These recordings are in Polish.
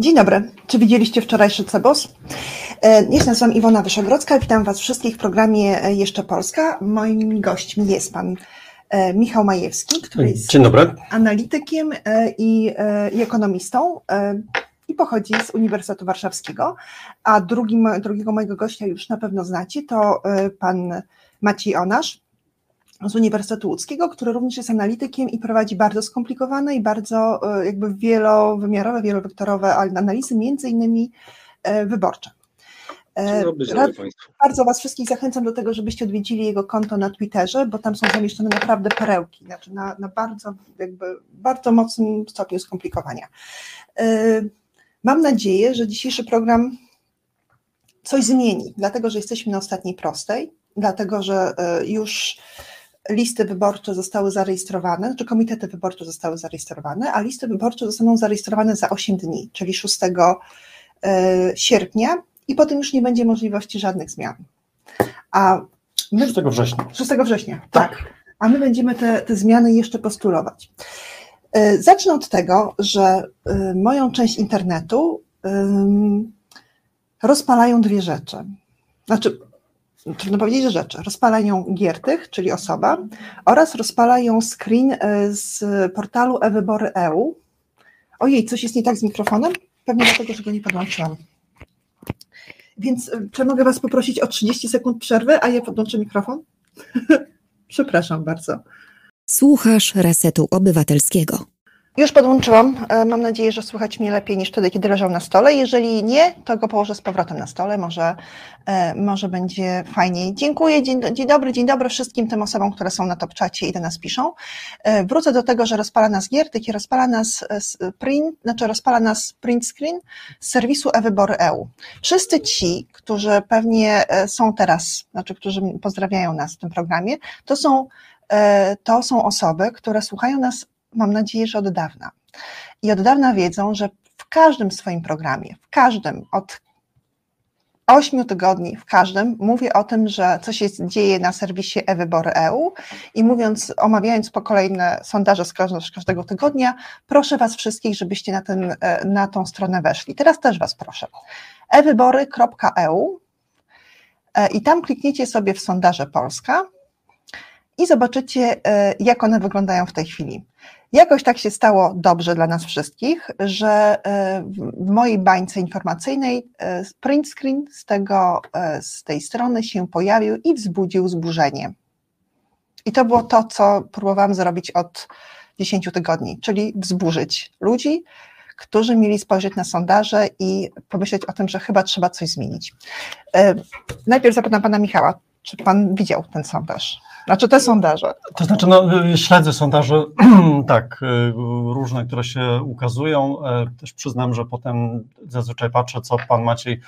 Dzień dobry. Czy widzieliście wczorajszy Cebos? E, ja się nazywam Iwona Wyszogrodzka. Witam Was wszystkich w programie e, Jeszcze Polska. Moim gościem jest Pan e, Michał Majewski, który jest Dzień dobry. analitykiem i, i ekonomistą i pochodzi z Uniwersytetu Warszawskiego. A drugim, drugiego mojego gościa już na pewno znacie, to Pan Maciej Onasz, z Uniwersytetu Łódzkiego, który również jest analitykiem i prowadzi bardzo skomplikowane i bardzo e, jakby wielowymiarowe, wielowektorowe analizy, między innymi e, wyborcze. E, Rad, bardzo Was wszystkich zachęcam do tego, żebyście odwiedzili jego konto na Twitterze, bo tam są zamieszczone naprawdę perełki, znaczy na, na bardzo, jakby, bardzo mocnym stopniu skomplikowania. Mam nadzieję, że dzisiejszy program coś zmieni, dlatego że jesteśmy na ostatniej prostej, dlatego że już listy wyborcze zostały zarejestrowane, czy znaczy komitety wyborcze zostały zarejestrowane, a listy wyborcze zostaną zarejestrowane za 8 dni, czyli 6 e, sierpnia i potem już nie będzie możliwości żadnych zmian. A my, 6 września. 6 września, tak. tak. A my będziemy te, te zmiany jeszcze postulować. E, zacznę od tego, że e, moją część internetu rozpalają dwie rzeczy. Znaczy, trudno powiedzieć, że rzeczy. Rozpala ją Giertych, czyli osoba, oraz rozpala ją screen e, z portalu e-wybory.eu. Ojej, coś jest nie tak z mikrofonem? Pewnie dlatego, że go nie podłączyłam. Więc e, czy mogę Was poprosić o 30 sekund przerwy, a ja podłączę mikrofon? Przepraszam bardzo. Słuchasz Resetu Obywatelskiego. Już podłączyłam. E, mam nadzieję, że słychać mnie lepiej niż wtedy, kiedy leżał na stole. Jeżeli nie, to go położę z powrotem na stole. Może, e, może będzie fajniej. Dziękuję. Dzień, dzień dobry, dzień dobry wszystkim tym osobom, które są na top czacie i do nas piszą. E, wrócę do tego, że rozpala nas Giertyk i rozpala nas print, znaczy rozpala nas print screen z serwisu e-wybory.eu. Wszyscy ci, którzy pewnie są teraz, znaczy którzy pozdrawiają nas w tym programie, to są to są osoby, które słuchają nas mam nadzieję, że od dawna. I od dawna wiedzą, że w każdym swoim programie, w każdym, od ośmiu tygodni w każdym mówię o tym, że coś się dzieje na serwisie e-wybory.eu i mówiąc, omawiając po kolejne sondaże z każdego tygodnia, proszę Was wszystkich, żebyście na, ten, e, na tą stronę weszli. Teraz też Was proszę. e-wybory.eu e, i tam klikniecie sobie w sondaże Polska i zobaczycie, e, jak one wyglądają w tej chwili. Jakoś tak się stało dobrze dla nas wszystkich, że e, w mojej bańce informacyjnej e, print screen z, tego, e, z tej strony się pojawił i wzbudził wzburzenie. I to było to, co próbowałam zrobić od 10 tygodni, czyli wzburzyć ludzi, którzy mieli spojrzeć na sondaże i pomyśleć o tym, że chyba trzeba coś zmienić. Najpierw zapytam pana Michała, czy pan widział ten sondaż? Znaczy te sondaże. To znaczy, no, śledzę sondaże, tak, y, różne, które się ukazują. E, też przyznam, że potem zazwyczaj patrzę, co pan Maciej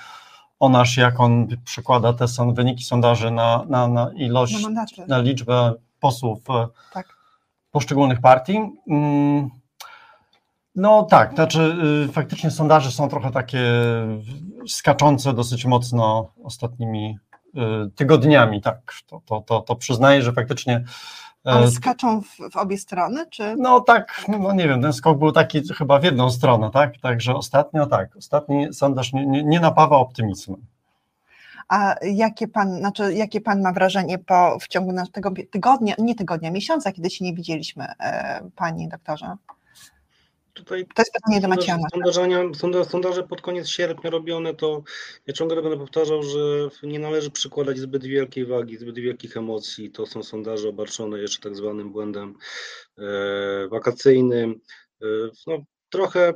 Onasz, jak on przekłada te są wyniki sondaży na, na, na ilość, na, na liczbę posłów e, tak. poszczególnych partii. Mm, no tak, znaczy y, faktycznie sondaże są trochę takie skaczące dosyć mocno ostatnimi Y, tygodniami, tak. To, to, to, to przyznaję, że faktycznie. E, Ale skaczą w, w, obie strony, czy? No tak, no nie wiem, ten skok był taki chyba w jedną stronę, tak? Także ostatnio tak, ostatni sondaż nie, nie, nie napawa optymizmem. A jakie pan, znaczy, jakie pan ma wrażenie po, w ciągu tego tygodnia, nie tygodnia, miesiąca, kiedy się nie widzieliśmy, e, panie doktorze? Tutaj to jest pytanie do Macieja. Sondaże, sondaże pod koniec sierpnia robione, to ja ciągle będę powtarzał, że nie należy przykładać zbyt wielkiej wagi, zbyt wielkich emocji. To są sondaże obarczone jeszcze tak zwanym błędem e, wakacyjnym. E, no, trochę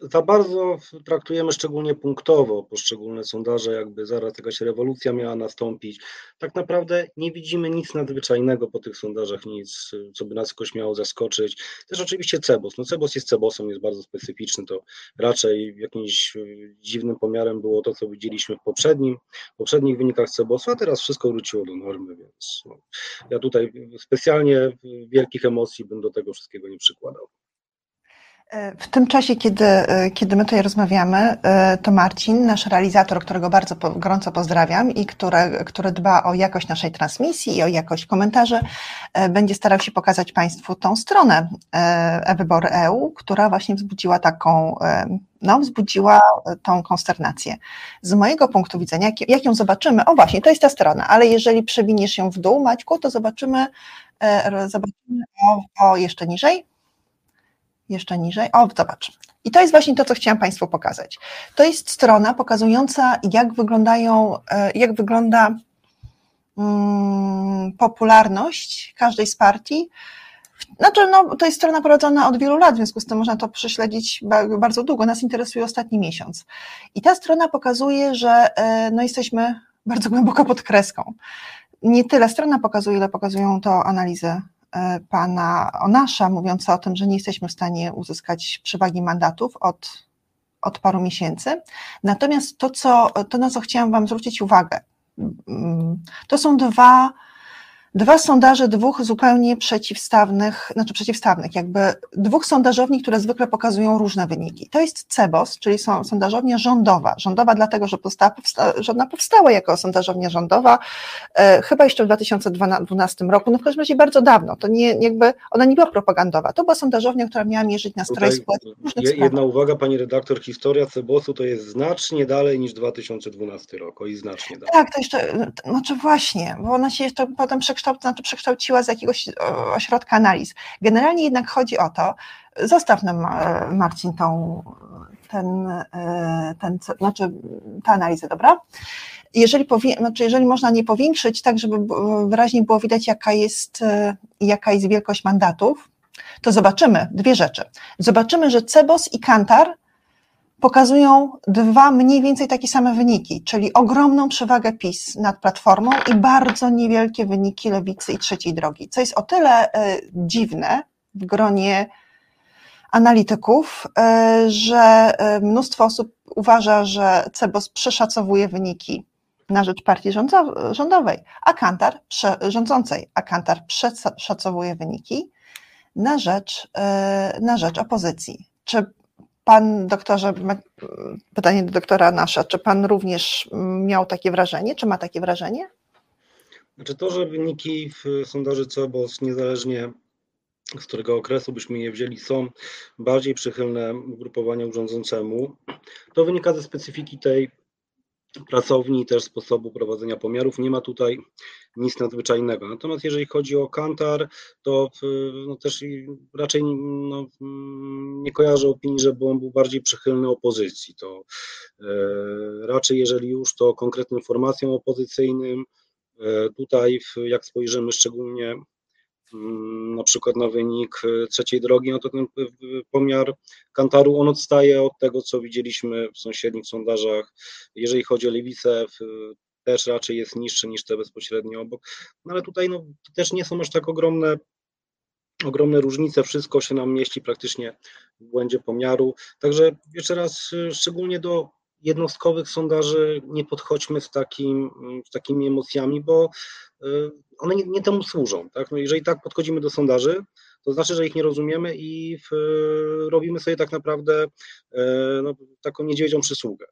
za bardzo traktujemy szczególnie punktowo poszczególne sondaże, jakby zaraz jakaś rewolucja miała nastąpić. Tak naprawdę nie widzimy nic nadzwyczajnego po tych sondażach, nic, co by nas jakoś miało zaskoczyć. Też oczywiście Cebos. No Cebos jest Cebosem, jest bardzo specyficzny, to raczej jakimś dziwnym pomiarem było to, co widzieliśmy w poprzednim, poprzednich wynikach Cebosu, a teraz wszystko wróciło do normy, więc no, ja tutaj specjalnie wielkich emocji bym do tego wszystkiego nie przykładał. W tym czasie, kiedy, kiedy my tutaj rozmawiamy, to Marcin, nasz realizator, którego bardzo gorąco pozdrawiam i który, który dba o jakość naszej transmisji i o jakość komentarzy, będzie starał się pokazać Państwu tą stronę e-wybory.eu, która właśnie wzbudziła taką, no, wzbudziła tą konsternację. Z mojego punktu widzenia, jak, jak ją zobaczymy, o właśnie, to jest ta strona, ale jeżeli przewiniesz ją w dół, Maćku, to zobaczymy, zobaczymy o, o jeszcze niżej, jeszcze niżej. O, zobacz. I to jest właśnie to, co chciałam Państwu pokazać. To jest strona pokazująca, jak wyglądają, jak wygląda um, popularność każdej z partii. Znaczy, no, to jest strona prowadzona od wielu lat, w związku z tym można to prześledzić bardzo długo. Nas interesuje ostatni miesiąc. I ta strona pokazuje, że no, jesteśmy bardzo głęboko pod kreską. Nie tyle strona pokazuje, ile pokazują to analizy pana Onasza, mówiąca o tym, że nie jesteśmy w stanie uzyskać przewagi mandatów od, od paru miesięcy. Natomiast to, co, to, na co chciałam Wam zwrócić uwagę, to są dwa dwa sondaże dwóch zupełnie przeciwstawnych, znaczy przeciwstawnych, jakby dwóch sondażowni, które zwykle pokazują różne wyniki. To jest CEBOS, czyli są sondażownia rządowa. Rządowa dlatego, że powstała, że ona powstała jako sondażownia rządowa, e, chyba jeszcze w 2012 roku, no w każdym razie bardzo dawno. To nie, jakby, ona nie była propagandowa. To była sondażownia, która miała mierzyć nastroje społeczne. Jedna uwaga, pani redaktor, historia CEBOS-u to jest znacznie dalej niż 2012 rok, i znacznie dalej. Tak, to jeszcze, znaczy właśnie, bo ona się jeszcze potem przekształciła znaczy przekształciła z jakiegoś ośrodka analiz. Generalnie jednak chodzi o to, zostaw nam Marcin tą, ten, ten, znaczy tę analizę, dobra? Jeżeli, powie, znaczy jeżeli można nie powiększyć, tak żeby wyraźnie było widać, jaka jest, jaka jest wielkość mandatów, to zobaczymy dwie rzeczy. Zobaczymy, że Cebos i Kantar pokazują dwa mniej więcej takie same wyniki, czyli ogromną przewagę PiS nad Platformą i bardzo niewielkie wyniki Lewicy i Trzeciej Drogi, co jest o tyle dziwne w gronie analityków, że mnóstwo osób uważa, że Cebos przeszacowuje wyniki na rzecz partii rządowej, a Kantar rządzącej, a Kantar przeszacowuje wyniki na rzecz, na rzecz opozycji. Czy Pan doktorze, pytanie do doktora Nasza, czy pan również miał takie wrażenie, czy ma takie wrażenie? Znaczy to, że wyniki w sondaży CEBOS niezależnie z którego okresu byśmy je wzięli, są bardziej przychylne ugrupowaniu rządzącemu, to wynika ze specyfiki tej pracowni, też sposobu prowadzenia pomiarów. Nie ma tutaj nic nadzwyczajnego. Natomiast jeżeli chodzi o Kantar, to no też raczej no, nie kojarzę opinii, żeby on był bardziej przychylny opozycji. To e, raczej jeżeli już to konkretnym formacjom opozycyjnym, e, tutaj jak spojrzymy szczególnie Mm, na przykład na wynik e, trzeciej drogi, no to ten pomiar Kantaru on odstaje od tego, co widzieliśmy w sąsiednich sondażach. Jeżeli chodzi o lewicę, też raczej jest niższy niż te bezpośrednio obok. No ale tutaj no, też nie są aż tak ogromne ogromne różnice, wszystko się nam mieści praktycznie w błędzie pomiaru. Także jeszcze raz, e, szczególnie do jednostkowych sondaży nie podchodźmy z, takim, z takimi emocjami, bo e, one nie, nie temu służą. Tak? No jeżeli tak podchodzimy do sondaży, to znaczy, że ich nie rozumiemy i w, robimy sobie tak naprawdę e, no, taką niedźwiedzią przysługę.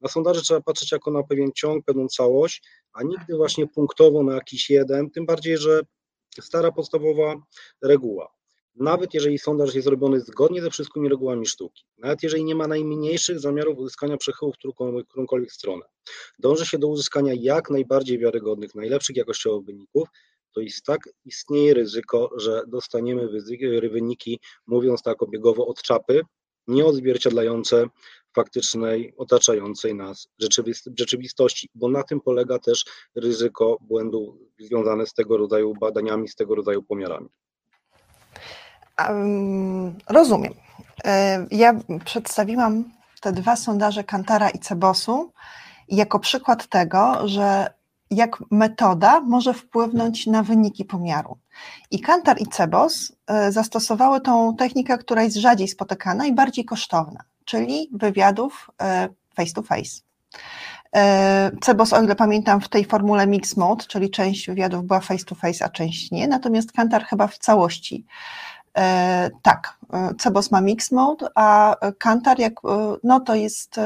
Na sondaże trzeba patrzeć jako na pewien ciąg, pewną całość, a nigdy właśnie punktowo na jakiś jeden, tym bardziej, że stara podstawowa reguła. Nawet jeżeli sondaż jest robiony zgodnie ze wszystkimi regułami sztuki, nawet jeżeli nie ma najmniejszych zamiarów uzyskania przechyłów w którąkolwiek stronę, dąży się do uzyskania jak najbardziej wiarygodnych, najlepszych jakościowo wyników, to jest tak istnieje ryzyko, że dostaniemy wyniki, mówiąc tak obiegowo, od czapy, nieodzwierciedlające faktycznej, otaczającej nas rzeczywistości, bo na tym polega też ryzyko błędu związane z tego rodzaju badaniami, z tego rodzaju pomiarami. Rozumiem. E, ja przedstawiłam te dwa sondaże Kantara i Cebosu jako przykład tego, że jak metoda może wpłynąć na wyniki pomiaru. I Kantar i Cebos e, zastosowały tą technikę, która jest rzadziej spotykana i bardziej kosztowna, czyli wywiadów e, face to face. Cebos, o ile pamiętam, w tej formule mix mode, czyli część wywiadów była face to face, a część nie, natomiast Kantar chyba w całości tak, e, Cebos ma mix mode, a Kantar jak, e, no to jest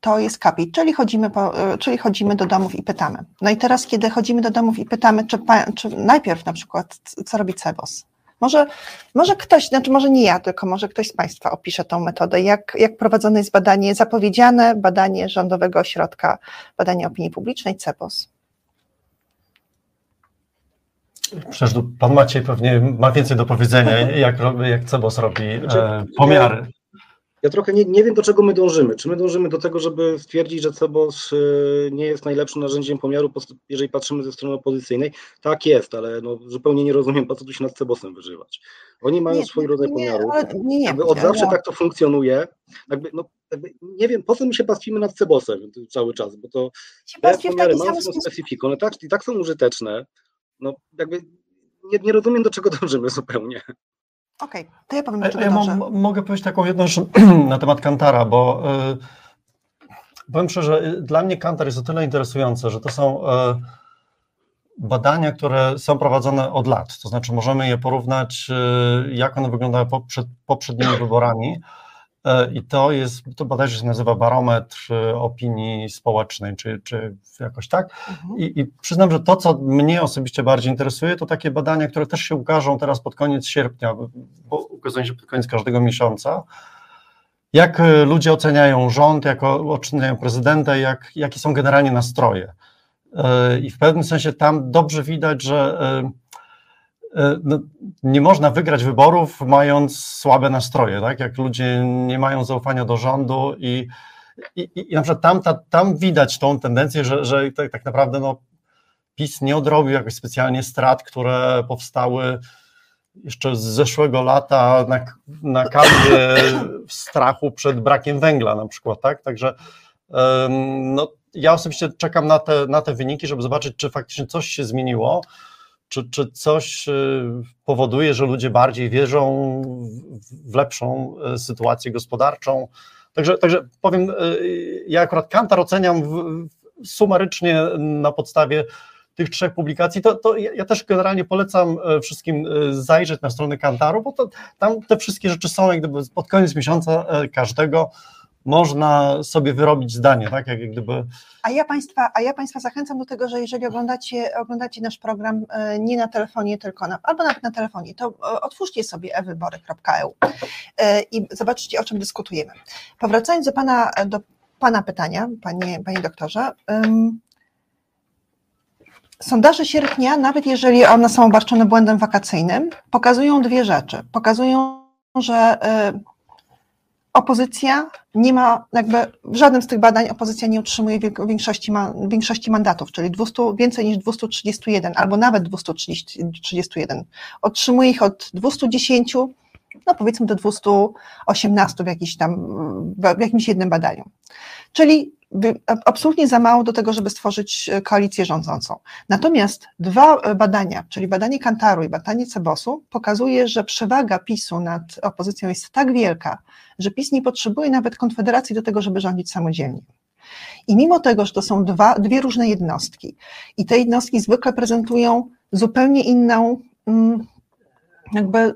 to jest kapit, czyli chodzimy, po, czyli chodzimy do domów i pytamy. No i teraz, kiedy chodzimy do domów i pytamy, czy, czy najpierw na przykład, co robi Cebos? Może, może ktoś, znaczy może nie ja, tylko może ktoś z Państwa opisze tą metodę, jak, jak prowadzone jest badanie zapowiedziane, badanie Rządowego Ośrodka Badania Opinii Publicznej CEPOS. Przecież pan Maciej pewnie ma więcej do powiedzenia, jak, jak CEBOS robi znaczy, e, pomiary. Ja trochę nie, nie wiem, do czego my dążymy. Czy my dążymy do tego, żeby stwierdzić, że CEBOS e, nie jest najlepszym narzędziem pomiaru, jeżeli patrzymy ze strony opozycyjnej? Tak jest, ale no, zupełnie nie rozumiem, po co tu się nad CEBOSem wyżywać. Oni mają nie, swój rodzaj pomiaru. Nie, nie, jakby od zawsze tak to funkcjonuje. Jakby, no, jakby nie wiem, po co my się pastwimy nad CEBOSem cały czas, bo to te pomiary mają swoją specyfikę, one tak, i tak są użyteczne, no jakby nie, nie rozumiem, do czego dążymy zupełnie. Okej, okay, to ja powiem, do czego ja mam, Mogę powiedzieć taką jedną rzecz na temat Kantara, bo y, powiem szczerze, dla mnie Kantar jest o tyle interesujący, że to są y, badania, które są prowadzone od lat, to znaczy możemy je porównać, y, jak one wyglądały przed poprzednimi wyborami, E, I to jest, to bodajże się nazywa barometr e, opinii społecznej, czy, czy jakoś tak. Mhm. I, I, przyznam, że to, co mnie osobiście bardziej interesuje, to takie badania, które też się ukażą teraz pod koniec sierpnia, bo ukazują się pod koniec każdego miesiąca. Jak e, ludzie oceniają rząd, jak oceniają prezydenta, jak, jakie są generalnie nastroje. I w pewnym sensie tam dobrze widać, że E, no, nie można wygrać wyborów, mając słabe nastroje, tak? Jak ludzie nie mają zaufania do rządu i, i, i na przykład tam, ta, tam widać tą tendencję, że, że tak, tak naprawdę no, PiS nie odrobił jakoś specjalnie strat, które powstały jeszcze z zeszłego lata na, na kanwie strachu przed brakiem węgla na przykład, tak? Także no, ja osobiście czekam na te, na te wyniki, żeby zobaczyć, czy faktycznie coś się zmieniło czy, czy coś y, powoduje, że ludzie bardziej wierzą w lepszą y, sytuację gospodarczą? Także, także powiem, y, ja akurat Kantar oceniam sumarycznie na podstawie tych trzech publikacji, to, to ja też generalnie polecam wszystkim zajrzeć na stronę Kantaru, bo to, tam te wszystkie rzeczy są jak gdyby pod koniec miesiąca każdego można sobie wyrobić zdanie, tak? Jak gdyby... a, ja państwa, a ja Państwa zachęcam do tego, że jeżeli oglądacie, oglądacie nasz program e, nie na telefonie, tylko na, albo nawet na telefonie, to e, otwórzcie sobie ewybory.eu e, i zobaczcie, o czym dyskutujemy. Powracając do Pana, do pana pytania, Panie, panie doktorze, Sondaże sierpnia, nawet jeżeli one są obarczone błędem wakacyjnym, pokazują dwie rzeczy. Pokazują, że opozycja nie ma, jakby w żadnym z tych badań opozycja nie utrzymuje większości, większości mandatów, czyli 200, więcej niż 231 albo nawet 231. Otrzymuje ich od 210, no powiedzmy do 218 w, jakiś tam, w jakimś jednym badaniu. Czyli absolutnie za mało do tego, żeby stworzyć e, koalicję rządzącą. Natomiast dwa e, badania, czyli badanie Kantaru i badanie Cebosu, pokazuje, że przewaga PiSu nad opozycją jest tak wielka, że PiS nie potrzebuje nawet Konfederacji do tego, żeby rządzić samodzielnie. I mimo tego, że to są dwa, dwie różne jednostki i te jednostki zwykle prezentują zupełnie inną mm, jakby, y,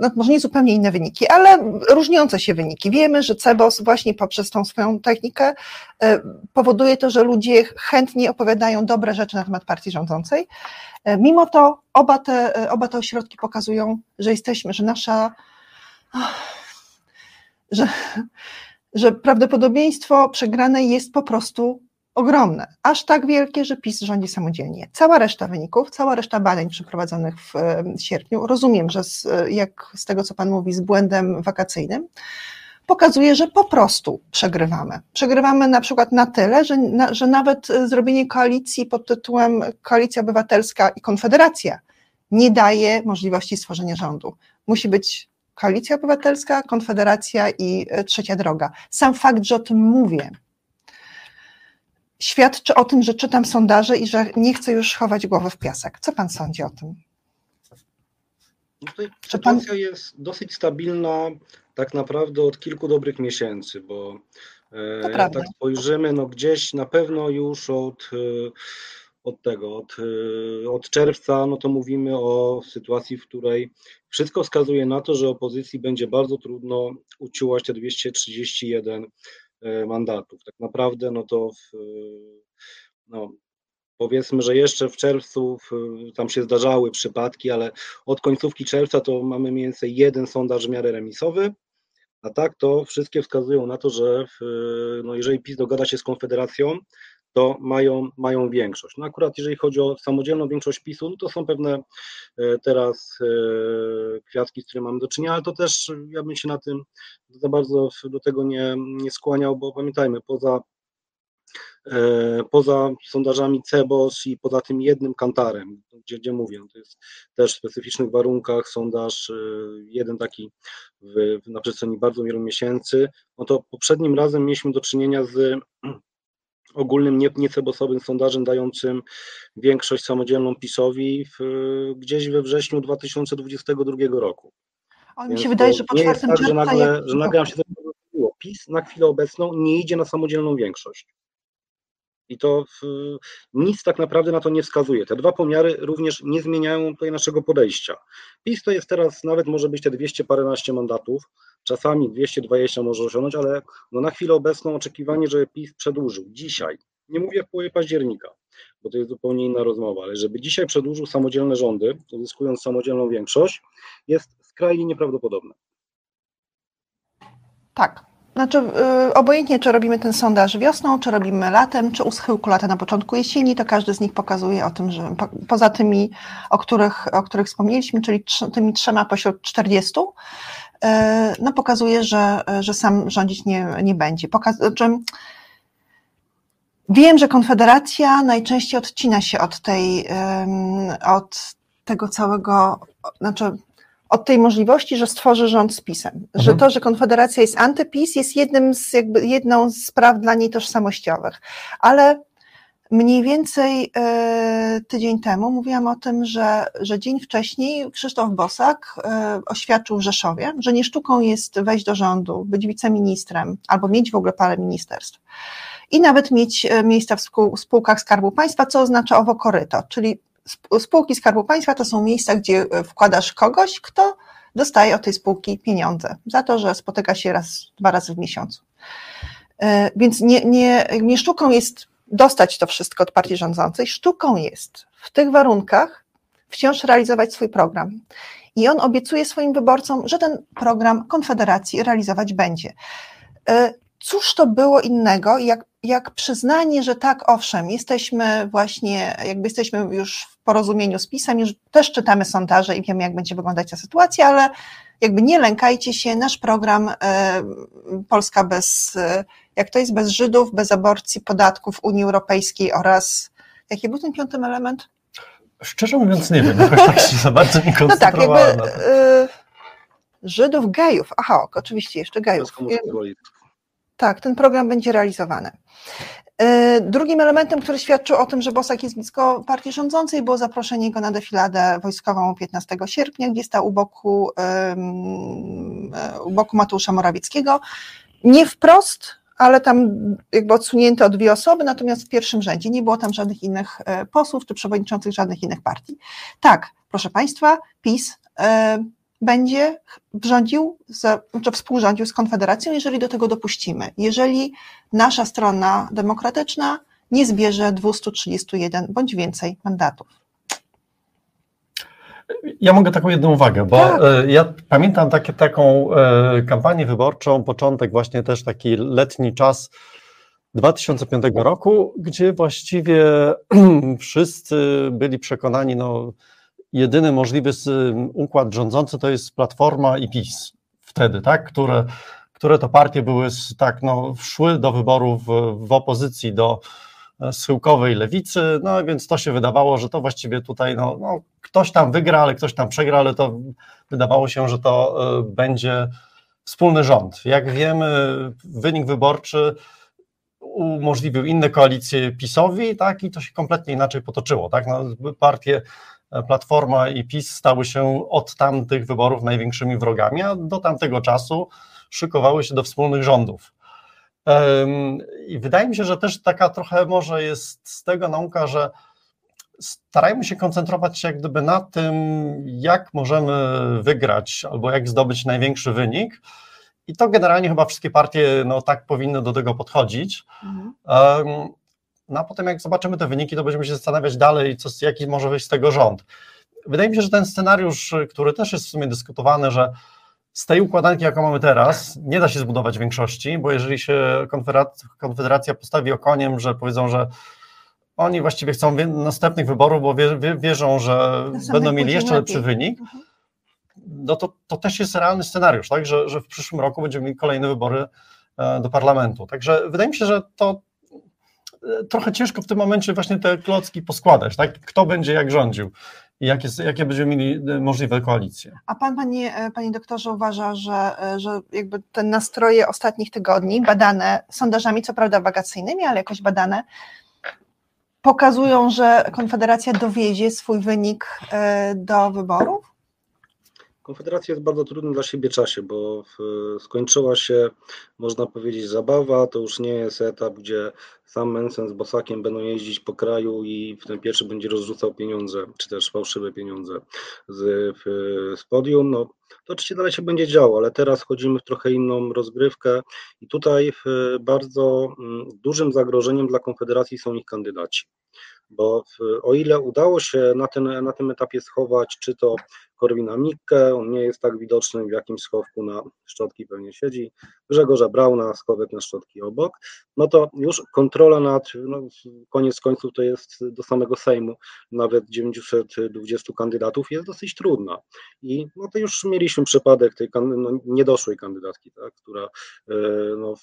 no może nie zupełnie inne wyniki, ale różniące się wyniki. Wiemy, że CEBOS właśnie poprzez tą swoją technikę y, powoduje to, że ludzie chętnie opowiadają dobre rzeczy na temat partii rządzącej. Y, mimo to oba te, oba te ośrodki pokazują, że jesteśmy, że nasza, że, że prawdopodobieństwo przegranej jest po prostu ogromne, aż tak wielkie, że PiS rządzi samodzielnie. Cała reszta wyników, cała reszta badań przeprowadzonych w sierpniu, rozumiem, że z, jak z tego, co Pan mówi, z błędem wakacyjnym, pokazuje, że po prostu przegrywamy. Przegrywamy na przykład na tyle, że, na, że nawet zrobienie koalicji pod tytułem Koalicja Obywatelska i Konfederacja nie daje możliwości stworzenia rządu. Musi być Koalicja Obywatelska, Konfederacja i e, Trzecia Droga. Sam fakt, że o tym mówię, świadczy o tym, że czytam sondaże i że nie chcę już chować głowy w piasek. Co pan sądzi o tym? No tutaj sytuacja pan... jest dosyć stabilna tak naprawdę od kilku dobrych miesięcy, bo e, jak tak spojrzymy, no gdzieś na pewno już od, e, od tego, od, od czerwca, no to mówimy o sytuacji, w której wszystko wskazuje na to, że opozycji będzie bardzo trudno uciułać te 231 mandatów. Tak naprawdę, no to w, no, Powiedzmy, że jeszcze w czerwcu tam się zdarzały przypadki, ale od końcówki czerwca to mamy mniej więcej jeden sondaż w miarę remisowy, a tak to wszystkie wskazują na to, że w, no jeżeli PiS dogada się z Konfederacją, to mają, mają większość. No akurat jeżeli chodzi o samodzielną większość PiSu, no to są pewne e, teraz e, kwiatki, z którymi mamy do czynienia, ale to też ja bym się na tym za bardzo do tego nie, nie skłaniał, bo pamiętajmy, poza poza sondażami CEBOS i poza tym jednym kantarem, gdzie, gdzie mówię, to jest też w specyficznych warunkach sondaż, e, jeden taki w, na przestrzeni bardzo wielu miesięcy, no to poprzednim razem mieliśmy do czynienia z ogólnym nie, niecebosowym sondażem dającym większość samodzielną PiSowi w, gdzieś we wrześniu 2022 roku. Ale mi się wydaje, że po czwartym tak, że nagle, że nagle nam się to PiS na chwilę obecną nie idzie na samodzielną większość. I to w, nic tak naprawdę na to nie wskazuje. Te dwa pomiary również nie zmieniają tutaj naszego podejścia. PiS to jest teraz, nawet może być te 200 paręnaście mandatów, czasami 220 może osiągnąć, ale no na chwilę obecną oczekiwanie, żeby PiS przedłużył dzisiaj, nie mówię w połowie października, bo to jest zupełnie inna rozmowa, ale żeby dzisiaj przedłużył samodzielne rządy, uzyskując samodzielną większość, jest skrajnie nieprawdopodobne. Tak, znaczy, yy, obojętnie, czy robimy ten sondaż wiosną, czy robimy latem, czy u schyłku lata na początku jesieni, to każdy z nich pokazuje o tym, że po, poza tymi, o których, o których wspomnieliśmy, czyli tr tymi trzema pośród 40, yy, no pokazuje, że, że sam rządzić nie, nie będzie. Pokaz znaczy, wiem, że Konfederacja najczęściej odcina się od tej, yy, od tego całego, znaczy od tej możliwości, że stworzy rząd z PiSem. Mhm. Że to, że Konfederacja jest antypis, jest jednym z, jakby jedną z spraw dla niej tożsamościowych. Ale mniej więcej y, tydzień temu mówiłam o tym, że, że dzień wcześniej Krzysztof Bosak y, oświadczył w Rzeszowie, że nie sztuką jest wejść do rządu, być wiceministrem albo mieć w ogóle parę ministerstw i nawet mieć e, miejsca w spółkach Skarbu Państwa, co oznacza owo koryto, czyli spółki Skarbu Państwa to są miejsca, gdzie e, wkładasz kogoś, kto dostaje od tej spółki pieniądze za to, że spotyka się raz, dwa razy w miesiącu. E, więc nie, nie, nie sztuką jest dostać to wszystko od partii rządzącej, sztuką jest w tych warunkach wciąż realizować swój program. I on obiecuje swoim wyborcom, że ten program Konfederacji realizować będzie. E, cóż to było innego, jak, jak przyznanie, że tak, owszem, jesteśmy właśnie, jakby jesteśmy już w porozumieniu z PiSem, już też czytamy sondaże i wiemy, jak będzie wyglądać ta sytuacja, ale jakby nie lękajcie się, nasz program y, Polska bez, y, jak to jest, bez Żydów, bez aborcji, podatków Unii Europejskiej oraz, jaki był ten piąty element? Szczerze mówiąc nie wiem, jakoś tak się za bardzo nie No tak, jakby y, Żydów, gejów, aha, oczywiście jeszcze gejów. Tak, ten program będzie realizowany. E, drugim elementem, który świadczył o tym, że Bosak jest blisko partii rządzącej, było zaproszenie go na defiladę wojskową 15 sierpnia, gdzie stał u boku, e, u boku Mateusza Morawieckiego. Nie wprost, ale tam jakby odsunięte o dwie osoby, natomiast w pierwszym rzędzie nie było tam żadnych innych e, posłów czy przewodniczących żadnych innych partii. Tak, proszę Państwa, PiS będzie rządził, z, czy współrządził z Konfederacją, jeżeli do tego dopuścimy. Jeżeli nasza strona demokratyczna nie zbierze 231 bądź więcej mandatów. Ja mogę taką jedną uwagę, bo tak. E, ja pamiętam takie, taką e, kampanię wyborczą, początek właśnie też taki letni czas 2005 roku, gdzie właściwie wszyscy byli przekonani, no jedyny możliwy układ rządzący to jest Platforma i PiS wtedy, tak, które, które to partie były tak, no, szły do wyborów w, w opozycji do e, schyłkowej lewicy, no więc to się wydawało, że to właściwie tutaj, no, no, ktoś tam wygra, ale ktoś tam przegra, ale to wydawało się, że to e, będzie wspólny rząd. Jak wiemy, wynik wyborczy umożliwił inne koalicje PiSowi, tak, i to się kompletnie inaczej potoczyło, tak, no, partie Platforma i PiS stały się od tamtych wyborów największymi wrogami, a do tamtego czasu szykowały się do wspólnych rządów. I wydaje mi się, że też taka trochę może jest z tego nauka, że starajmy się koncentrować się jak gdyby na tym, jak możemy wygrać albo jak zdobyć największy wynik. I to generalnie chyba wszystkie partie no, tak powinny do tego podchodzić. Mhm. No a potem jak zobaczymy te wyniki, to będziemy się zastanawiać dalej, co, jaki może wyjść z tego rząd. Wydaje mi się, że ten scenariusz, który też jest w sumie dyskutowany, że z tej układanki, jaką mamy teraz, nie da się zbudować większości, bo jeżeli się Konfederacja postawi okoniem, że powiedzą, że oni właściwie chcą następnych wyborów, bo wierzą, że będą mieli jeszcze lepszy wynik, mhm. no to, to też jest realny scenariusz, tak? że, że w przyszłym roku będziemy mieli kolejne wybory e, do parlamentu. Także wydaje mi się, że to trochę ciężko w tym momencie właśnie te klocki poskładać, tak? Kto będzie jak rządził i jakie, jakie będziemy mieli e, możliwe koalicje. A pan, panie, panie doktorze, uważa, że, że jakby te nastroje ostatnich tygodni, badane sondażami, co prawda wagacyjnymi, ale jakoś badane, pokazują, że Konfederacja dowiezie swój wynik e, do wyborów? Konfederacja jest w bardzo trudnym dla siebie czasie, bo skończyła się, można powiedzieć, zabawa. To już nie jest etap, gdzie sam Mensen z Bosakiem będą jeździć po kraju i w ten pierwszy będzie rozrzucał pieniądze, czy też fałszywe pieniądze z, z podium. No, to oczywiście dalej się będzie działo, ale teraz wchodzimy w trochę inną rozgrywkę i tutaj bardzo mm, dużym zagrożeniem dla Konfederacji są ich kandydaci bo o ile udało się na, ten, na tym etapie schować, czy to Korwina Mikke, on nie jest tak widoczny w jakimś schowku na szczotki pewnie siedzi, Grzegorza Brauna, schowek na szczotki obok, no to już kontrola nad, no, koniec końców to jest do samego Sejmu, nawet 920 kandydatów jest dosyć trudna. I no to już mieliśmy przypadek tej no, niedoszłej kandydatki, tak, która e, no,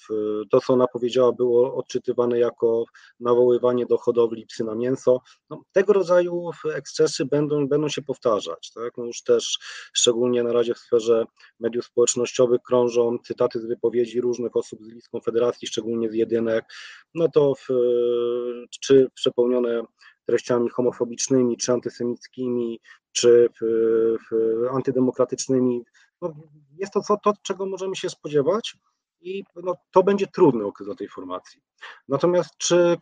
to co ona powiedziała było odczytywane jako nawoływanie do hodowli psy na mięso, no, tego rodzaju ekscesy będą, będą się powtarzać, tak, no już też szczególnie na razie w sferze mediów społecznościowych krążą cytaty z wypowiedzi różnych osób z list Konfederacji, szczególnie z jedynek, no to w, czy przepełnione treściami homofobicznymi, czy antysemickimi, czy w, w antydemokratycznymi. No, jest to, co, to, czego możemy się spodziewać i no, to będzie trudny okres dla tej formacji. Natomiast czy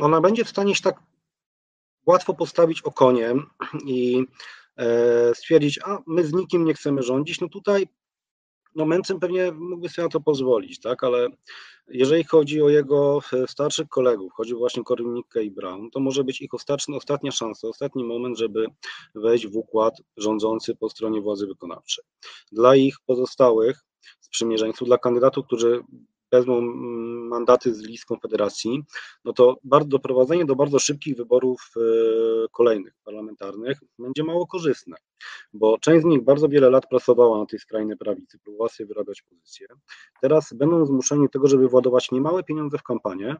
ona będzie w stanie się tak łatwo postawić okoniem i stwierdzić, a my z nikim nie chcemy rządzić, no tutaj no Mencen pewnie mógłby sobie na to pozwolić, tak, ale jeżeli chodzi o jego e, starszych kolegów, chodzi właśnie Korwin i Brown, to może być ich ostatnia, ostatnia szansa, ostatni moment, żeby wejść w układ rządzący po stronie władzy wykonawczej. Dla ich pozostałych sprzymierzeńców, dla kandydatów, którzy wezmą mm, mandaty z list Konfederacji, no to doprowadzenie do bardzo szybkich wyborów e, kolejnych parlamentarnych będzie mało korzystne, bo część z nich bardzo wiele lat pracowała na tej skrajnej prawicy, próbowała sobie wyrabiać pozycję. Teraz będą zmuszeni do tego, żeby władować niemałe pieniądze w kampanię,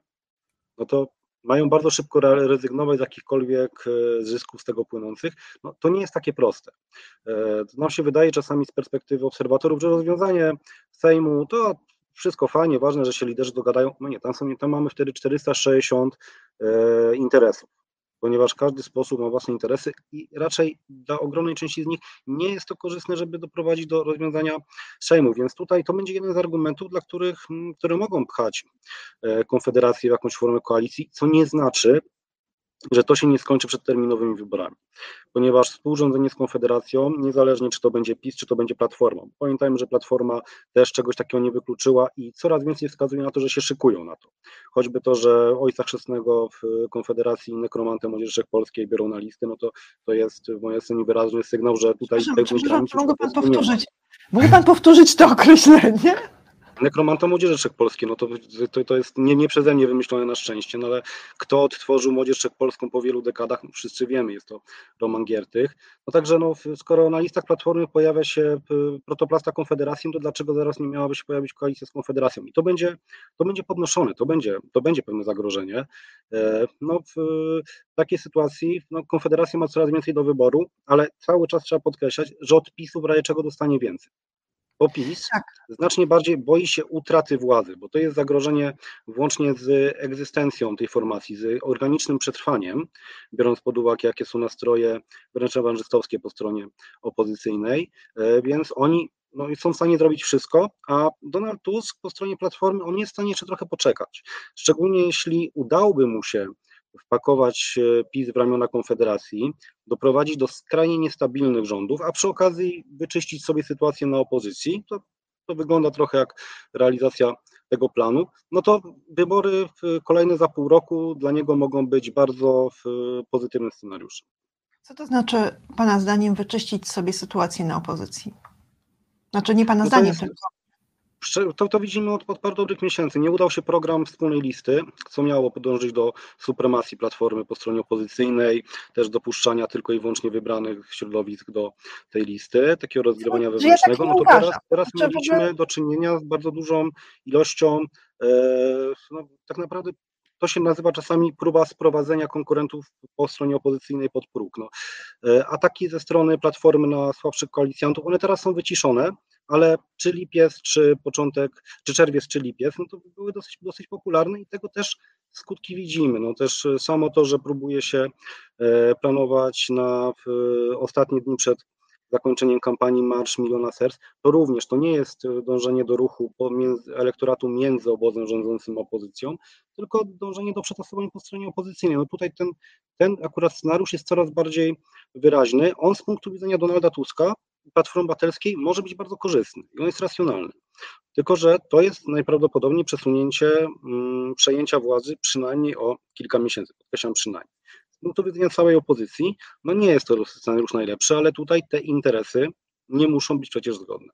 no to mają bardzo szybko rezygnować z jakichkolwiek e, zysków z tego płynących, no, to nie jest takie proste. E, nam się wydaje czasami z perspektywy obserwatorów, że rozwiązanie Sejmu to wszystko fajnie, ważne, że się liderzy dogadają. No nie, tam, są, tam mamy wtedy 460 e, interesów, ponieważ każdy sposób ma własne interesy i raczej dla ogromnej części z nich nie jest to korzystne, żeby doprowadzić do rozwiązania Sejmu. Więc tutaj to będzie jeden z argumentów, dla których, które mogą pchać e, Konfederację w jakąś formę koalicji, co nie znaczy, że to się nie skończy przed terminowymi wyborami, ponieważ współrządzenie z Konfederacją, niezależnie czy to będzie PiS, czy to będzie Platforma, pamiętajmy, że Platforma też czegoś takiego nie wykluczyła i coraz więcej wskazuje na to, że się szykują na to. Choćby to, że ojca chrzestnego w Konfederacji nekromantem Młodzieży Wszechpolskiej biorą na listy, no to, to jest w mojej ocenie wyraźny sygnał, że tutaj... Przepraszam, przepraszam, mógł pan powtórzyć? Mógł pan powtórzyć to określenie? Nekromanta Młodzieży Wszechpolskiej, no to, to, to jest nie, nie przeze mnie wymyślone na szczęście, no ale kto odtworzył Młodzież Wszechpolską po wielu dekadach, no wszyscy wiemy, jest to Roman Giertych. No także no, skoro na listach Platformy pojawia się protoplasta Konfederacji, to dlaczego zaraz nie miałaby się pojawić koalicja z Konfederacją? I to będzie, to będzie podnoszone, to będzie, to będzie pewne zagrożenie. E, no w takiej sytuacji no, Konfederacja ma coraz więcej do wyboru, ale cały czas trzeba podkreślać, że od PiSu w razie czego dostanie więcej. Bo PiS tak. znacznie bardziej boi się utraty władzy, bo to jest zagrożenie włącznie z egzystencją tej formacji, z organicznym przetrwaniem, biorąc pod uwagę, jakie są nastroje wręcz ewangelistowskie po stronie opozycyjnej, e, więc oni no, są w stanie zrobić wszystko, a Donald Tusk po stronie Platformy, on jest w stanie jeszcze trochę poczekać. Szczególnie jeśli udałoby mu się wpakować PiS w ramiona Konfederacji, doprowadzić do skrajnie niestabilnych rządów, a przy okazji wyczyścić sobie sytuację na opozycji, to, to wygląda trochę jak realizacja tego planu, no to wybory kolejne za pół roku dla niego mogą być bardzo pozytywnym scenariuszem. Co to znaczy Pana zdaniem wyczyścić sobie sytuację na opozycji? Znaczy nie Pana no zdaniem, jest, tylko to, to widzimy od, od paru dobrych miesięcy. Nie udał się program wspólnej listy, co miało podążyć do supremacji Platformy po stronie opozycyjnej, też dopuszczania tylko i wyłącznie wybranych środowisk do tej listy, takiego rozgrywania no, wewnętrznego. Ja tak no to teraz, teraz mieliśmy ogóle... do czynienia z bardzo dużą ilością, e, no, tak naprawdę to się nazywa czasami próba sprowadzenia konkurentów po stronie opozycyjnej pod próg. No. E, ataki ze strony Platformy na słabszych koalicjantów, one teraz są wyciszone, ale czy lipiec, czy początek, czy czerwiec, czy lipiec, no to były dosyć, dosyć popularne i tego też skutki widzimy. No też e, samo to, że próbuje się e, planować na ostatnie dni przed zakończeniem kampanii Marsz Miliona Serc, to również to nie jest e, dążenie do ruchu pomiędzy, elektoratu między obozem rządzącym opozycją, tylko dążenie do przetasowań po stronie opozycyjnej. No tutaj ten, ten akurat scenariusz jest coraz bardziej wyraźny. On z punktu widzenia Donalda Tuska Platformy Obywatelskiej może być bardzo korzystny i on jest racjonalny. Tylko, że to jest najprawdopodobniej przesunięcie mm, przejęcia władzy przynajmniej o kilka miesięcy, podkreślam przynajmniej. Z punktu widzenia całej opozycji, no nie jest to scenariusz najlepszy, ale tutaj te interesy nie muszą być przecież zgodne.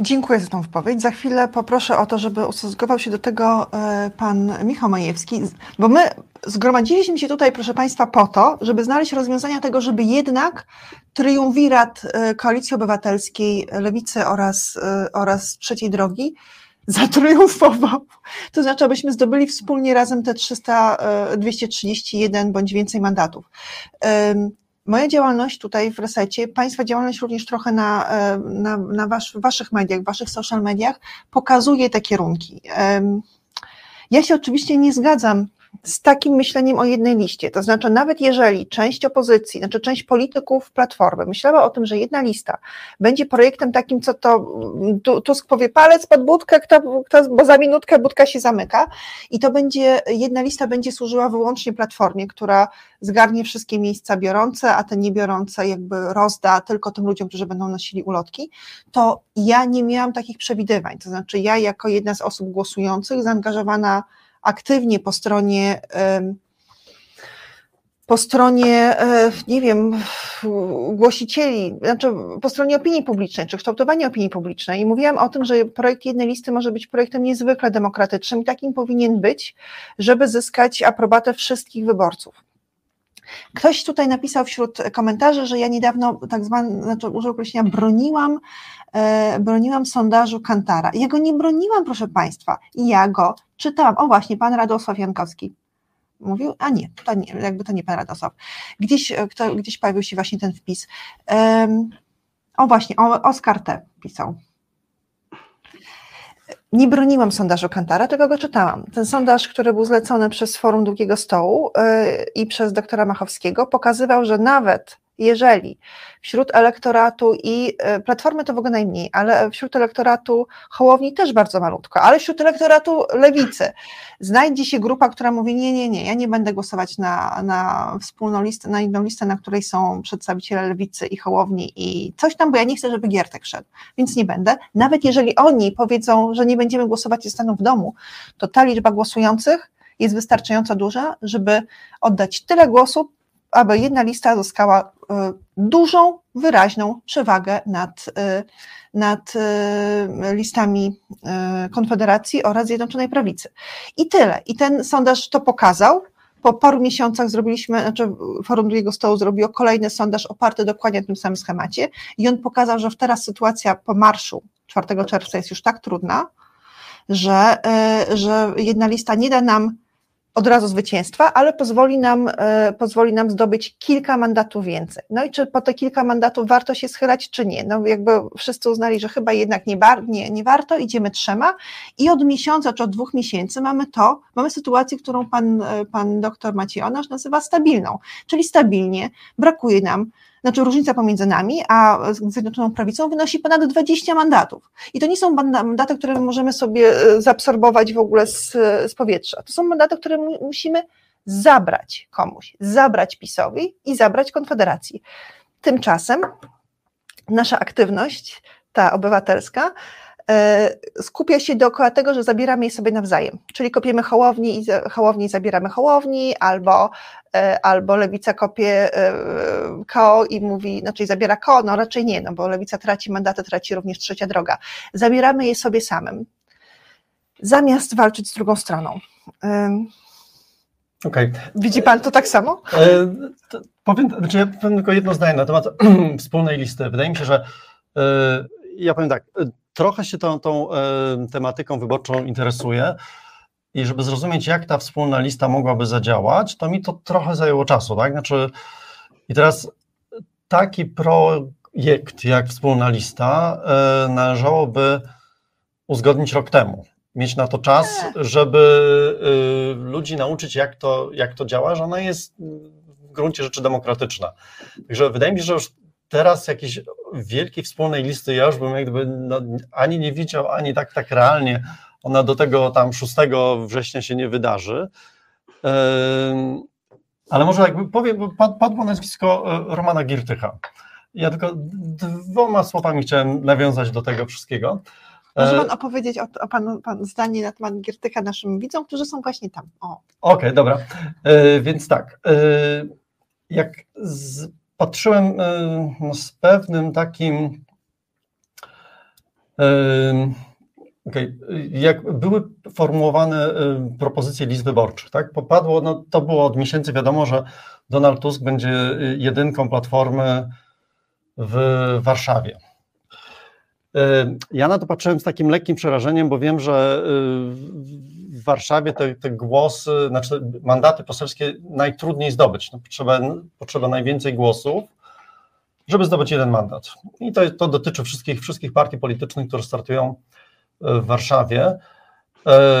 Dziękuję za tą wypowiedź. Za chwilę poproszę o to, żeby ustosunkował się do tego e, pan Michał Majewski, bo my zgromadziliśmy się tutaj, proszę Państwa, po to, żeby znaleźć rozwiązania tego, żeby jednak triumvirat e, Koalicji Obywatelskiej, Lewicy oraz, e, oraz Trzeciej Drogi zatriumfował. To znaczy, abyśmy zdobyli wspólnie razem te 300, 231 bądź więcej mandatów moja działalność tutaj w Resecie, Państwa działalność również trochę na, e, na, na wasz, waszych mediach, waszych social mediach pokazuje te kierunki. Ja się oczywiście nie zgadzam z takim myśleniem o jednej liście. To znaczy, nawet jeżeli część opozycji, znaczy część polityków Platformy myślała o tym, że jedna lista będzie projektem takim, co to Tusk powie palec pod budkę, kto, kto, bo za minutkę budka się zamyka i to będzie, jedna lista będzie służyła wyłącznie Platformie, która zgarnie wszystkie miejsca biorące, a te niebiorące jakby rozda tylko tym ludziom, którzy będą nosili ulotki, to ja nie miałam takich przewidywań. To znaczy, ja jako jedna z osób głosujących, zaangażowana aktywnie po stronie po stronie, e, nie wiem, głosicieli, znaczy po stronie opinii publicznej, czy kształtowania opinii publicznej i mówiłam o tym, że projekt jednej listy może być projektem niezwykle demokratycznym i takim powinien być, żeby zyskać aprobatę wszystkich wyborców. Ktoś tutaj napisał wśród komentarzy, że ja niedawno tak zwany, znaczy użył określenia broniłam, e, broniłam sondażu Kantara. Ja go nie broniłam, proszę Państwa, ja go czytałam. O właśnie, pan Radosław Jankowski mówił, a nie, to nie, jakby to nie pan Radosław. Gdzieś, e, kto, gdzieś pojawił się właśnie ten wpis. O właśnie, o, Oskar T. pisał. Nie broniłam sondażu Kantara, tylko go czytałam. Ten sondaż, który był zlecony przez Forum Długiego Stołu yy, i przez doktora Machowskiego, pokazywał, że nawet jeżeli wśród elektoratu i e, Platformy to w ogóle najmniej, ale wśród elektoratu Hołowni też bardzo malutko, ale wśród elektoratu Lewicy znajdzie się grupa, która mówi nie, nie, nie, ja nie będę głosować na, na wspólną listę, na inną listę, na której są przedstawiciele Lewicy i Hołowni i coś tam, bo ja nie chcę, żeby Giertek szedł, więc nie będę. Nawet jeżeli oni powiedzą, że nie będziemy głosować i staną w domu, to ta liczba głosujących jest wystarczająco duża, żeby oddać tyle głosów, aby jedna lista zyskała y, dużą, wyraźną przewagę nad, y, nad y, listami Konfederacji oraz Zjednoczonej Prawicy. I tyle. I ten sondaż to pokazał. Po paru miesiącach zrobiliśmy, znaczy Forum Drugiego Stołu zrobiło kolejny sondaż oparty dokładnie na tym samym schemacie i on pokazał, że teraz sytuacja po marszu 4 czerwca jest już tak trudna, że, że jedna lista nie da nam od razu zwycięstwa, ale pozwoli nam, e, pozwoli nam zdobyć kilka mandatów więcej. No i czy po te kilka mandatów warto się schylać, czy nie? No jakby wszyscy uznali, że chyba jednak nie, nie, nie warto, idziemy trzema i od miesiąca czy od dwóch miesięcy mamy to, mamy sytuację, którą pan, e, pan doktor Maciej Onasz nazywa stabilną, czyli stabilnie brakuje nam znaczy różnica pomiędzy nami a Zjednoczoną Prawicą wynosi ponad 20 mandatów. I to nie są mandaty, które możemy sobie e, zaabsorbować w ogóle z, z powietrza. To są mandaty, które musimy zabrać komuś, zabrać PiSowi i zabrać Konfederacji. Tymczasem nasza aktywność, ta obywatelska, skupia się dookoła tego, że zabieramy je sobie nawzajem, czyli kopiemy hołowni i, hołowni zabieramy hołowni, albo, e, albo lewica kopie e, KO i mówi, znaczy zabiera KO, no raczej nie, no bo lewica traci mandaty, traci również trzecia droga. Zabieramy je sobie samym, zamiast walczyć z drugą stroną. Okay. Widzi pan to tak samo? E, to powiem, znaczy ja powiem tylko jedno zdanie na temat wspólnej listy. Wydaje mi się, że e, ja powiem tak, e, trochę się tą, tą e, tematyką wyborczą interesuję i żeby zrozumieć, jak ta wspólna lista mogłaby zadziałać, to mi to trochę zajęło czasu, tak? Znaczy, i teraz taki projekt jak wspólna lista e, należałoby uzgodnić rok temu mieć na to czas, żeby y, ludzi nauczyć, jak to, jak to działa, że ona jest w gruncie rzeczy demokratyczna. Także wydaje mi się, że już teraz jakiejś wielkiej wspólnej listy ja już bym jakby no, ani nie widział, ani tak, tak realnie ona do tego tam 6 września się nie wydarzy. Ale może jakby powiem, padło nazwisko e, Romana Giertycha. Ja tylko dwoma słowami chciałem nawiązać do tego wszystkiego. Może e, pan opowiedzieć o, o panu, pan zdanie na temat Giertyka naszym widzom, którzy są właśnie tam. Okej, okay, dobra. E, więc tak, jak z, patrzyłem e, no, z pewnym takim e, Okay. Jak były formułowane e, propozycje list wyborczych, tak? Popadło, no to było od miesięcy wiadomo, że Donald Tusk będzie jedynką platformy w Warszawie. Ja na to patrzyłem z takim lekkim przerażeniem, bo wiem, że y, Warszawie te, te głosy, znaczy mandaty poselskie najtrudniej zdobyć. No, potrzeba, potrzeba najwięcej głosów, żeby zdobyć jeden mandat. I to, to dotyczy wszystkich, wszystkich partii politycznych, które startują y, w Warszawie.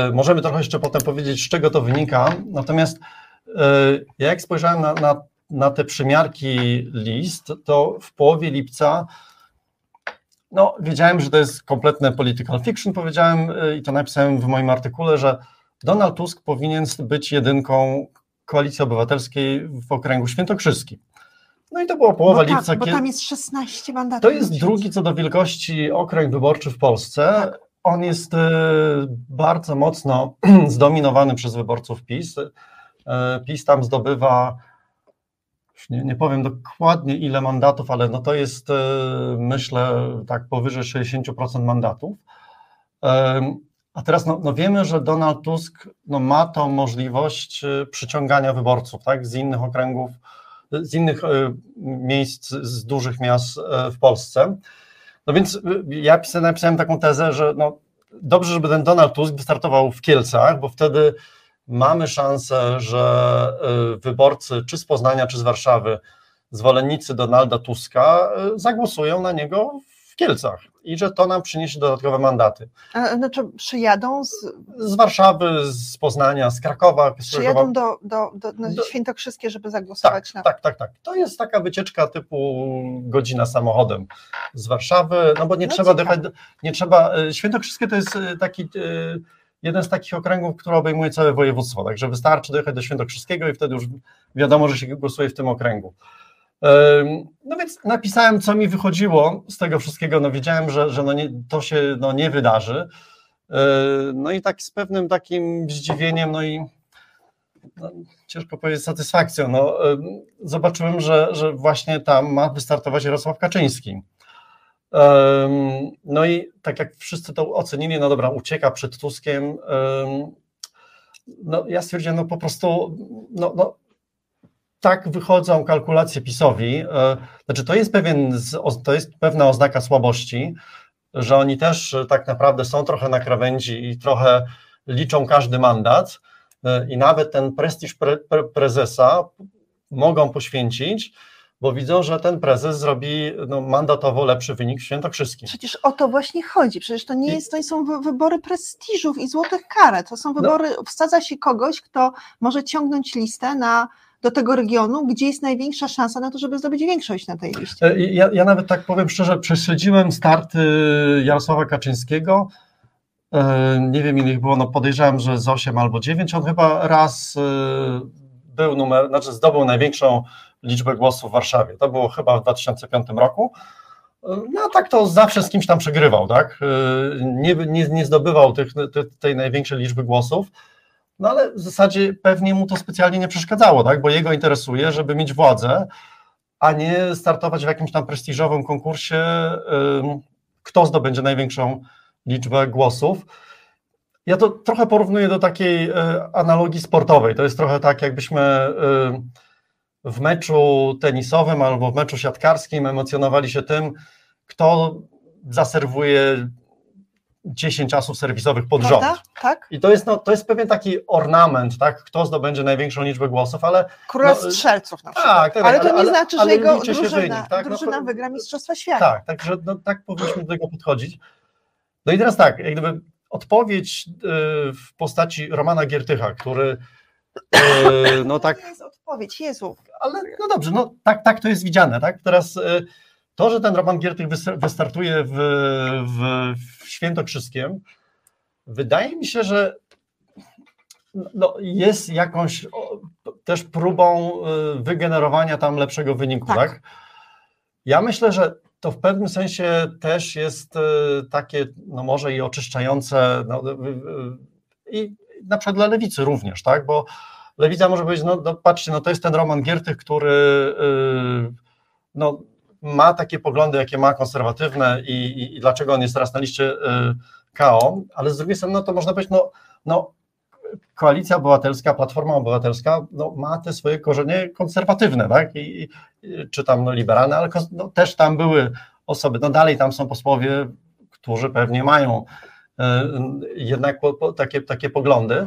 Y, możemy trochę jeszcze potem powiedzieć, z czego to wynika. Natomiast ja jak spojrzałem na, na, na te przymiarki list, to w połowie lipca no, wiedziałem, że to jest kompletne political fiction. Powiedziałem i to napisałem w moim artykule, że Donald Tusk powinien być jedynką koalicji obywatelskiej w okręgu świętokrzyskim. No i to była połowa bo tak, lipca. Bo tam jest 16 mandatów. To jest drugi co do wielkości okręg wyborczy w Polsce. Tak. On jest y, bardzo mocno zdominowany przez wyborców PiS. Y, PiS tam zdobywa nie, nie powiem dokładnie ile mandatów, ale no to jest e, myślę tak powyżej 60% mandatów. A teraz no, no wiemy, że Donald Tusk no ma tą możliwość e, przyciągania wyborców tak, z innych okręgów, z innych e, miejsc, z dużych miast w Polsce. No więc ja napisałem taką tezę, że no dobrze, żeby ten Donald Tusk wystartował w Kielcach, bo wtedy mamy szansę, że y, wyborcy czy z Poznania, czy z Warszawy, zwolennicy Donalda Tuska y, zagłosują na niego w Kielcach i że to nam przyniesie dodatkowe mandaty. A, znaczy przyjadą z... Z Warszawy, z Poznania, z Krakowa. Przyjadą do, do, do, do Świętokrzyskie, żeby zagłosować tak, na... Tak, tak, tak. To jest taka wycieczka typu godzina samochodem z Warszawy, no bo nie no trzeba dojechać, nie trzeba, y, Świętokrzyskie to jest taki jeden z takich okręgów, który obejmuje całe województwo, także wystarczy dojechać do Świętokrzyskiego i wtedy już wiadomo, że się głosuje w tym okręgu. No więc napisałem, co mi wychodziło z tego wszystkiego. No wiedziałem, że, że no nie, to się no nie wydarzy. No i tak z pewnym takim zdziwieniem, no i no, ciężko powiedzieć satysfakcją, no, zobaczyłem, że, że właśnie tam ma wystartować Jarosław Kaczyński. No i tak jak wszyscy to ocenili, no dobra, ucieka przed Tuskiem. No ja stwierdziłem, no po prostu, no, no tak wychodzą kalkulacje PiSowi. E, znaczy, to jest, pewien, to jest pewna oznaka słabości, że oni też tak naprawdę są trochę na krawędzi i trochę liczą każdy mandat e, i nawet ten prestiż pre, pre, prezesa mogą poświęcić bo widzą, że ten prezes zrobi no, mandatowo lepszy wynik w Świętokrzyskim. Przecież o to właśnie chodzi. Przecież to nie, jest, to nie są wybory prestiżów i złotych karet. To są no. wybory, no. wsadza się kogoś, kto może ciągnąć listę na do tego regionu, gdzie jest największa szansa na to, żeby zdobyć większość na tej liście. E, ja, ja nawet tak powiem szczerze, prześledziłem starty Jarosława Kaczyńskiego. E, nie wiem, ile ich było, no podejrzewam, że z 8 albo 9. On chyba raz był numer, znaczy zdobył największą liczbę głosów w Warszawie. To było chyba w 2005 roku. No a tak to zawsze z kimś tam przegrywał, tak? Nie, nie, nie zdobywał tych, tej największej liczby głosów, no ale w zasadzie pewnie mu to specjalnie nie przeszkadzało, tak? Bo jego interesuje, żeby mieć władzę, a nie startować w jakimś tam prestiżowym konkursie, kto zdobędzie największą liczbę głosów. Ja to trochę porównuję do takiej e, analogii sportowej. To jest trochę tak, jakbyśmy e, w meczu tenisowym albo w meczu siatkarskim emocjonowali się tym, kto zaserwuje 10 asów serwisowych pod rząd. Tak? I to jest, no, to jest pewien taki ornament, tak? Kto zdobędzie największą liczbę głosów, ale. Króla no, strzelców na przykład. Tak, tak, ale to nie ale, znaczy, że jego drużyna, wynik, tak? drużyna no, wygra Mistrzostwa Świata. Tak, także no, tak powinniśmy do tego podchodzić. No i teraz tak, jak gdyby odpowiedź y, w postaci Romana Giertycha, który y, no tak... To jest odpowiedź, Jezu. Ale no dobrze, no tak, tak to jest widziane, tak? Teraz y, to, że ten Roman Giertych wystartuje w, w, w Świętokrzyskiem, wydaje mi się, że no, jest jakąś też próbą wygenerowania tam lepszego wyniku, tak? tak? Ja myślę, że to w pewnym sensie też jest e, takie, no może i oczyszczające, no, i na przykład dla lewicy również, tak, bo lewica może powiedzieć, no, no patrzcie, no to jest ten Roman Giertych, który no, ma takie poglądy, jakie ma konserwatywne i, i, i dlaczego on jest teraz na liście e, KO, ale z drugiej strony, no to można powiedzieć, no, no Koalicja Obywatelska, Platforma Obywatelska no, ma te swoje korzenie konserwatywne, tak? I, czy tam no, liberalne, ale no, też tam były osoby, no dalej tam są posłowie, którzy pewnie mają y, jednak po, po, takie, takie poglądy.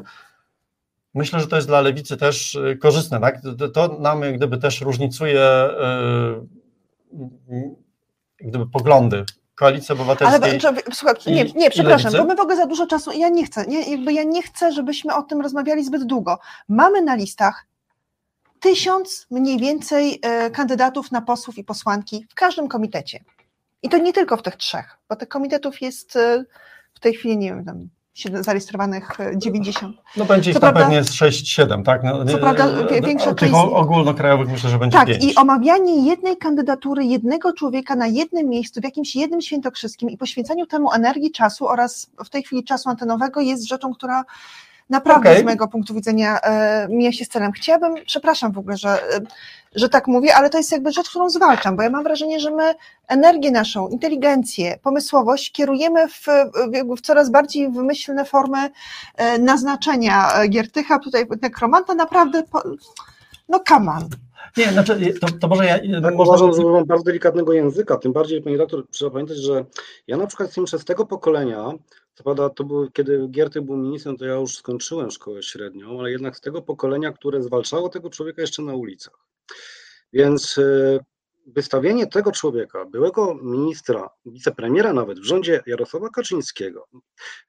Myślę, że to jest dla lewicy też e, korzystne, tak? To, nam gdyby też różnicuje y, gdyby poglądy Koalicji Obywatelskiej. Ale słuchaj, nie, nie, przepraszam, bo my w ogóle za dużo czasu, ja nie chcę, nie, jakby ja nie chcę, żebyśmy o tym rozmawiali zbyt długo. Mamy na listach tysiąc mniej więcej e, kandydatów na posłów i posłanki w każdym komitecie. I to nie tylko w tych trzech, bo tych komitetów jest e, w tej chwili, nie wiem, tam zarejestrowanych 90. E, no będzie ich co tam prawda, pewnie 6-7, tak? No, co prawda większa Tych ogólnokrajowych myślę, że będzie Tak, 5. i omawianie jednej kandydatury, jednego człowieka na jednym miejscu, w jakimś jednym świętokrzyskim i poświęcaniu temu energii, czasu oraz w tej chwili czasu antenowego jest rzeczą, która naprawdę okay. z mojego punktu widzenia e, mija się z celem. Chciałabym, przepraszam w ogóle, że, e, że tak mówię, ale to jest jakby rzecz, którą zwalczam, bo ja mam wrażenie, że my energię naszą, inteligencję, pomysłowość kierujemy w, w, w coraz bardziej wymyślne formy e, naznaczenia Giertycha, tutaj nekromanta, naprawdę, po, no come on. Nie, znaczy, to, to może ja. Tak, można... Uważam, że mam bardzo delikatnego języka, tym bardziej, panie redaktor, trzeba pamiętać, że ja na przykład jestem przez tego pokolenia, co prawda, to był, kiedy Gierty był ministrem, to ja już skończyłem szkołę średnią, ale jednak z tego pokolenia, które zwalczało tego człowieka jeszcze na ulicach. Więc e, wystawienie tego człowieka, byłego ministra, wicepremiera nawet w rządzie Jarosława Kaczyńskiego,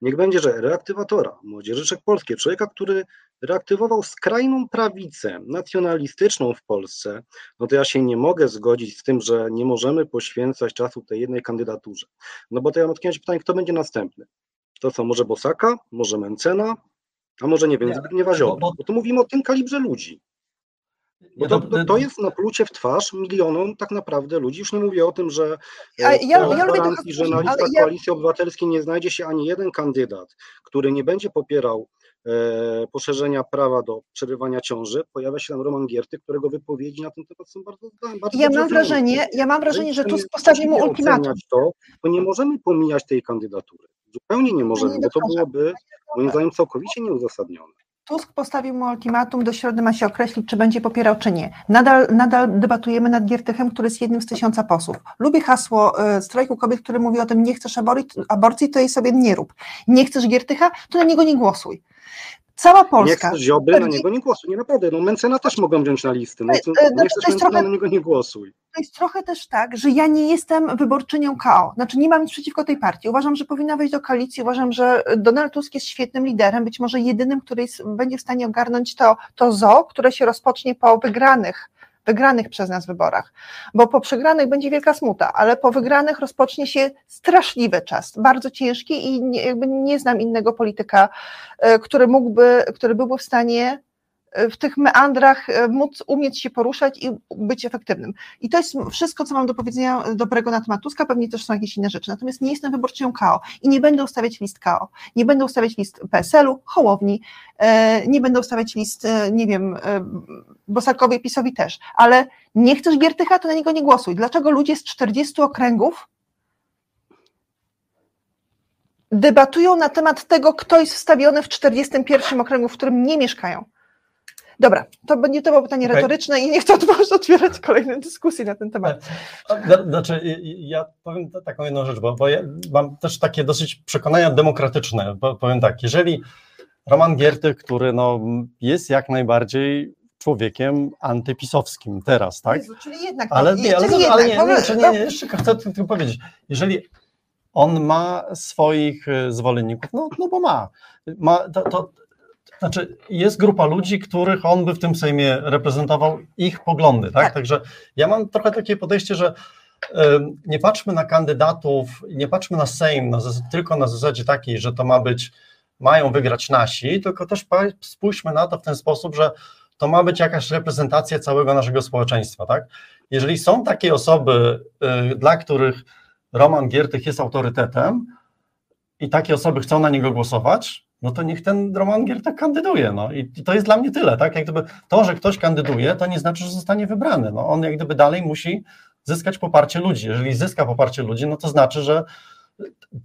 niech będzie, że reaktywatora Młodzieży Czech Polskiej, człowieka, który reaktywował skrajną prawicę nacjonalistyczną w Polsce, no to ja się nie mogę zgodzić z tym, że nie możemy poświęcać czasu tej jednej kandydaturze. No bo to ja mam takie pytanie, kto będzie następny? To co, może Bosaka, może Mencena, a może nie wiem, Zbigniewa Ziobry, bo, bo tu mówimy o tym kalibrze ludzi. Bo to, to, to, jest naplucie w twarz milionom tak naprawdę ludzi. Już nie mówię o tym, że ja, ja, ja gwarancji, że na listach ja... Koalicji Obywatelskiej nie znajdzie się ani jeden kandydat, który nie będzie popierał e, poszerzenia prawa do przerywania ciąży. Pojawia się tam Roman Gierty, którego wypowiedzi na ten temat są bardzo, bardzo ja mam wrażenie, Ja mam wrażenie, że tu postawimy mu ultimatum. To, bo nie możemy pomijać tej kandydatury. Zupełnie nie możemy, bo to byłoby moim zdaniem całkowicie nieuzasadnione. Tusk postawił mu ultimatum, do środy ma się określić, czy będzie popierał, czy nie. Nadal, nadal debatujemy nad Giertychem, który jest jednym z tysiąca posłów. Lubię hasło y, strajku kobiet, który mówi o tym, nie chcesz aborcji, to jej sobie nie rób. Nie chcesz Giertycha, to na niego nie głosuj. Cała Nie Polska. chcesz Ziobry, na niego nie głosuj. Nie naprawdę, no Mencena też mogą wziąć na listy. No, E, to, nie chcesz Mencena, trochę- na niego nie głosuj. To jest trochę też tak, że ja nie jestem wyborczynią KO. Znaczy nie mam nic przeciwko tej partii. Uważam, że powinna wejść do koalicji. Uważam, że Donald Tusk jest świetnym liderem, być może jedynym, który jest, będzie w stanie ogarnąć to, to zo, które się rozpocznie po wygranych wygranych przez nas wyborach, bo po przegranych będzie wielka smuta, ale po wygranych rozpocznie się straszliwy czas, bardzo ciężki i nie, nie znam innego polityka, e, który mógłby, który byłby w stanie w tych meandrach e, móc umieć się poruszać i być efektywnym. I to jest wszystko, co mam do powiedzenia dobrego na temat Tuska, pewnie też są jakieś inne rzeczy. Natomiast nie jestem wyborczynią KO i nie będę ustawiać list KO, nie będę ustawiać list PSL-u, Hołowni, e, nie będę ustawiać list, e, nie wiem, Bosakowi, PiSowi też, ale nie chcesz Giertycha, to na niego nie głosuj. Dlaczego ludzie z 40 okręgów debatują na temat tego, kto jest wstawiony w 41 okręgu, w którym nie mieszkają? Dobra, to będzie to było pytanie Okej. retoryczne i nie chcę otworzyć, otwierać kolejne dyskusje na ten temat. Zna- Znaczy, y- y- ja powiem ta- taką jedną rzecz, bo, bo ja mam też takie dosyć przekonania demokratyczne. Bo, powiem tak, jeżeli Roman Giertych, który no, jest jak najbardziej człowiekiem antypisowskim teraz, tak? Jezu, czyli jednak, Ale no, nie, ale, czyli ale jednak, nie, w ogóle- nie, czy nie, nie, jeszcze chcę tylko powiedzieć, jeżeli on ma swoich y, zwolenników, no, no bo ma, ma to, to, znaczy jest grupa ludzi, których on by w tym Sejmie reprezentował ich poglądy, tak? Tak. Także ja mam trochę takie podejście, że nie patrzmy na kandydatów, nie patrzmy na Sejm na, tylko na zasadzie takiej, że to ma być, mają wygrać nasi, tylko też spójrzmy na to w ten sposób, że to ma być jakaś reprezentacja całego naszego społeczeństwa, tak? Jeżeli są takie osoby, y, dla których Roman Giertych jest autorytetem i takie osoby chcą na niego głosować, no to niech ten Roman Giertych kandyduje, no i to jest dla mnie tyle, tak? Jak gdyby to, że ktoś kandyduje, to nie znaczy, że zostanie wybrany, no on jak gdyby dalej musi zyskać poparcie ludzi. Jeżeli zyska poparcie ludzi, no to znaczy, że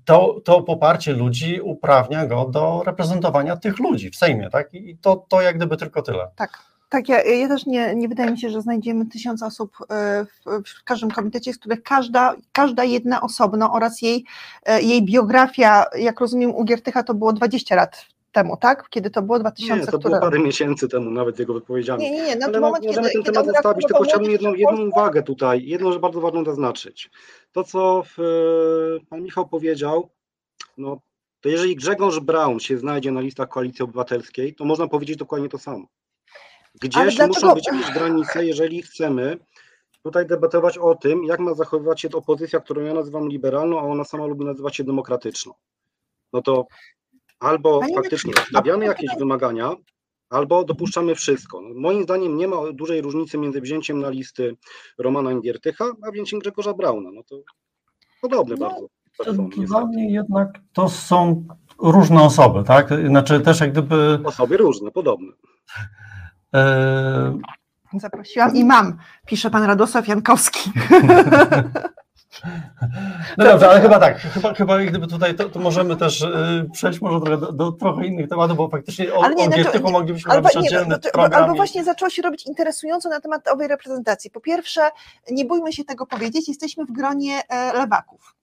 to, to poparcie ludzi uprawnia go do reprezentowania tych ludzi w Sejmie, tak? I to, to jak gdyby tylko tyle. Tak. Tak, ja, ja też nie, nie wydaje mi się, że znajdziemy tysiąc osób e, w, w każdym komitecie, z których każda, każda jedna osobno oraz jej, e, jej biografia, jak rozumiem u Giertycha to było 20 lat temu, tak? Kiedy to było 2000, Nie, to które... było parę miesięcy temu nawet jego wypowiedziami. Nie, nie, nie, na Ale no, moment, możemy kiedy, ten kiedy temat zostawić, tylko chciałbym jedną, jedną uwagę tutaj, jedną rzecz bardzo ważną zaznaczyć. To, co w, pan Michał powiedział, no, to jeżeli Grzegorz Braun się znajdzie na listach Koalicji Obywatelskiej, to można powiedzieć dokładnie to samo. Gdzieś dlaczego- muszą być jakieś granice, jeżeli chcemy tutaj debatować o tym, jak ma zachowywać się opozycja, którą ja nazywam liberalną, a ona sama lubi nazywać się demokratyczną. No to albo Panie faktycznie stawiamy jakieś wymagania, albo dopuszczamy wszystko. No, moim zdaniem nie ma dużej różnicy między wzięciem na listy Romana Giertycha, a wzięciem Grzegorza Brauna. No to podobne No, bardzo. Persony, Dla mnie jednak to są różne osoby, tak? Znaczy też jak gdyby. Osoby różne, podobne. E, Zaprosiłam i mam, pisze pan Radosław Jankowski. no dobrze, ale chyba tak, chyba, chyba gdyby tutaj to, to możemy też e, przejść może trochę do, do trochę innych tematów, bo faktycznie o, Ale nie, o znaczy- moglibyśmy Albo, robić nie, no to- albo właśnie zaczęło się robić interesująco na temat owej reprezentacji. Po pierwsze, nie bójmy się tego powiedzieć, jesteśmy w gronie e, lewaków.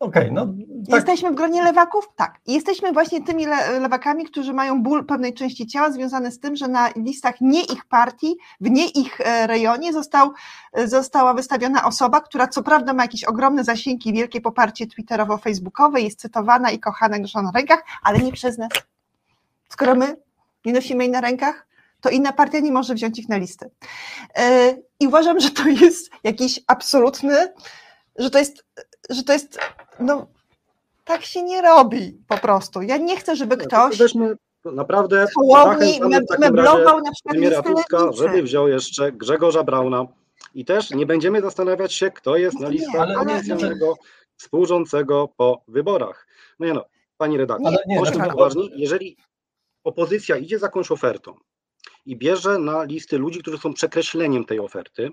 Okej, no tak, Jesteśmy w gronie lewaków? Tak. Jesteśmy właśnie tymi le lewakami, którzy mają ból pewnej części ciała związany z tym, że na listach nie ich partii, w nie ich e, rejonie został, e, została wystawiona osoba, która co prawda ma jakieś ogromne zasięgi, wielkie poparcie twitterowo-facebookowe, jest cytowana i kochana grzana na rękach, ale nie przez nas. Skoro my nie nosimy jej na rękach, to inna partia nie może wziąć ich na listy. E, I uważam, że to jest jakiś absolutny, że to jest, że to jest, no tak się nie robi po prostu. Ja nie chcę, żeby ktoś naprawdę Hołowni meblował na przykład premiera Tuska, żeby wziął jeszcze Grzegorza Brauna i też nie będziemy zastanawiać się, kto jest na listach koalicjonnego współrządzącego po wyborach. No nie no, pani redaktor, bądźmy poważni, jeżeli opozycja idzie z jakąś ofertą i bierze na listy ludzi, którzy są przekreśleniem tej oferty,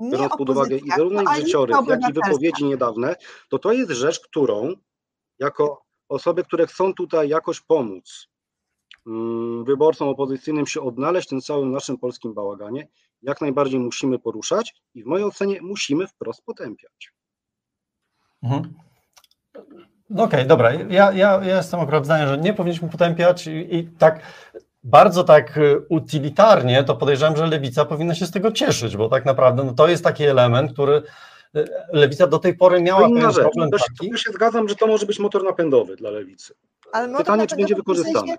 biorąc pod uwagę i zarówno ich życiorys, jak i wypowiedzi niedawne, to to jest rzecz, którą jako osoby, które chcą tutaj jakoś pomóc mm, wyborcom opozycyjnym się odnaleźć w tym całym naszym polskim bałaganie, jak najbardziej musimy poruszać i w mojej ocenie musimy wprost potępiać. Mhm. No okej, okay, dobra. Ja, ja, ja jestem akurat zdania, że nie powinniśmy potępiać i, i tak bardzo tak y, utylitarnie, to podejrzewam, że lewica powinna się z tego cieszyć, bo tak naprawdę no, to jest taki element, który y, lewica do tej pory miała pewien rzecz. problem to, taki. Ja się zgadzam, że to może być motor napędowy dla lewicy. Ale Pytanie, czy będzie wykorzystany.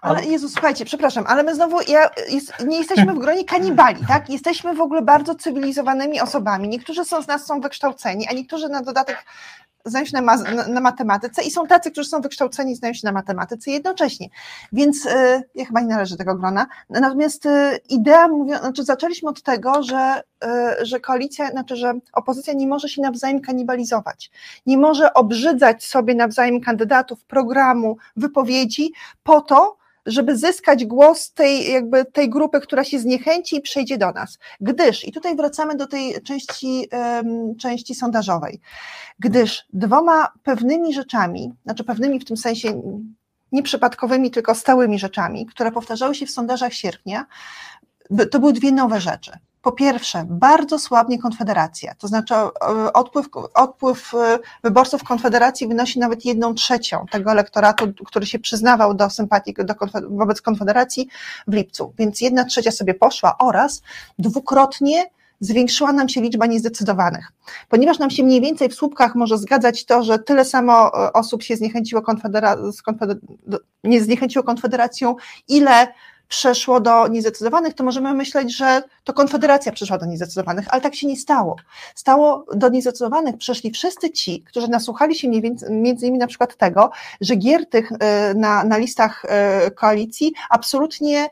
Ale Jezu, słuchajcie, przepraszam, ale my znowu ja, jest, nie jesteśmy w gronie kanibali, tak? Jesteśmy w ogóle bardzo cywilizowanymi osobami. Niektórzy są z nas są wykształceni, a niektórzy na dodatek znają się na, ma, na, matematyce i są tacy, którzy są wykształceni, znają się na matematyce jednocześnie. Więc y, ja chyba nie należę do tego grona. Natomiast y, idea, mówią, znaczy zaczęliśmy od tego, że, y, że koalicja, znaczy, że opozycja nie może się nawzajem kanibalizować. Nie może obrzydzać sobie nawzajem kandydatów, programu, wypowiedzi po to, żeby zyskać głos tej, jakby tej grupy, która się zniechęci i przejdzie do nas. Gdyż, i tutaj wracamy do tej części, um, części sondażowej, gdyż dwoma pewnymi rzeczami, znaczy pewnymi w tym sensie nieprzypadkowymi, tylko stałymi rzeczami, które powtarzały się w sondażach sierpnia, to były dwie nowe rzeczy. Po pierwsze, bardzo słabnie Konfederacja, to znaczy e, odpływ, odpływ e, wyborców Konfederacji wynosi nawet jedną trzecią tego elektoratu, który się przyznawał do sympatii do, wobec Konfederacji w lipcu, więc jedna trzecia sobie poszła oraz dwukrotnie zwiększyła nam się liczba niezdecydowanych. Ponieważ nam się mniej więcej w słupkach może zgadzać to, że tyle samo e, osób się zniechęciło, konfedera konfeder nie zniechęciło Konfederacją, ile przeszło do niezdecydowanych, to możemy myśleć, że to Konfederacja przeszła do niezdecydowanych, ale tak się nie stało. Stało do niezdecydowanych przeszli wszyscy ci, którzy nasłuchali się między innymi na przykład tego, że Giertych e, na, na listach e, koalicji absolutnie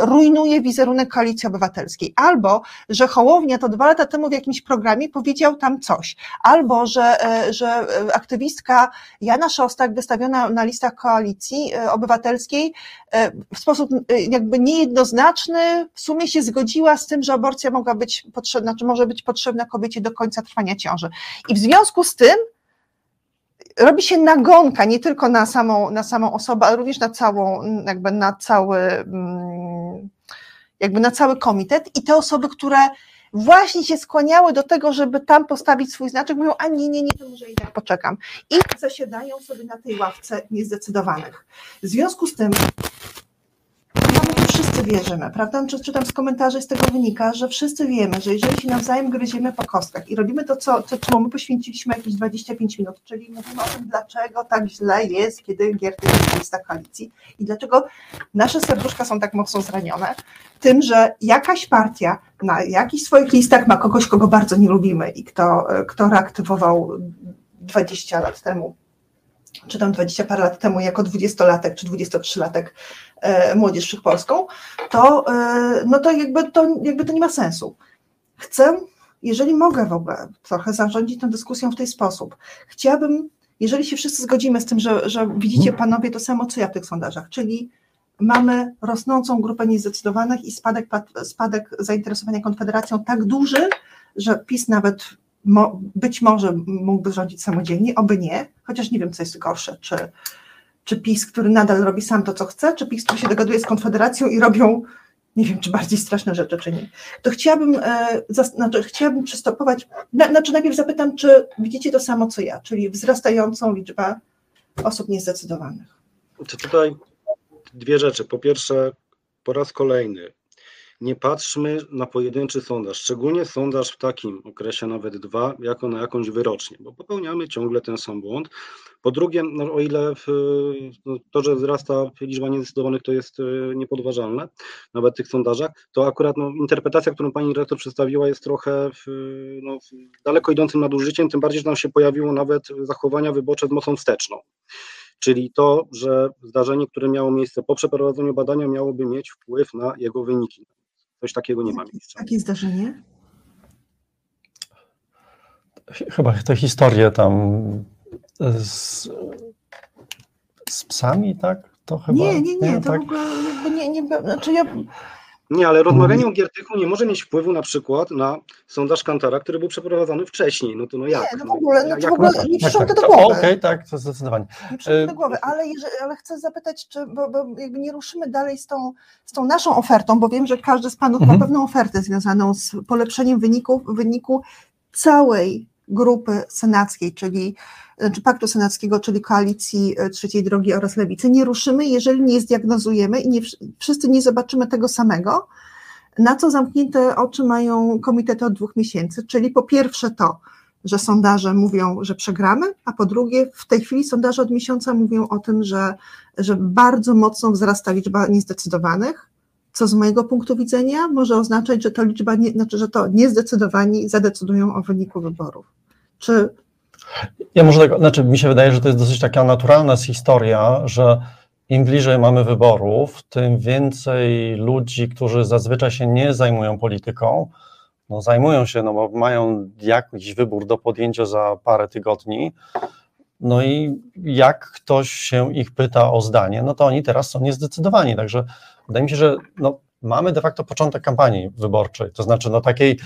rujnuje wizerunek koalicji obywatelskiej. Albo, że Hołownia to dwa lata temu w jakimś programie powiedział tam coś. Albo, że, e, że aktywistka Jana Szostak wystawiona na listach koalicji e, obywatelskiej w sposób jakby niejednoznaczny w sumie się zgodziła z tym, że aborcja mogła być potrzebna, czy może być potrzebna kobiecie do końca trwania ciąży. I w związku z tym robi się nagonka nie tylko na samą, na samą osobę, ale również na całą, jakby na cały, mm, jakby na cały komitet i te osoby, które właśnie się skłaniały do tego, żeby tam postawić swój znaczek, mówią, a nie, nie, nie, to może tak poczekam. I zasiadają sobie na tej ławce niezdecydowanych. W związku z tym wszyscy wierzymy, prawda? Czytam z komentarzy, z tego wynika, że wszyscy wiemy, że jeżeli się nawzajem gryziemy po kostkach i robimy to, co, co czemu my poświęciliśmy jakieś 25 minut, czyli mówimy o tym, dlaczego tak źle jest, kiedy Gierty jest lista koalicji i dlaczego nasze serduszka są tak mocno zranione, tym, że jakaś partia na jakichś swoich listach ma kogoś, kogo bardzo nie lubimy i kto, kto reaktywował 20 lat temu czy tam 20 parę lat temu jako 20-latek czy 23-latek e, Młodzież Wszechpolską, to, e, no to, jakby to jakby to nie ma sensu. Chcę, jeżeli mogę w ogóle trochę zarządzić tę dyskusją w ten sposób, chciałabym, jeżeli się wszyscy zgodzimy z tym, że, że widzicie panowie to samo, co ja w tych sondażach, czyli mamy rosnącą grupę niezdecydowanych i spadek, spadek zainteresowania Konfederacją tak duży, że PiS nawet mo, być może mógłby rządzić samodzielnie, oby nie, chociaż nie wiem, co jest gorsze, czy, czy PiS, który nadal robi sam to, co chce, czy PiS, który się dogaduje z Konfederacją i robią, nie wiem, czy bardziej straszne rzeczy, czy nie. To chciałabym, e, znaczy, chciałabym przystopować, na, znaczy najpierw zapytam, czy widzicie to samo, co ja, czyli wzrastającą liczbę osób niezdecydowanych. Czy tutaj dwie rzeczy. Po pierwsze, po raz kolejny nie patrzmy na pojedynczy sondaż, szczególnie sondaż w takim okresie, nawet dwa, jako na jakąś wyrocznię, bo popełniamy ciągle ten sam błąd. Po drugie, no, o ile w, no, to, że wzrasta liczba niezdecydowanych, to jest e, niepodważalne, nawet w tych sondażach, to akurat no, interpretacja, którą pani dyrektor przedstawiła, jest trochę w, no, daleko idącym nadużyciem, tym bardziej, że nam się pojawiło nawet zachowania wyborcze z mocą wsteczną. Czyli to, że zdarzenie, które miało miejsce po przeprowadzeniu badania, miałoby mieć wpływ na jego wyniki. Coś takiego nie ma miejsca. Jakie zdarzenie? Chyba te historie tam z, z psami, tak? To chyba, nie, nie, nie, nie to tak? w ogóle nie, nie, znaczy ja nie, ale rozmawianie o Giertychu nie może mieć wpływu na przykład na sondaż Kantara, który był przeprowadzony wcześniej. No to no jak? Nie, no w ogóle, no to w ogóle nie przyszło tak, tak, do głowy. Okej, okay, tak, to zdecydowanie. Nie przyszło do głowy, ale, jeżeli, ale chcę zapytać, czy, bo, bo jakby nie ruszymy dalej z tą, z tą naszą ofertą, bo wiem, że każdy z panów mhm. ma pewną ofertę związaną z polepszeniem wyników, wyniku całej grupy senackiej, czyli czy Paktu Senackiego, czyli Koalicji Trzeciej Drogi oraz Lewicy, nie ruszymy, jeżeli nie zdiagnozujemy i nie, wszyscy nie zobaczymy tego samego, na co zamknięte oczy mają komitety od dwóch miesięcy, czyli po pierwsze to, że sondaże mówią, że przegramy, a po drugie, w tej chwili sondaże od miesiąca mówią o tym, że, że bardzo mocno wzrasta liczba niezdecydowanych, co z mojego punktu widzenia może oznaczać, że to liczba, nie, znaczy, że to niezdecydowani zadecydują o wyniku wyborów. Czy. Ja może tak, znaczy mi się wydaje, że to jest dosyć taka naturalna historia, że im bliżej mamy wyborów, tym więcej ludzi, którzy zazwyczaj się nie zajmują polityką, no zajmują się, no bo mają jakiś wybór do podjęcia za parę tygodni. No i jak ktoś się ich pyta o zdanie, no to oni teraz są niezdecydowani. Także wydaje mi się, że no, mamy de facto początek kampanii wyborczej. To znaczy, no takiej,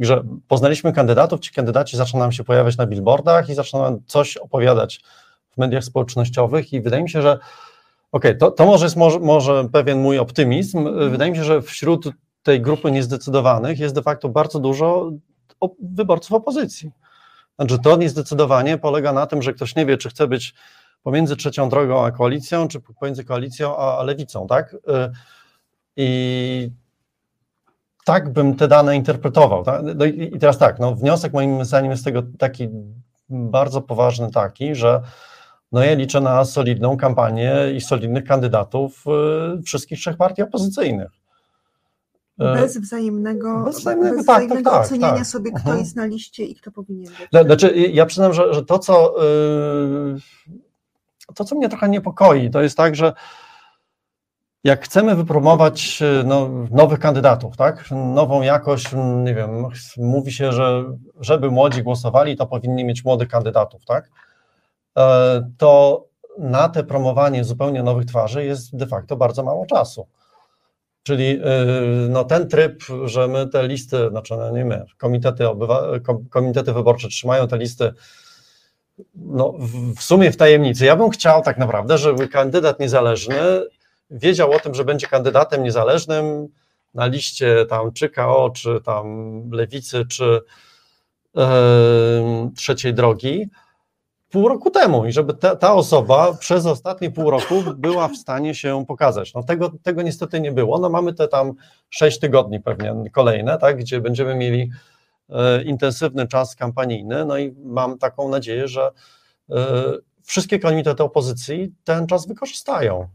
że poznaliśmy kandydatów, ci kandydaci zaczną nam się pojawiać na billboardach i zaczną nam coś opowiadać w mediach społecznościowych i wydaje mi się, że okej, okay, to, to może jest może, może pewien mój optymizm. Wydaje mi się, że wśród tej grupy niezdecydowanych jest de facto bardzo dużo wyborców opozycji. Znaczy to niezdecydowanie polega na tym, że ktoś nie wie, czy chce być pomiędzy trzecią drogą a koalicją, czy pomiędzy koalicją a lewicą, tak? Y, I tak bym te dane interpretował. Tak? No I teraz tak, no wniosek moim zdaniem jest tego taki bardzo poważny taki, że no ja liczę na solidną kampanię i solidnych kandydatów y, wszystkich trzech partii opozycyjnych. E, bez wzajemnego, bez wzajemnego, bez tak, tak wzajemnego tak, oceniania tak. sobie, kto mhm. jest na liście i kto powinien być. Znaczy, ja przyznam, że, że to, co, yy, to, co mnie trochę niepokoi, to jest tak, że jak chcemy wypromować y, no, nowych kandydatów, tak, nową jakość, nie wiem, mówi się, że żeby młodzi głosowali, to powinni mieć młodych kandydatów, tak, e, to na te promowanie zupełnie nowych twarzy jest de facto bardzo mało czasu. Czyli y, no, ten tryb, że my te listy, znaczy no, nie my, komitety, obywa, komitety wyborcze trzymają te listy no, w sumie w tajemnicy. Ja bym chciał tak naprawdę, żeby kandydat niezależny wiedział o tym, że będzie kandydatem niezależnym na liście tam czy KO, czy tam lewicy, czy yy, trzeciej drogi, pół roku temu i żeby ta, ta, osoba przez ostatnie pół roku była w stanie się pokazać. No tego, tego niestety nie było. No mamy te tam sześć tygodni pewnie kolejne, tak, gdzie będziemy mieli intensywny czas kampanijny, no i mam taką nadzieję, że e, wszystkie komitety opozycji ten czas wykorzystają.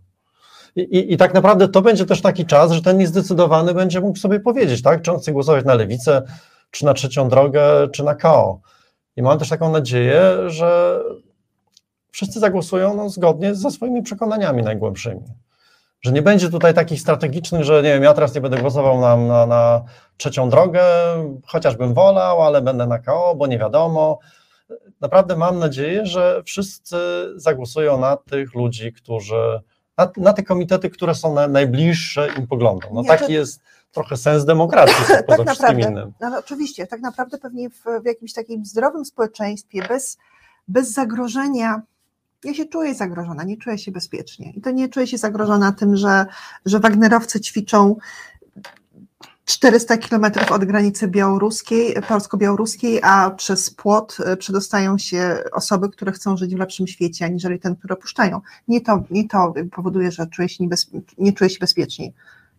I, i, I, tak naprawdę to będzie też taki czas, że ten niezdecydowany będzie mógł sobie powiedzieć, tak, czy on chce głosować na lewicę, czy na trzecią drogę, czy na KO. I mam też taką nadzieję, że wszyscy zagłosują no, zgodnie ze swoimi przekonaniami najgłębszymi. Że nie będzie tutaj takich strategicznych, że nie wiem, ja teraz nie będę głosował na, na, na trzecią drogę, chociażbym wolał, ale będę na KO, bo nie wiadomo. Naprawdę mam nadzieję, że wszyscy zagłosują na tych ludzi, którzy, na, na te komitety, które są na, najbliższe im poglądom. No taki jest trochę sens demokracji tak poza naprawdę, innym. No, oczywiście, tak naprawdę pewnie w, w jakimś takim zdrowym społeczeństwie, bez, bez zagrożenia ja się czuję zagrożona, nie czuję się bezpiecznie. I to nie czuję się zagrożona tym, że, że Wagnerowcy ćwiczą 400 kilometrów od granicy białoruskiej, polsko-białoruskiej, a przez płot e, przedostają się osoby, które chcą żyć w lepszym świecie, aniżeli ten, który opuszczają. Nie to, nie to powoduje, że czuję się nie czuję się bezpieczniej.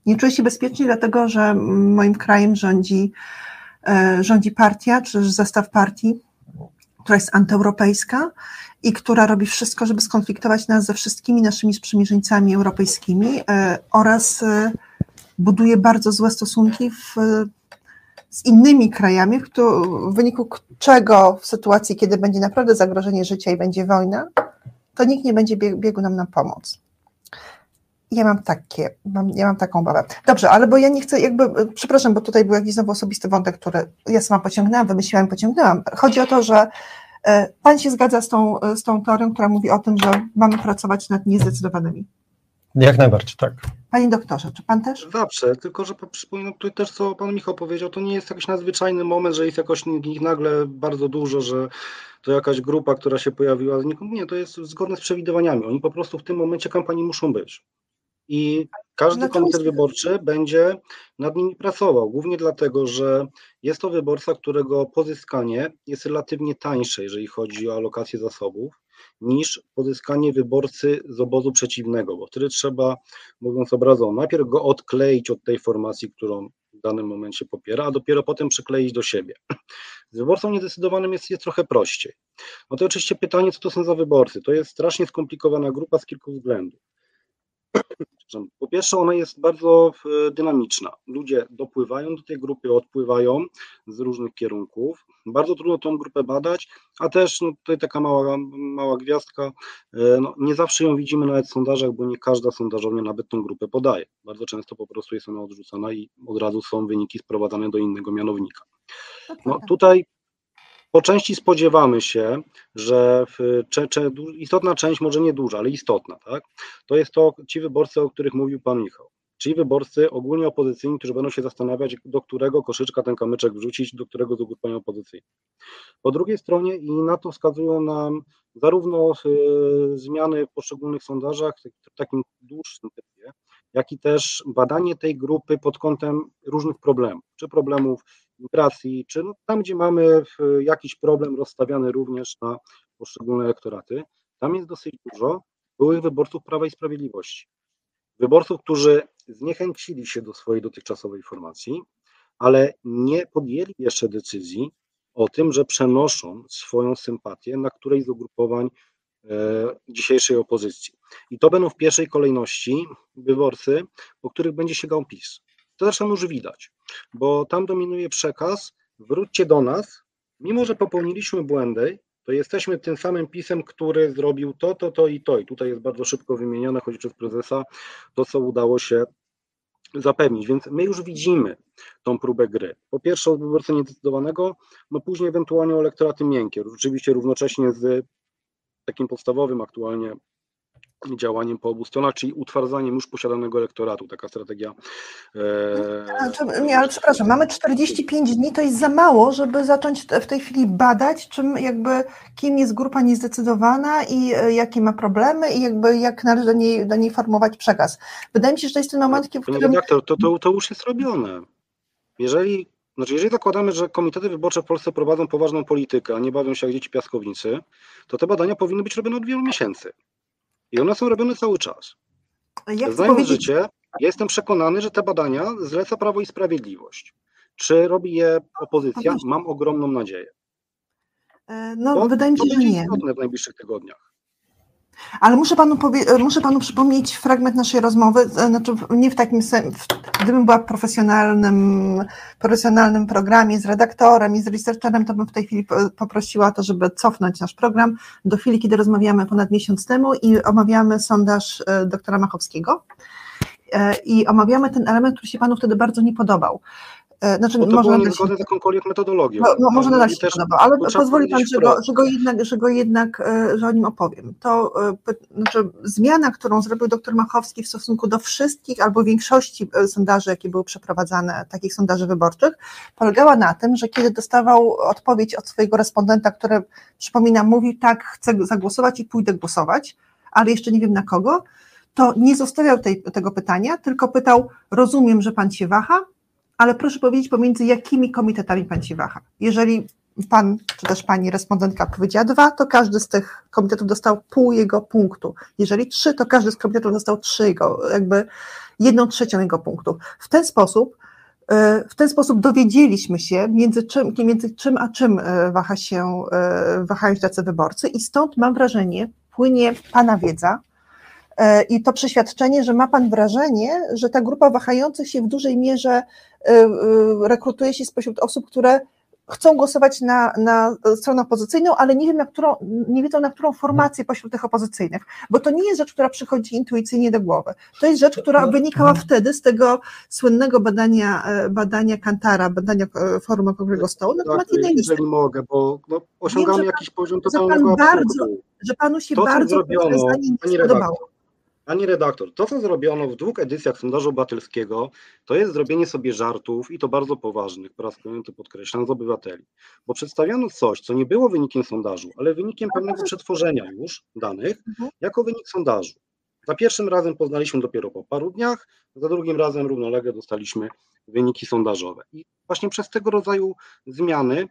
Nie czuję się bezpiecznie, dlatego że moim krajem rządzi, e, rządzi partia, czy zestaw partii, która jest antyeuropejska i która robi wszystko, żeby skonfliktować nas ze wszystkimi naszymi sprzymierzeńcami europejskimi e, oraz e, buduje bardzo złe stosunki w, z innymi krajami, w, w wyniku czego w sytuacji, kiedy będzie naprawdę zagrożenie życia i będzie wojna, to nikt nie będzie biegł nam na pomoc. Ja mam takie, mam, ja mam taką obawę. Dobrze, ale bo ja nie chcę, jakby, przepraszam, bo tutaj był jakiś znowu osobisty wątek, który ja sama pociągnęłam, wymyśliłam i pociągnęłam. Chodzi o to, że e, Pan się zgadza z tą, z tą teorią, która mówi o tym, że mamy pracować nad niezdecydowanymi. Jak najbardziej, tak. Panie doktorze, czy pan też? Zawsze, tylko że przypominam tutaj też, co pan Michał powiedział, to nie jest jakiś nadzwyczajny moment, że jest jakoś ich nagle bardzo dużo, że to jakaś grupa, która się pojawiła. Nie, to jest zgodne z przewidywaniami. Oni po prostu w tym momencie kampanii muszą być i każdy komitet wyborczy będzie nad nimi pracował, głównie dlatego, że jest to wyborca, którego pozyskanie jest relatywnie tańsze, jeżeli chodzi o alokację zasobów, niż pozyskanie wyborcy z obozu przeciwnego, bo wtedy trzeba, mówiąc obrazowo, najpierw go odkleić od tej formacji, którą w danym momencie popiera, a dopiero potem przykleić do siebie. Z wyborcą niedecydowanym jest, jest trochę prościej. No to oczywiście pytanie, co to są za wyborcy? To jest strasznie skomplikowana grupa z kilku względów. Po pierwsze, ona jest bardzo e, dynamiczna. Ludzie dopływają do tej grupy, odpływają z różnych kierunków. Bardzo trudno tą grupę badać, a też no, tutaj taka mała, mała gwiazdka. e, No, nie zawsze ją widzimy nawet w sondażach, bo nie każda sondażownia nawet tą grupę podaje. Bardzo często po prostu jest ona odrzucana i od razu są wyniki sprowadzane do innego mianownika. No tutaj po części spodziewamy się, że w, cze, du- istotna część, może nie duża, ale istotna, tak? To jest to ci wyborcy, o których mówił pan Michał. Ci wyborcy ogólnie opozycyjni, którzy będą się zastanawiać, do którego koszyczka ten kamyczek wrzucić, do którego z ugrupowania opozycyjnych. Po drugiej stronie, i na to wskazują nam zarówno e, zmiany w poszczególnych sondażach, w takim dłuższym tempie, jak i też badanie tej grupy pod kątem różnych problemów, czy problemów migracji, czy no, tam, gdzie mamy jakiś problem rozstawiany również na poszczególne elektoraty, tam jest dosyć dużo byłych wyborców Prawa i Sprawiedliwości. Wyborców, którzy zniechęcili się do swojej dotychczasowej formacji, ale nie podjęli jeszcze decyzji o tym, że przenoszą swoją sympatię na którejś z ugrupowań e, dzisiejszej opozycji. I to będą w pierwszej kolejności wyborcy, po których będzie sięgał PiS. To zresztą już widać, bo tam dominuje przekaz, wróćcie do nas, mimo że popełniliśmy błędy, to jesteśmy tym samym pisem, który zrobił to, to, to i to. I tutaj jest bardzo szybko wymienione, choć przez prezesa, to co udało się zapewnić. Więc my już widzimy tą próbę gry. Po pierwsze od wyborcy niedecydowanego, no później ewentualnie o elektoraty miękkie, rzeczywiście równocześnie z takim podstawowym aktualnie działaniem po obu stronach, czyli utwardzaniem już posiadanego elektoratu, taka strategia. E, nie, ale przepraszam, mamy 45 dni, to jest za mało, żeby zacząć w tej chwili badać, czym jakby, kim jest grupa niezdecydowana i e, jakie ma problemy i jakby jak należy do niej, do niej formować przekaz. Wydaje mi się, że to jest ten moment, w którym redaktor, to, to, to już jest robione. Jeżeli, znaczy jeżeli zakładamy, że komitety wyborcze w Polsce prowadzą poważną politykę, a nie bawią się jak dzieci piaskownicy, to te badania powinny być robione od wielu miesięcy. I one są robione cały czas. ja chcę Znając powiedzieć, życie, ja jestem przekonany, że te badania zleca Prawo i Sprawiedliwość. Czy robi je opozycja? Mam ogromną nadzieję. e, no Bo wydaje mi się, że nie. w najbliższych tygodniach. Ale muszę panu, powie, muszę panu przypomnieć fragment naszej rozmowy, e, znaczy nie w takim sensie, gdybym była w profesjonalnym, profesjonalnym programie z redaktorem i z researcherem, to bym w tej chwili po- poprosiła to, żeby cofnąć nasz program do chwili, kiedy rozmawiamy ponad miesiąc temu i omawiamy sondaż e, doktora Machowskiego E, i omawiamy ten element, który się panu wtedy bardzo nie podobał. E, Znaczy, Bo to może było niezgodne z jakąkolwiek metodologią. no, no, może nadal się też podoba, ale pozwoli pan, że go, że, go jednak, że go jednak, e, że o nim opowiem. To e, znaczy, zmiana, którą zrobił dr Machowski w stosunku do wszystkich albo większości sondaży, jakie były przeprowadzane, takich sondaży wyborczych, polegała na tym, że kiedy dostawał odpowiedź od swojego respondenta, który, przypominam, mówił tak, chcę zagłosować i pójdę głosować, ale jeszcze nie wiem na kogo, to nie zostawiał tej, tego pytania, tylko pytał, rozumiem, że pan się waha, ale proszę powiedzieć, pomiędzy jakimi komitetami pan się waha. Jeżeli pan, czy też pani respondentka powiedziała dwa, to każdy z tych komitetów dostał pół jego punktu. Jeżeli trzy, to każdy z komitetów dostał trzy jego, jakby jedną trzecią jego punktu. W ten sposób e, w ten sposób dowiedzieliśmy się, między czym, między czym a czym e, waha się, e, wahają się tacy wyborcy i stąd mam wrażenie, płynie Pana wiedza, I to przeświadczenie, że ma Pan wrażenie, że ta grupa wahających się w dużej mierze rekrutuje się spośród osób, które chcą głosować na, na stronę opozycyjną, ale nie, wiem, na którą, nie wiedzą, na którą formację pośród tych opozycyjnych, bo to nie jest rzecz, która przychodzi intuicyjnie do głowy. To jest rzecz, która wynikała wtedy z tego słynnego badania, e, badania Kantara, badania e, Forum Okrągłego Stołu na Tak, temat jednej listy. jeżeli mogę, bo no, osiągamy pan- jakiś poziom że pan totalnego bardzo. Że Panu się To, bardzo zrobiono, nie spodobało. Pani redaktor, to co zrobiono w dwóch edycjach sondażu obywatelskiego, to jest zrobienie sobie żartów i to bardzo poważnych, po raz kolejny to podkreślam, z obywateli. Bo przedstawiono coś, co nie było wynikiem sondażu, ale wynikiem pewnego przetworzenia już danych, Mhm. jako wynik sondażu. Za pierwszym razem poznaliśmy dopiero po paru dniach, za drugim razem równolegle dostaliśmy wyniki sondażowe. I właśnie przez tego rodzaju zmiany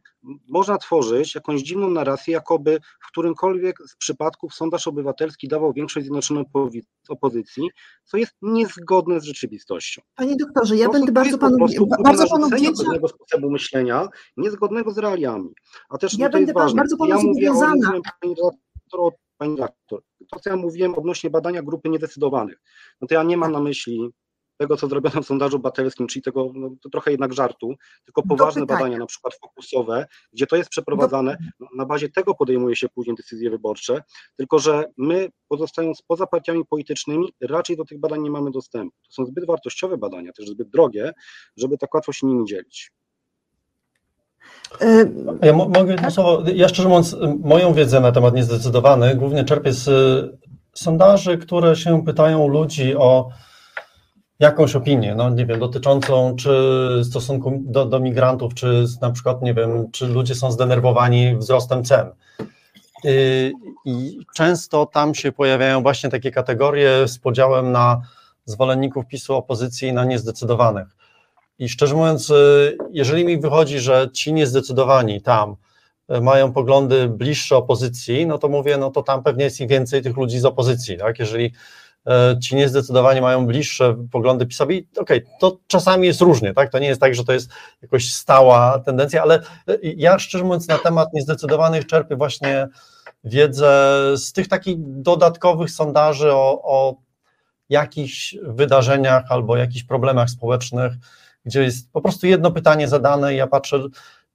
można tworzyć jakąś dziwną narrację, jakoby w którymkolwiek z przypadków sondaż obywatelski dawał większość zjednoczonej opozycji, co jest niezgodne z rzeczywistością. Panie doktorze, ja będę bardzo panu, bardzo panu wdzięczna. sposobu myślenia, niezgodnego z realiami. A też ja będę bardzo panu ja o, pani redaktor, pani redaktor, to co ja mówiłem odnośnie badania grupy niedecydowanych, no to ja nie mam na myśli tego, co zrobiono w sondażu batelskim, czyli tego no, to trochę jednak żartu, tylko poważne badania, na przykład fokusowe, gdzie to jest przeprowadzane, Do... na bazie tego podejmuje się później decyzje wyborcze, tylko że my pozostając poza partiami politycznymi, raczej do tych badań nie mamy dostępu. To są zbyt wartościowe badania, też zbyt drogie, żeby tak łatwo się nimi dzielić. Ja mogę jedno słowo, ja szczerze mówiąc, moją wiedzę na temat niezdecydowanych głównie czerpię z sondaży, które się pytają ludzi o jakąś opinię, no nie wiem, dotyczącą czy stosunku do, do migrantów, czy na przykład, nie wiem, czy ludzie są zdenerwowani wzrostem cen. Y, I często tam się pojawiają właśnie takie kategorie z podziałem na zwolenników PiSu, opozycji i na niezdecydowanych. I szczerze mówiąc, y, jeżeli mi wychodzi, że ci niezdecydowani tam y, mają poglądy bliższe opozycji, no to mówię, no to tam pewnie jest i więcej tych ludzi z opozycji, tak? Jeżeli E, ci niezdecydowanie mają bliższe poglądy PiSowi, okej, okay, to czasami jest różnie, tak? To nie jest tak, że to jest jakoś stała tendencja, ale ja szczerze mówiąc na temat niezdecydowanych czerpię właśnie wiedzę z tych takich dodatkowych sondaży o, o jakichś wydarzeniach albo jakichś problemach społecznych, gdzie jest po prostu jedno pytanie zadane i ja patrzę,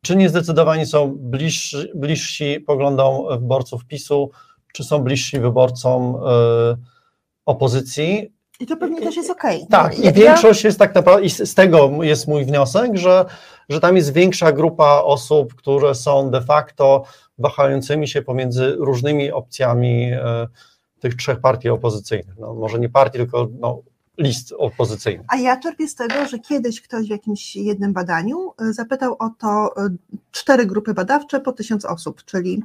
czy niezdecydowani są bliżsi, bliżsi poglądom wyborców PiSu, czy są bliżsi wyborcom yy, opozycji. I to pewnie też jest okej. Okay. Tak, i większość jest tak naprawdę, i z tego jest mój wniosek, że, że tam jest większa grupa osób, które są de facto wahającymi się pomiędzy różnymi opcjami e, tych trzech partii opozycyjnych. No, może nie partii, tylko no, list opozycyjnych. A ja czerpię z tego, że kiedyś ktoś w jakimś jednym badaniu e, zapytał o to e, cztery grupy badawcze po tysiąc osób, czyli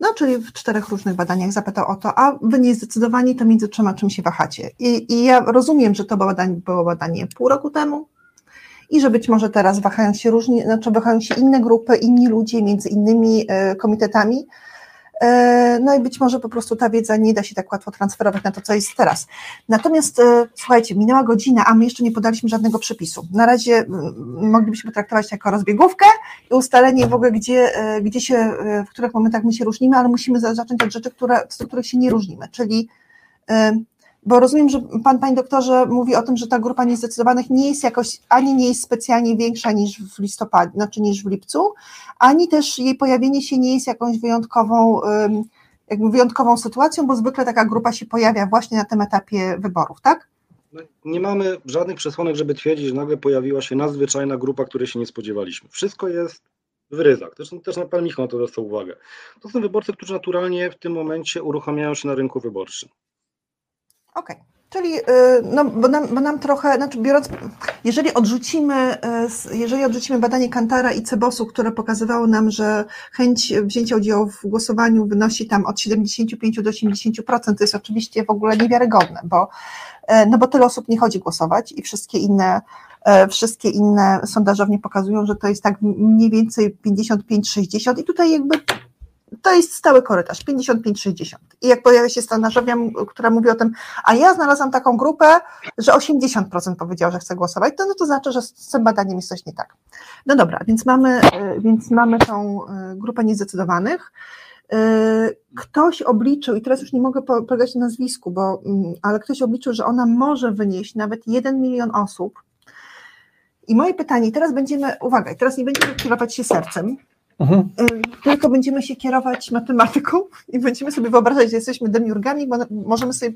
no, czyli w czterech różnych badaniach zapytał o to, a wy nie zdecydowani, to między czym a czym się wahacie. I, i ja rozumiem, że to badanie, było badanie pół roku temu i że być może teraz wahają się różni, znaczy wahają się inne grupy, inni ludzie między innymi e, komitetami, no i być może po prostu ta wiedza nie da się tak łatwo transferować na to, co jest teraz. Natomiast e, słuchajcie, minęła godzina, a my jeszcze nie podaliśmy żadnego przepisu. Na razie moglibyśmy traktować jako rozbiegówkę i ustalenie w ogóle, gdzie, e, gdzie się, w których momentach my się różnimy, ale musimy zacząć od rzeczy, które, z których się nie różnimy, czyli bo rozumiem, że pan, panie doktorze, mówi o tym, że ta grupa niezdecydowanych nie jest jakoś, ani nie jest specjalnie większa niż w listopadzie, znaczy niż w lipcu, ani też jej pojawienie się nie jest jakąś wyjątkową, jakby wyjątkową sytuacją, bo zwykle taka grupa się pojawia właśnie na tym etapie wyborów, tak? No, nie mamy żadnych przesłanek, żeby twierdzić, że nagle pojawiła się nadzwyczajna grupa, której się nie spodziewaliśmy. Wszystko jest w ryzach. Zresztą też pan Michał na to zwraca uwagę. To są wyborcy, którzy naturalnie w tym momencie uruchamiają się na rynku wyborczym. Okej. Okay. Czyli, y, no, bo nam, bo nam trochę, znaczy biorąc, jeżeli odrzucimy, y, jeżeli odrzucimy badanie Kantara i Cebosu, które pokazywało nam, że chęć wzięcia udziału w głosowaniu wynosi tam od 75 do 80%, to jest oczywiście w ogóle niewiarygodne, bo, y, no bo tyle osób nie chodzi głosować i wszystkie inne, wszystkie inne sondażownie pokazują, że to jest tak mniej więcej 55-60 i tutaj jakby to jest stały korytarz, 55-60. I jak pojawia się stanarzowa, która mówi o tym, a ja znalazłam taką grupę, że 80% powiedział, że chce głosować, to, no to znaczy, że z tym badaniem jest coś nie tak. No dobra, więc mamy, e, więc mamy tą e, grupę niezdecydowanych. E, ktoś obliczył, i teraz już nie mogę na nazwisku, bo, mm, ale ktoś obliczył, że ona może wynieść nawet 1 milion osób. I moje pytanie, teraz będziemy, uwaga, teraz nie będziemy kierować się sercem, Mhm. Tylko będziemy się kierować matematyką i będziemy sobie wyobrażać, że jesteśmy demiurgami, bo możemy sobie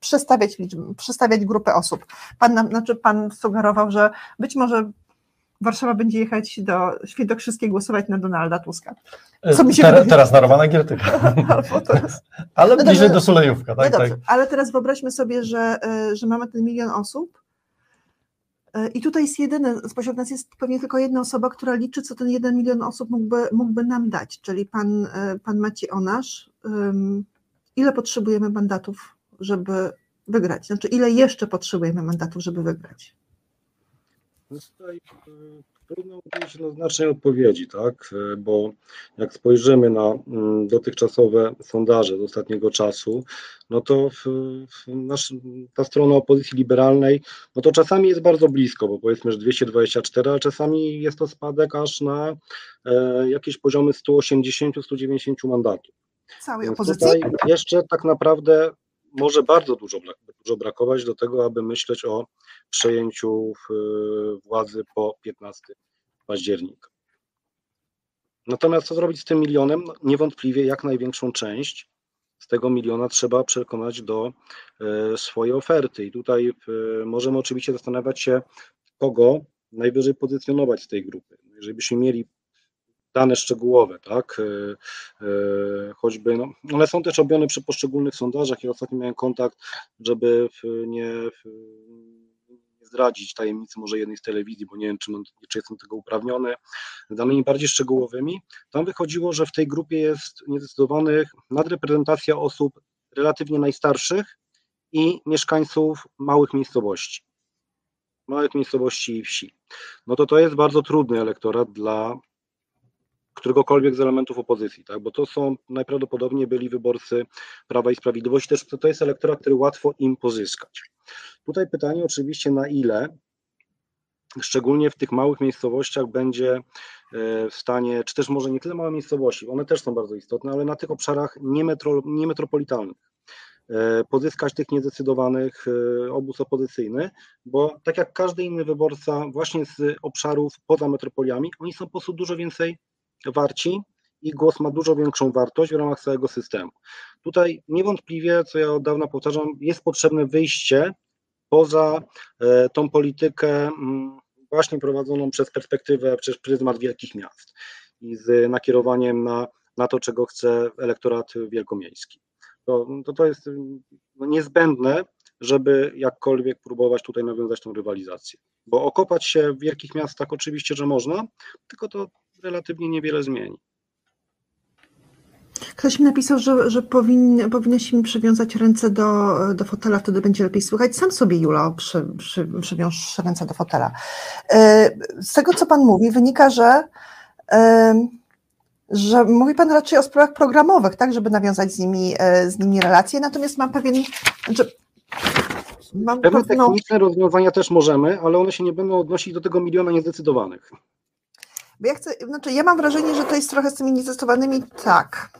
przestawiać liczby, przestawiać grupę osób. Pan, nam, znaczy pan sugerował, że być może Warszawa będzie jechać do Świętokrzyskiej głosować na Donalda Tuska. Co mi się Ter, teraz na Romana Giertyka. Ale no bliżej dobrze, do Sulejówka. Tak, no tak. Ale teraz wyobraźmy sobie, że, e, że mamy ten milion osób E, I tutaj jest jedyny, spośród nas jest pewnie tylko jedna osoba, która liczy, co ten jeden milion osób mógłby, mógłby nam dać, czyli pan, e, pan Maciej Onasz. Ile potrzebujemy mandatów żeby wygrać? Znaczy, ile jeszcze potrzebujemy mandatów, żeby wygrać? Tutaj y, trudno udzielić jednoznacznej odpowiedzi, tak? Y, bo jak spojrzymy na mm, dotychczasowe sondaże z ostatniego czasu, no to w, w nasz, ta strona opozycji liberalnej, no to czasami jest bardzo blisko, bo powiedzmy, że 224, ale czasami jest to spadek aż na e, jakieś poziomy 180-190 mandatów. Całej opozycji? tutaj jeszcze tak naprawdę może bardzo dużo, dużo brakować do tego, aby myśleć o przejęciu władzy po 15 października. Natomiast co zrobić z tym milionem? No, niewątpliwie jak największą część z tego miliona trzeba przekonać do e, swojej oferty. I tutaj e, możemy oczywiście zastanawiać się, kogo najwyżej pozycjonować z tej grupy. Jeżeli byśmy mieli dane szczegółowe, tak, e, e, choćby, no, one są też robione przy poszczególnych sondażach i ostatnio miałem kontakt, żeby nie, nie zdradzić tajemnicy może jednej z telewizji, bo nie wiem, czy, mam, czy jestem tego uprawniony, danymi bardziej szczegółowymi, tam wychodziło, że w tej grupie jest niezdecydowanych nadreprezentacja osób relatywnie najstarszych i mieszkańców małych miejscowości. Małych miejscowości i wsi. No to to jest bardzo trudny elektorat dla któregokolwiek z elementów opozycji, tak? bo to są najprawdopodobniej byli wyborcy Prawa i Sprawiedliwości, też to jest elektorat, który łatwo im pozyskać. Tutaj pytanie oczywiście na ile, szczególnie w tych małych miejscowościach będzie e, w stanie, czy też może nie tyle małe miejscowości, one też są bardzo istotne, ale na tych obszarach niemetro, niemetropolitalnych e, pozyskać tych niezdecydowanych e, obóz opozycyjny, bo tak jak każdy inny wyborca właśnie z obszarów poza metropoliami, oni są po prostu dużo więcej warci, ich głos ma dużo większą wartość w ramach całego systemu. Tutaj niewątpliwie, co ja od dawna powtarzam, jest potrzebne wyjście poza e, tą politykę mm, właśnie prowadzoną przez perspektywę, przez pryzmat wielkich miast i z nakierowaniem na, na to, czego chce elektorat wielkomiejski. To, to, to jest no, niezbędne, żeby jakkolwiek próbować tutaj nawiązać tą rywalizację. Bo okopać się w wielkich miastach oczywiście, że można, tylko to relatywnie niewiele zmieni. Ktoś mi napisał, że, że powin, powinnaś mi przywiązać ręce do, do fotela, wtedy będzie lepiej słychać. Sam sobie, Julo, przy, przy, przywiąż ręce do fotela. E, z tego, co Pan mówi, wynika, że, e, że mówi Pan raczej o sprawach programowych, tak, żeby nawiązać z nimi, e, z nimi relacje, natomiast mam pewien, że mam Pewne pewną... techniczne rozwiązania też możemy, ale one się nie będą odnosić do tego miliona niezdecydowanych. Bo ja chcę, znaczy ja mam wrażenie, że to jest trochę z tymi niezestowanymi tak.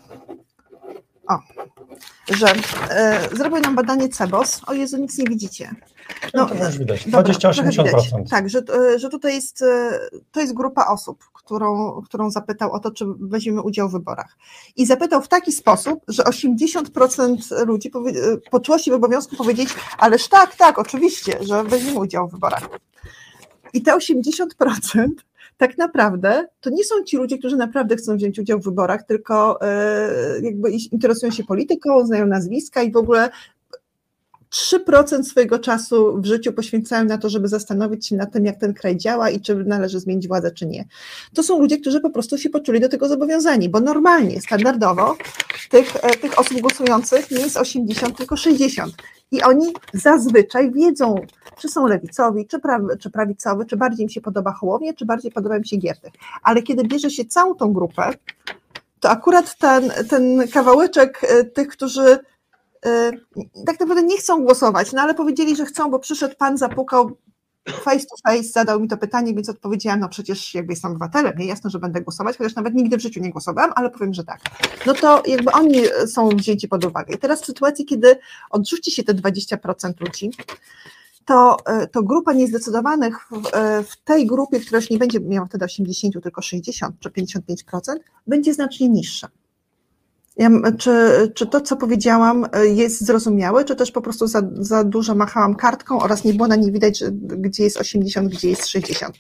O, że zrobił nam badanie CEBOS. O Jezu, nic nie widzicie. No, no to już widać. 20-80%. Tak, że, e, że tutaj jest, e, to jest grupa osób, którą, którą zapytał o to, czy weźmiemy udział w wyborach. I zapytał w taki sposób, że 80% ludzi poczuło się w obowiązku powiedzieć, ależ tak, tak, oczywiście, że weźmiemy udział w wyborach. I te 80% tak naprawdę to nie są ci ludzie, którzy naprawdę chcą wziąć udział w wyborach, tylko e, jakby interesują się polityką, znają nazwiska i w ogóle 3% swojego czasu w życiu poświęcają na to, żeby zastanowić się nad tym, jak ten kraj działa i czy należy zmienić władzę, czy nie. To są ludzie, którzy po prostu się poczuli do tego zobowiązani, bo normalnie, standardowo tych, e, tych osób głosujących nie jest 80, tylko 60. I oni zazwyczaj wiedzą, czy są lewicowi, czy, praw, czy prawicowi, czy bardziej im się podoba Hołownia, czy bardziej podoba im się Giertych. Ale kiedy bierze się całą tą grupę, to akurat ten, ten kawałeczek e, tych, którzy e, tak naprawdę nie chcą głosować, no ale powiedzieli, że chcą, bo przyszedł pan, zapukał face to face, zadał mi to pytanie, więc odpowiedziałam, no przecież jakby jestem obywatelem, nie jasne, że będę głosować, chociaż nawet nigdy w życiu nie głosowałam, ale powiem, że tak. No to jakby oni są wzięci pod uwagę. I teraz w sytuacji, kiedy odrzuci się te 20% ludzi, to, e, to grupa niezdecydowanych w, e, w, tej grupie, która już nie będzie miała wtedy 80, tylko 60 czy 55%, będzie znacznie niższa. Czy, czy to, co powiedziałam, e, jest zrozumiałe, czy też po prostu za, za dużo machałam kartką oraz nie było na niej widać, gdzie jest 80, gdzie jest 60.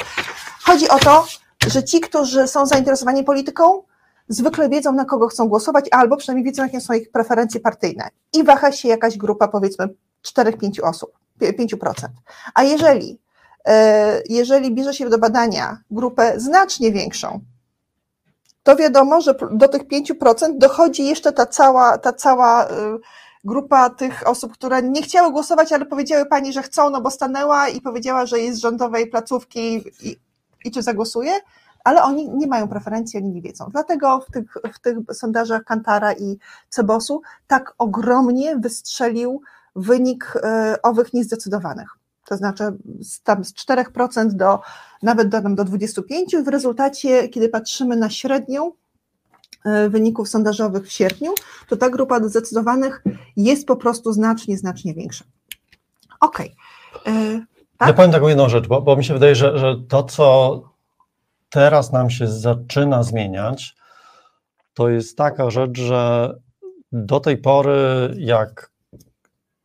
Chodzi o to, że ci, którzy są zainteresowani polityką, zwykle wiedzą, na kogo chcą głosować, albo przynajmniej wiedzą, jakie są ich preferencje partyjne. I waha się jakaś grupa, powiedzmy, 4-5 osób, 5%. A jeżeli, e, jeżeli bierze się do badania grupę znacznie większą, to wiadomo, że do tych 5% dochodzi jeszcze ta cała, ta cała y, grupa tych osób, które nie chciały głosować, ale powiedziały pani, że chcą, no bo stanęła i powiedziała, że jest z rządowej placówki i, i czy zagłosuje, ale oni nie mają preferencji, oni nie wiedzą. Dlatego w tych, w tych sondażach Kantara i Cebosu tak ogromnie wystrzelił wynik y, owych niezdecydowanych. To znaczy tam z 4% do nawet do, do 25% i w rezultacie, kiedy patrzymy na średnią y, wyników sondażowych w sierpniu, to ta grupa zdecydowanych jest po prostu znacznie, znacznie większa. Okej. Okay. Tak? Ja powiem taką jedną rzecz, bo, bo mi się wydaje, że, że to, co teraz nam się zaczyna zmieniać, to jest taka rzecz, że do tej pory, jak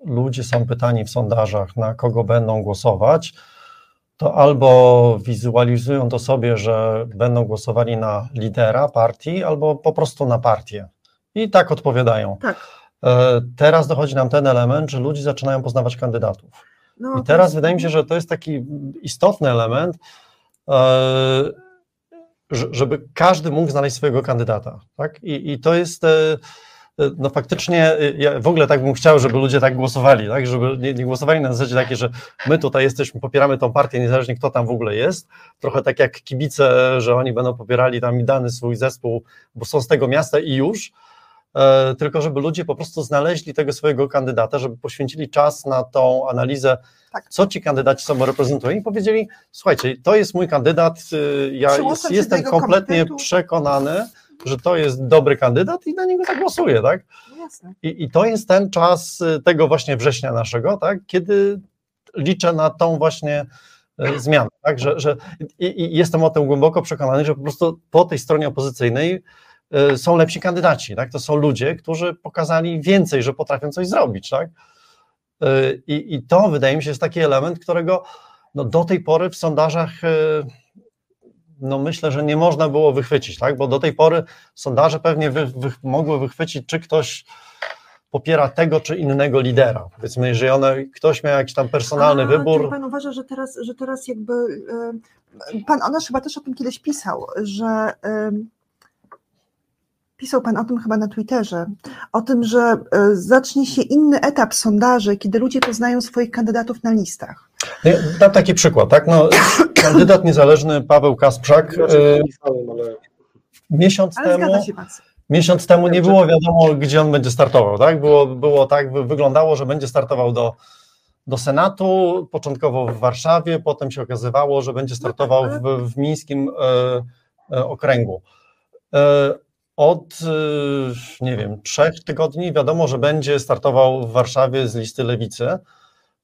ludzie są pytani w sondażach, na kogo będą głosować, to albo wizualizują to sobie, że będą głosowali na lidera partii, albo po prostu na partię. I tak odpowiadają. Tak. E, teraz dochodzi nam ten element, że ludzie zaczynają poznawać kandydatów. No, I teraz wydaje mi się, że to jest taki istotny element, e, żeby każdy mógł znaleźć swojego kandydata. Tak? I, i to jest e, no faktycznie ja w ogóle tak bym chciał, żeby ludzie tak głosowali, tak? żeby nie, nie, głosowali na zasadzie takiej, że my tutaj jesteśmy, popieramy tą partię, niezależnie kto tam w ogóle jest, trochę tak jak kibice, że oni będą popierali tam dany swój zespół, bo są z tego miasta i już, e, tylko żeby ludzie po prostu znaleźli tego swojego kandydata, żeby poświęcili czas na tą analizę, tak. co ci kandydaci sobą reprezentują i powiedzieli, słuchajcie, to jest mój kandydat, y, ja jest, jestem kompletnie przekonany, że to jest dobry kandydat i na niego zagłosuję, tak? Jasne. I, I to jest ten czas y, tego właśnie września naszego, tak? Kiedy liczę na tą właśnie y, zmianę, tak? Że, że i, i jestem o tym głęboko przekonany, że po prostu po tej stronie opozycyjnej y, są lepsi kandydaci, tak? To są ludzie, którzy pokazali więcej, że potrafią coś zrobić, tak? I, i to wydaje mi się jest taki element, którego no, do tej pory w sondażach no myślę, że nie można było wychwycić, tak? bo do tej pory sondaże pewnie wy, wy, mogły wychwycić, czy ktoś popiera tego czy innego lidera. Powiedzmy, jeżeli one, ktoś miał jakiś tam personalny A, wybór. Pan uważa, że teraz, że teraz jakby. Pan Onasz chyba też o tym kiedyś pisał, że. Pisał Pan o tym chyba na Twitterze, o tym, że e, zacznie się inny etap sondaży, kiedy ludzie poznają swoich kandydatów na listach. Dam taki przykład, tak? No, kandydat niezależny Paweł Kasprzak y, miesiąc temu miesiąc temu nie było wiadomo, gdzie on będzie startował, tak? Było, było tak, wyglądało, że będzie startował do, do Senatu, początkowo w Warszawie, potem się okazywało, że będzie startował w, w mińskim e, e, okręgu. E, od, e, nie wiem, trzech tygodni wiadomo, że będzie startował w Warszawie z listy lewicy.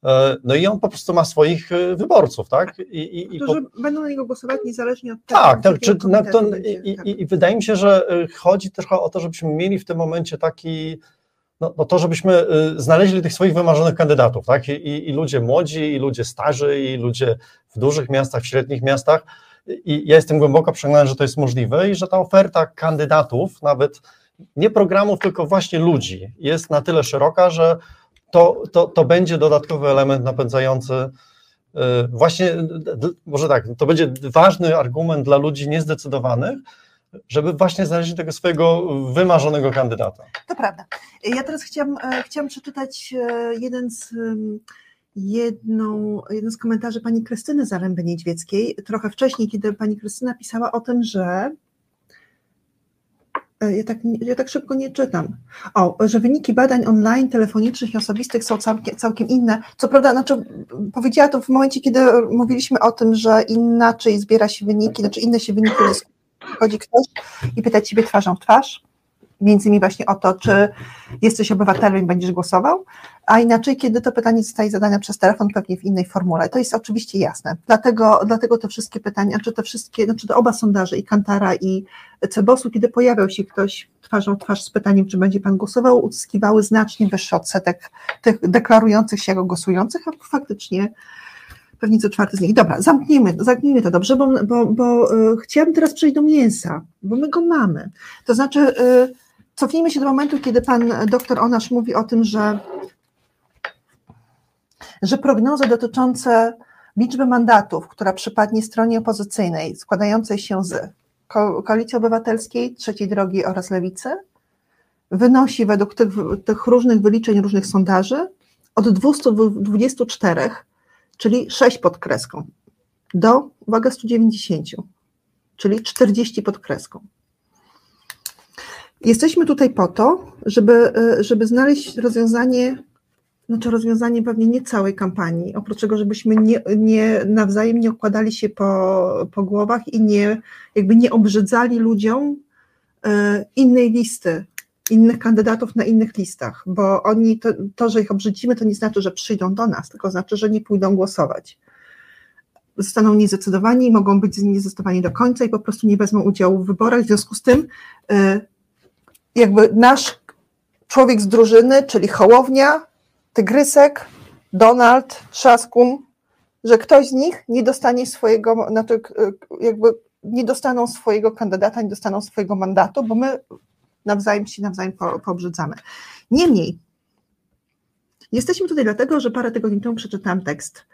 E, no i on po prostu ma swoich e, wyborców, tak? I, i, Którzy po... będą na niego głosować niezależnie od tego. Tak, tak, czy na to, i, tak. i, wydaje mi się, że e, chodzi też o to, żebyśmy mieli w tym momencie taki, no, no to żebyśmy znaleźli tych swoich wymarzonych kandydatów, tak? I, I, ludzie młodzi, i ludzie starzy, i ludzie w dużych miastach, w średnich miastach. I ja jestem głęboko przekonany, że to jest możliwe i że ta oferta kandydatów, nawet nie programów, tylko właśnie ludzi, jest na tyle szeroka, że to, to, to będzie dodatkowy element napędzający y, właśnie, może tak, to będzie ważny argument dla ludzi niezdecydowanych, żeby właśnie znaleźć tego swojego wymarzonego kandydata. To prawda. Ja teraz chciałam, e, chciałam przeczytać e, jeden z, jedną, jeden z komentarzy pani Krystyny Zaręby-Niedźwieckiej, trochę wcześniej, kiedy pani Krystyna pisała o tym, że ja tak, ja tak szybko nie czytam. O, że wyniki badań online, telefonicznych i osobistych są całkiem, całkiem inne. Co prawda, znaczy, powiedziała to w momencie, kiedy mówiliśmy o tym, że inaczej zbiera się wyniki, znaczy inne się wyniki Chodzi ktoś i pyta ciebie twarzą w twarz, między innymi właśnie o to, czy jesteś obywatelem i będziesz głosował, a inaczej, kiedy to pytanie zostaje zadane przez telefon, pewnie w innej formule. To jest oczywiście jasne. Dlatego, dlatego te wszystkie pytania, czy te wszystkie, znaczy te oba sondaże, i Kantara, i Cebosu, kiedy pojawiał się ktoś twarzą w twarz z pytaniem, czy będzie pan głosował, uzyskiwały znacznie wyższy odsetek tych deklarujących się jako głosujących, a faktycznie pewnie co czwarty z nich. Dobra, zamknijmy, zamknijmy to dobrze, bo, bo, bo y, chciałabym teraz przejść do mięsa, bo my go mamy. To znaczy, y, cofnijmy się do momentu, kiedy pan doktor Onasz mówi o tym, że, że prognozy dotyczące liczby mandatów, która przypadnie stronie opozycyjnej, składającej się z Ko Koalicji Obywatelskiej, Trzeciej Drogi oraz Lewicy, wynosi według tych, tych różnych wyliczeń, różnych sondaży od 224, czyli 6 pod kreską, do, uwaga, 190, czyli 40 pod kreską. Jesteśmy tutaj po to, żeby, żeby znaleźć rozwiązanie, znaczy rozwiązanie pewnie nie całej kampanii, oprócz tego, żebyśmy nie, nie nawzajem nie okładali się po, po głowach i nie, jakby nie obrzydzali ludziom e, innej listy, innych kandydatów na innych listach, bo oni, to, to, że ich obrzydzimy, to nie znaczy, że przyjdą do nas, tylko znaczy, że nie pójdą głosować. Zostaną niezdecydowani, mogą być niezdecydowani do końca i po prostu nie wezmą udziału w wyborach. W związku z tym, e, jakby nasz człowiek z drużyny, czyli Hołownia, Tygrysek, Donald, Trzaskun, że ktoś z nich nie dostanie swojego, znaczy jakby nie dostaną swojego kandydata, nie dostaną swojego mandatu, bo my nawzajem się nawzajem pobrzydzamy. Niemniej, jesteśmy tutaj dlatego, że parę tygodni temu przeczytałam tekst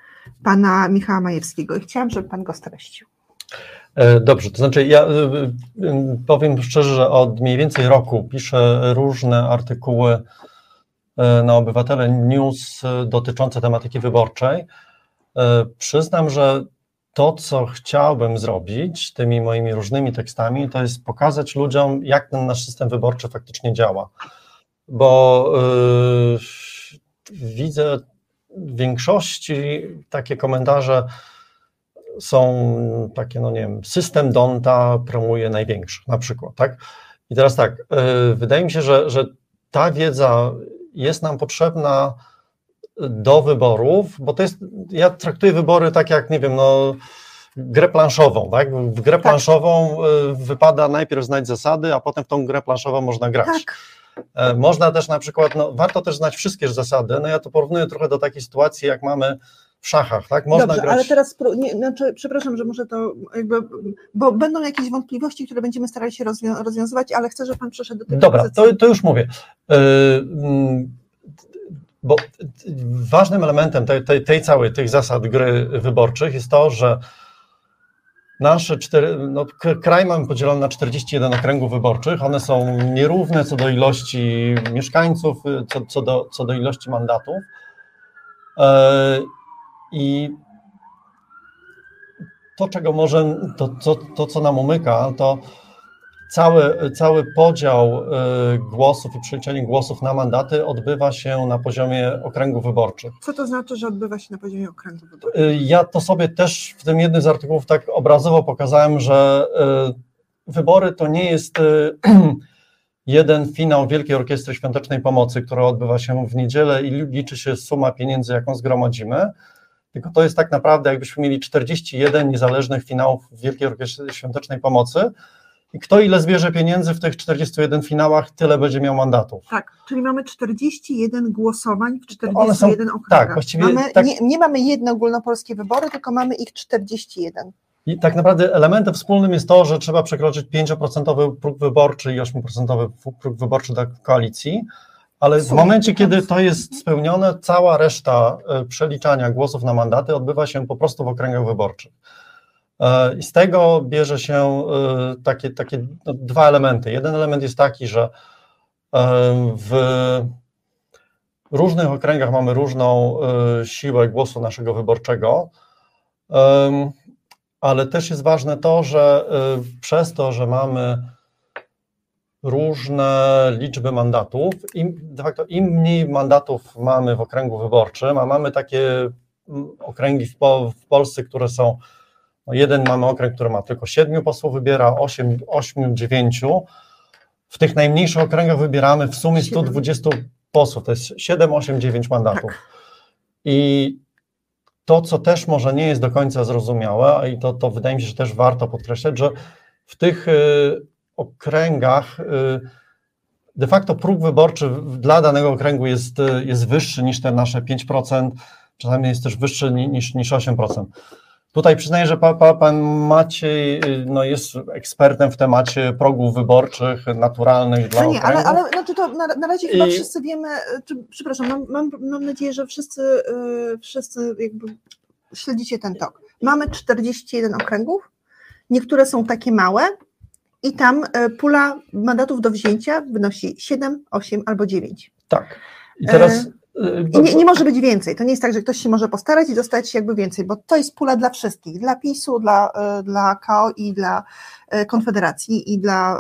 pana Michała Majewskiego i chciałam, żeby pan go streścił. E, dobrze, to znaczy ja e, e, powiem szczerze, że od mniej więcej roku piszę różne artykuły na Obywatele News dotyczące tematyki wyborczej. Przyznam, że to, co chciałbym zrobić tymi moimi różnymi tekstami, to jest pokazać ludziom, jak ten nasz system wyborczy faktycznie działa. Bo yy, widzę w większości takie komentarze, są takie, no nie wiem, system Donta promuje największy, na przykład, tak? I teraz tak, yy, wydaje mi się, że, że ta wiedza jest nam potrzebna do wyborów, bo to jest, ja traktuję wybory tak jak, nie wiem, no grę planszową, tak? W grę tak. planszową y, wypada najpierw znać zasady, a potem w tą grę planszową można grać. Tak. E, można też na przykład, no, warto też znać wszystkie zasady. No ja to porównuję trochę do takiej sytuacji, jak mamy w szachach, tak? Można Dobrze, grać... ale teraz, nie, znaczy, przepraszam, że może to jakby, bo będą jakieś wątpliwości, które będziemy starali się rozwią rozwiązywać, ale chcę, żeby Pan przeszedł do tego. Dobra, to, to, już mówię. Yy, bo ważnym elementem tej, tej, tej całej, tych zasad gry wyborczych jest to, że nasze cztery, no, kraj mamy podzielony na 41 okręgów wyborczych. One są nierówne co do ilości mieszkańców, co, co, do, co do ilości mandatów. E, I to, czego może, to, to, to co nam umyka, to cały, cały podział y, głosów i przeliczenie głosów na mandaty odbywa się na poziomie okręgów wyborczych. Co to znaczy, że odbywa się na poziomie okręgów wyborczych? Y, ja to sobie też w tym jednym z artykułów tak obrazowo pokazałem, że y, wybory to nie jest jeden finał Wielkiej Orkiestry Świątecznej Pomocy, która odbywa się w niedzielę i liczy się suma pieniędzy, jaką zgromadzimy, tylko to jest tak naprawdę, jakbyśmy mieli 41 niezależnych finałów Wielkiej Orkiestry Świątecznej Pomocy, i kto ile zbierze pieniędzy w tych 41 finałach, tyle będzie miał mandatów. Tak, czyli mamy 41 głosowań w 41 są, okręgach. Tak, właściwie. Mamy, tak, nie, nie, mamy jedne ogólnopolskie wybory, tylko mamy ich 41. I tak naprawdę elementem wspólnym jest to, że trzeba przekroczyć 5% próg wyborczy i 8% próg wyborczy dla koalicji, ale w momencie, kiedy to jest spełnione, cała reszta e, przeliczania głosów na mandaty odbywa się po prostu w okręgach wyborczych. E, I z tego bierze się e, takie, takie no, dwa elementy. Jeden element jest taki, że w różnych okręgach mamy różną siłę głosu naszego wyborczego, ale też jest ważne to, że przez to, że mamy różne liczby mandatów, im, de facto im mniej mandatów mamy w okręgu wyborczym, a mamy takie okręgi w, w Polsce, które są no jeden mamy okręg, który ma tylko siedmiu posłów, wybiera osiem, ośmiu, dziewięciu. W tych najmniejszych okręgach wybieramy w sumie 120 posłów, to jest 7, 8, 9 mandatów. Tak. I to, co też może nie jest do końca zrozumiałe, i to, to wydaje mi się, że też warto podkreślać, że w tych y, okręgach y, de facto próg wyborczy dla danego okręgu jest, y, jest wyższy niż te nasze 5%, czasami jest też wyższy niż, niż 8%. Tutaj przyznaję, że pa, pa, pan Maciej no, jest ekspertem w temacie progów wyborczych naturalnych dla no nie, ale, ale znaczy to na, na razie I... chyba wszyscy wiemy, czy, przepraszam, mam, mam, mam nadzieję, że wszyscy, yy, wszyscy jakby śledzicie ten tok. Mamy 41 okręgów, niektóre są takie małe i tam e, pula mandatów do wzięcia wynosi 7, 8 albo 9. Tak. I teraz. E, I nie, nie, może być więcej. To nie jest tak, że ktoś się może postarać i dostać jakby więcej, bo to jest pula dla wszystkich, dla PiSu, dla, e, dla KO i dla Konfederacji i dla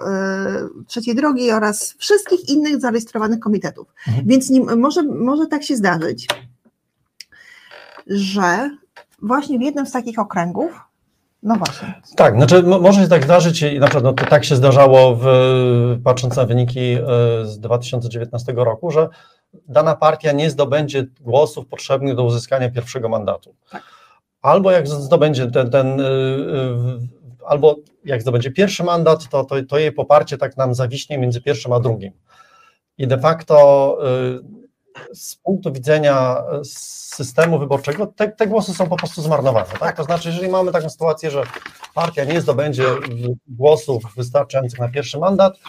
Trzeciej Drogi oraz wszystkich innych zarejestrowanych komitetów. Mhm. Więc nie, może, może tak się zdarzyć, że właśnie w jednym z takich okręgów no właśnie. Tak, znaczy może się tak zdarzyć i na przykład no, to tak się zdarzało, w, patrząc na wyniki e, z 2019 roku, że dana partia nie zdobędzie głosów potrzebnych do uzyskania pierwszego mandatu. Tak. Albo jak zdobędzie ten, ten e, e, albo jak zdobędzie pierwszy mandat, to, to, to jej poparcie tak nam zawiśnie między pierwszym a drugim. I de facto z punktu widzenia systemu wyborczego te, te głosy są po prostu zmarnowane. Tak? To znaczy, jeżeli mamy taką sytuację, że partia nie zdobędzie głosów wystarczających na pierwszy mandat,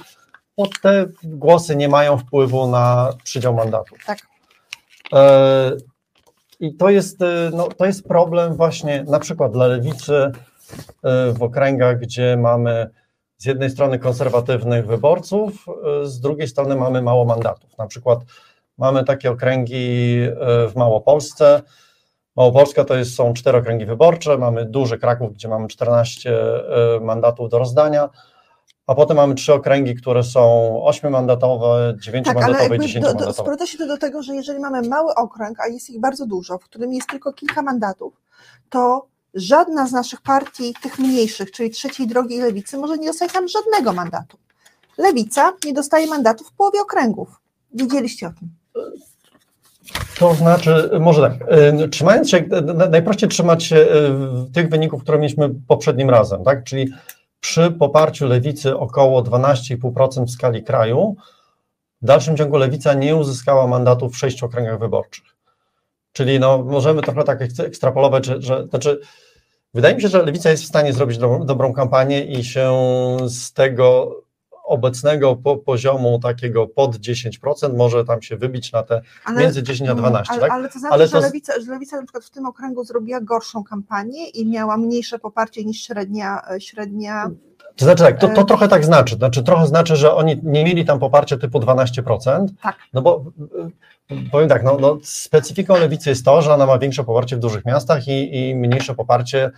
to te głosy nie mają wpływu na przydział mandatów. Tak. E, I to jest, e, no, to jest problem właśnie na przykład dla lewicy e, w okręgach, gdzie mamy z jednej strony konserwatywnych wyborców, z drugiej strony mamy mało mandatów. Na przykład Mamy takie okręgi e, w Małopolsce. Małopolska to jest, są cztery okręgi wyborcze, mamy duży Kraków, gdzie mamy 14 e, mandatów do rozdania, a potem mamy trzy okręgi, które są ośmiomandatowe, dziewięciomandatowe tak, i dziesięciomandatowe. Sprowadza się to do tego, że jeżeli mamy mały okręg, a jest ich bardzo dużo, w którym jest tylko kilka mandatów, to żadna z naszych partii, tych mniejszych, czyli trzeciej drogi i lewicy, może nie dostać tam żadnego mandatu. Lewica nie dostaje mandatu w połowie okręgów. Wiedzieliście o tym. To znaczy, może tak, y, trzymając się, najprościej trzymać się y, tych wyników, które mieliśmy poprzednim razem, tak? Czyli przy poparciu lewicy około 12,5% w skali kraju, w dalszym ciągu lewica nie uzyskała mandatów w sześciu okręgach wyborczych. Czyli no, możemy trochę tak ekstrapolować, że, że znaczy, wydaje mi się, że lewica jest w stanie zrobić dobrą, dobrą kampanię i się z tego obecnego po, poziomu takiego pod 10% może tam się wybić na te ale, między 10 a 12, ale, tak? Ale to znaczy, ale to... Że, lewica, że Lewica na przykład w tym okręgu zrobiła gorszą kampanię i miała mniejsze poparcie niż średnia, średnia to znaczy tak, to, to trochę tak znaczy, znaczy trochę znaczy, że oni nie mieli tam poparcia typu 12%, tak. no bo powiem tak, no, no specyfiką lewicy jest to, że ona ma większe poparcie w dużych miastach i, i mniejsze poparcie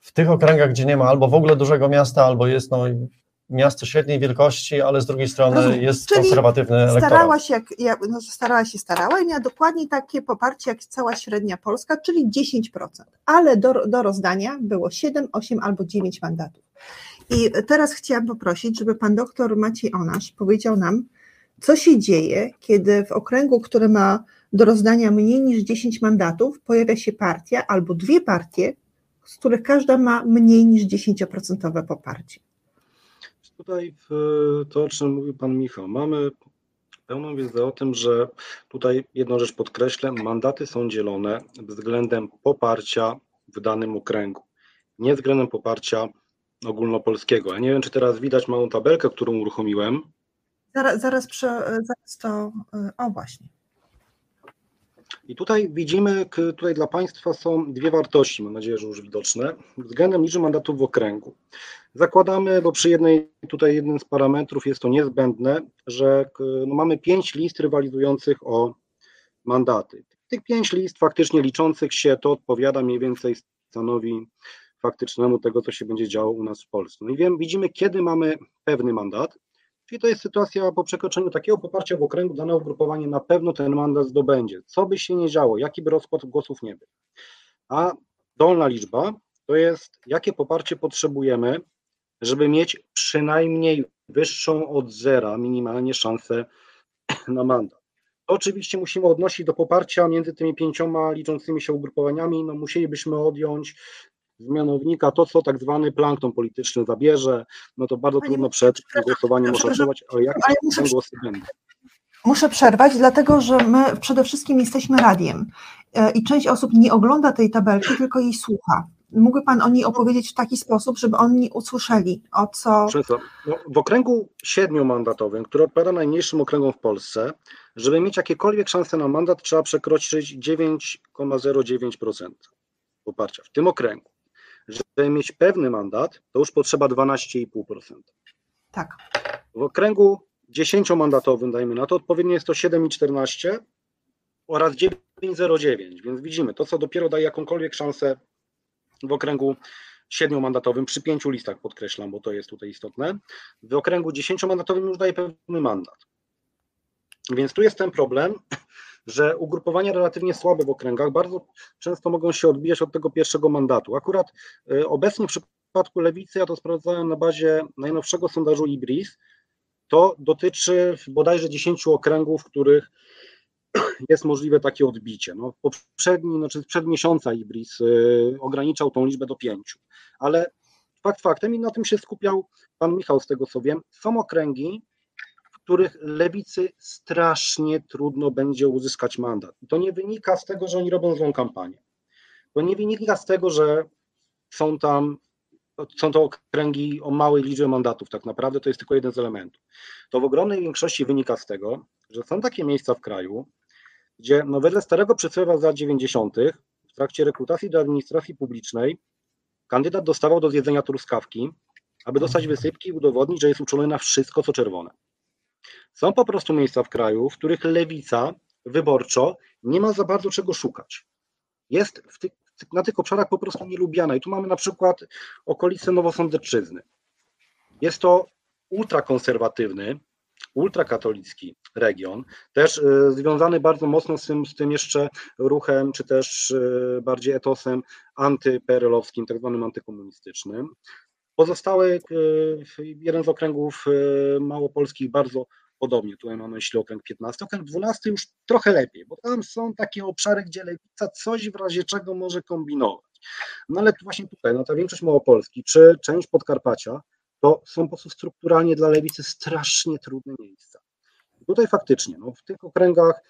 w tych okręgach, gdzie nie ma albo w ogóle dużego miasta, albo jest no, miasto średniej wielkości, ale z drugiej strony Rozumiem. jest Czyli konserwatywny. Starała się, jak, jak, no, starała się, starała i miała dokładnie takie poparcie jak cała średnia Polska, czyli 10%, ale do, do rozdania było 7, 8 albo 9 mandatów. I teraz chciałam poprosić, żeby pan doktor Maciej Onasz powiedział nam, co się dzieje, kiedy w okręgu, który ma do rozdania mniej niż 10 mandatów, pojawia się partia albo dwie partie, z których każda ma mniej niż 10% poparcie. Tutaj to, o czym mówił Pan Michał, mamy pełną wiedzę o tym, że tutaj jedną rzecz podkreślę, mandaty są dzielone względem poparcia w danym okręgu, nie względem poparcia ogólnopolskiego. Ja nie wiem, czy teraz widać małą tabelkę, którą uruchomiłem. Zaraz, zaraz, przy, zaraz to, o właśnie. I tutaj widzimy, tutaj dla Państwa są dwie wartości, mam nadzieję, że już widoczne, względem liczby mandatów w okręgu. Zakładamy, bo przy jednej, tutaj jednym z parametrów jest to niezbędne, że no mamy pięć list rywalizujących o mandaty. Tych pięć list faktycznie liczących się, to odpowiada mniej więcej stanowi faktycznemu tego, co się będzie działo u nas w Polsce. No i wiem, widzimy, kiedy mamy pewny mandat, czyli to jest sytuacja po przekroczeniu takiego poparcia w okręgu dane ugrupowanie na pewno ten mandat zdobędzie. Co by się nie działo, jaki by rozkład głosów nie był. A dolna liczba to jest, jakie poparcie potrzebujemy, żeby mieć przynajmniej wyższą od zera minimalnie szansę na mandat. To oczywiście musimy odnosić do poparcia między tymi pięcioma liczącymi się ugrupowaniami. No, musielibyśmy odjąć z mianownika to, co tak zwany plankton polityczny zabierze. No to bardzo Panie trudno przed głosowaniem oszacować, ale jakie ale muszę, głosy będą. Muszę przerwać, dlatego że my przede wszystkim jesteśmy radiem e, i część osób nie ogląda tej tabelki, tylko jej słucha. Mógłby Pan o niej opowiedzieć w taki sposób, żeby oni usłyszeli, o co... No, w okręgu siedmiomandatowym, który odpowiada najmniejszym okręgom w Polsce, żeby mieć jakiekolwiek szanse na mandat, trzeba przekroczyć 9,09% poparcia w tym okręgu. żeby mieć pewny mandat, to już potrzeba 12,5%. Tak. W okręgu 10-mandatowym, dajmy na to, odpowiednio jest to 7,14 oraz 9,09, więc widzimy, to co dopiero daje jakąkolwiek szansę w okręgu 7-mandatowym, przy pięciu listach podkreślam, bo to jest tutaj istotne, w okręgu 10-mandatowym już daje pewny mandat. Więc tu jest ten problem, że ugrupowania relatywnie słabe w okręgach bardzo często mogą się odbijać od tego pierwszego mandatu. Akurat y, obecnie w przypadku lewicy, ja to sprawdzałem na bazie najnowszego sondażu IBRIS, to dotyczy bodajże 10 okręgów, w których jest możliwe takie odbicie. No, poprzedni, znaczy przed miesiąca IBRIS y, ograniczał tą liczbę do pięciu, ale fakt faktem i na tym się skupiał pan Michał, z tego co wiem, są okręgi, w których lewicy strasznie trudno będzie uzyskać mandat. I to nie wynika z tego, że oni robią złą kampanię. To nie wynika z tego, że są tam są to okręgi o małej liczbie mandatów, tak naprawdę to jest tylko jeden z elementów. To w ogromnej większości wynika z tego, że są takie miejsca w kraju, gdzie no wedle starego przysłowia z lat 90. w trakcie rekrutacji do administracji publicznej kandydat dostawał do zjedzenia truskawki, aby dostać wysypki i udowodnić, że jest uczulony na wszystko, co czerwone. Są po prostu miejsca w kraju, w których lewica wyborczo nie ma za bardzo czego szukać. Jest w tych, na tych obszarach po prostu nielubiana. I tu mamy na przykład okolice Nowosądeczyzny. Jest to ultrakonserwatywny, ultrakatolicki region, też y, związany bardzo mocno z tym, z tym jeszcze ruchem, czy też y, bardziej etosem antyperelowskim, tak zwanym antykomunistycznym. Pozostały, y, jeden z okręgów małopolskich bardzo podobnie, tutaj mamy myśli okręg 15, okręg 12 już trochę lepiej, bo tam są takie obszary, gdzie lewica coś w razie czego może kombinować. No ale właśnie tutaj, no ta większość Małopolski, czy część Podkarpacia, to są po prostu strukturalnie dla lewicy strasznie trudne miejsca. I tutaj faktycznie, no w tych okręgach,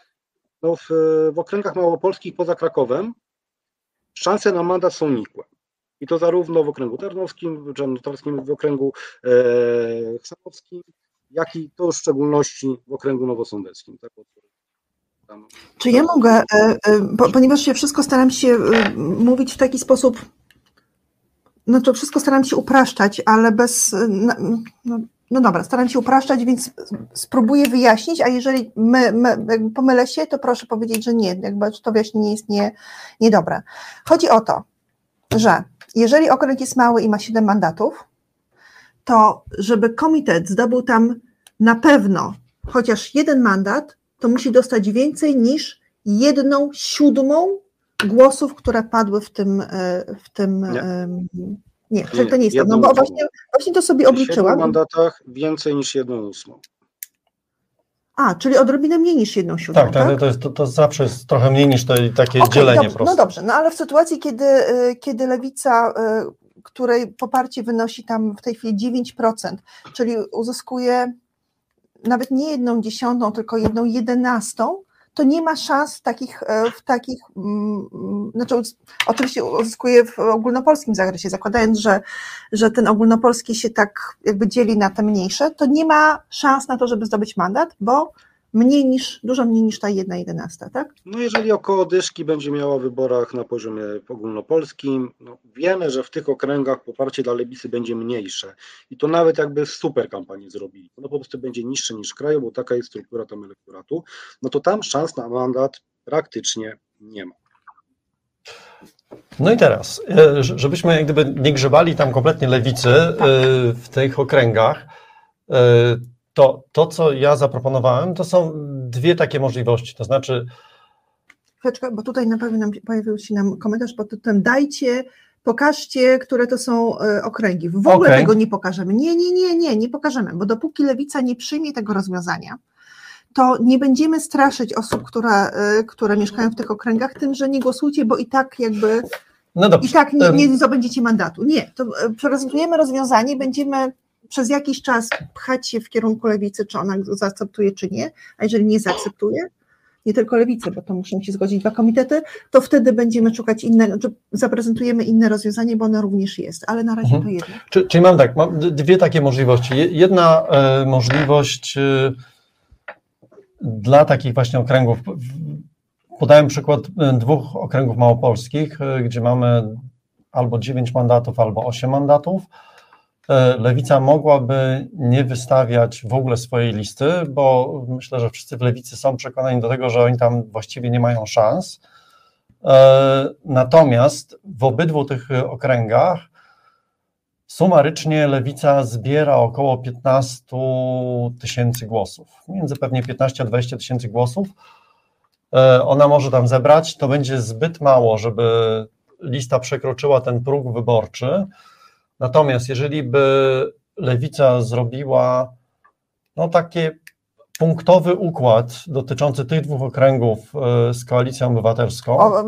no w, w okręgach małopolskich poza Krakowem szanse na mandat są nikłe. I to zarówno w okręgu tarnowskim, tarnowskim w okręgu e, chsanowskim, jak i to w szczególności w okręgu nowosądeckim. Tak, Czy ja mogę, e, e, ponieważ ja wszystko staram się e, mówić w taki sposób, no to wszystko staram się upraszczać, ale bez, no, no dobra, staram się upraszczać, więc spróbuję wyjaśnić, a jeżeli my, my, pomylę się, to proszę powiedzieć, że nie, jakby to wyjaśnienie jest nie, niedobre. Chodzi o to, że jeżeli okręg jest mały i ma 7 mandatów, to żeby komitet zdobył tam na pewno chociaż jeden mandat, to musi dostać więcej niż jedną siódmą głosów, które padły w tym. E, w tym nie, nie, to nie jest to. No bo właśnie, właśnie to sobie obliczyłam. W mandatach więcej niż jedną ósmą. A, czyli odrobinę mniej niż jedną siódmą. Tak, tak, tak? To, jest, to, to zawsze jest trochę mniej niż to, takie okay, dzielenie dobrze, No dobrze, no ale w sytuacji, kiedy, e, kiedy lewica której poparcie wynosi tam w tej chwili 9%, czyli uzyskuje nawet nie jedną dziesiątą, tylko jedną jedenastą, to nie ma szans w takich, e, w takich mm, mm, znaczy oczywiście uzyskuje w ogólnopolskim zakresie, zakładając, że, że ten ogólnopolski się tak jakby dzieli na te mniejsze, to nie ma szans na to, żeby zdobyć mandat, bo mniej niż, dużo mniej niż ta jedna jedenasta, tak? No jeżeli około dyszki będzie miała w wyborach na poziomie ogólnopolskim, no wiemy, że w tych okręgach poparcie dla Lewicy będzie mniejsze i to nawet jakby super kampanię zrobili, no po prostu będzie niższe niż kraju, bo taka jest struktura tam elektoratu, no to tam szans na mandat praktycznie nie ma. No i teraz, e, żebyśmy jak gdyby nie grzebali tam kompletnie lewicy e, w tych okręgach, e, to to, co ja zaproponowałem, to są dwie takie możliwości. To znaczy. Chwileczkę, bo tutaj na pewno nam, pojawił się nam komentarz pod tytułem dajcie, pokażcie, które to są e, okręgi. W ogóle okay. tego nie pokażemy. Nie, nie, nie, nie, nie pokażemy, bo dopóki lewica nie przyjmie tego rozwiązania, to nie będziemy straszyć osób, które, które mieszkają w tych okręgach tym, że nie głosujcie, bo i tak jakby no i tak nie, nie zdobędziecie mandatu. Nie, to e, prezentujemy rozwiązanie, będziemy przez jakiś czas pchać się w kierunku lewicy, czy ona zaakceptuje, czy nie, a jeżeli nie zaakceptuje, nie tylko lewicy, bo to muszą się zgodzić dwa komitety, to wtedy będziemy szukać inne, znaczy zaprezentujemy inne rozwiązanie, bo ono również jest, ale na razie mhm. to jedno. Czyli, czyli mam tak, mam dwie takie możliwości. Jedna e, możliwość e, dla takich właśnie okręgów, podałem przykład e, dwóch okręgów małopolskich, e, gdzie mamy albo 9 mandatów, albo 8 mandatów, lewica mogłaby nie wystawiać w ogóle swojej listy, bo myślę, że wszyscy w lewicy są przekonani do tego, że oni tam właściwie nie mają szans. E, natomiast w obydwu tych okręgach sumarycznie lewica zbiera około 15 tysięcy głosów, między pewnie 15 a 20 tysięcy głosów. E, ona może tam zebrać, to będzie zbyt mało, żeby lista przekroczyła ten próg wyborczy. Natomiast jeżeli by lewica zrobiła no takie punktowy układ dotyczący tych dwóch okręgów e, z koalicją obywatelską. O,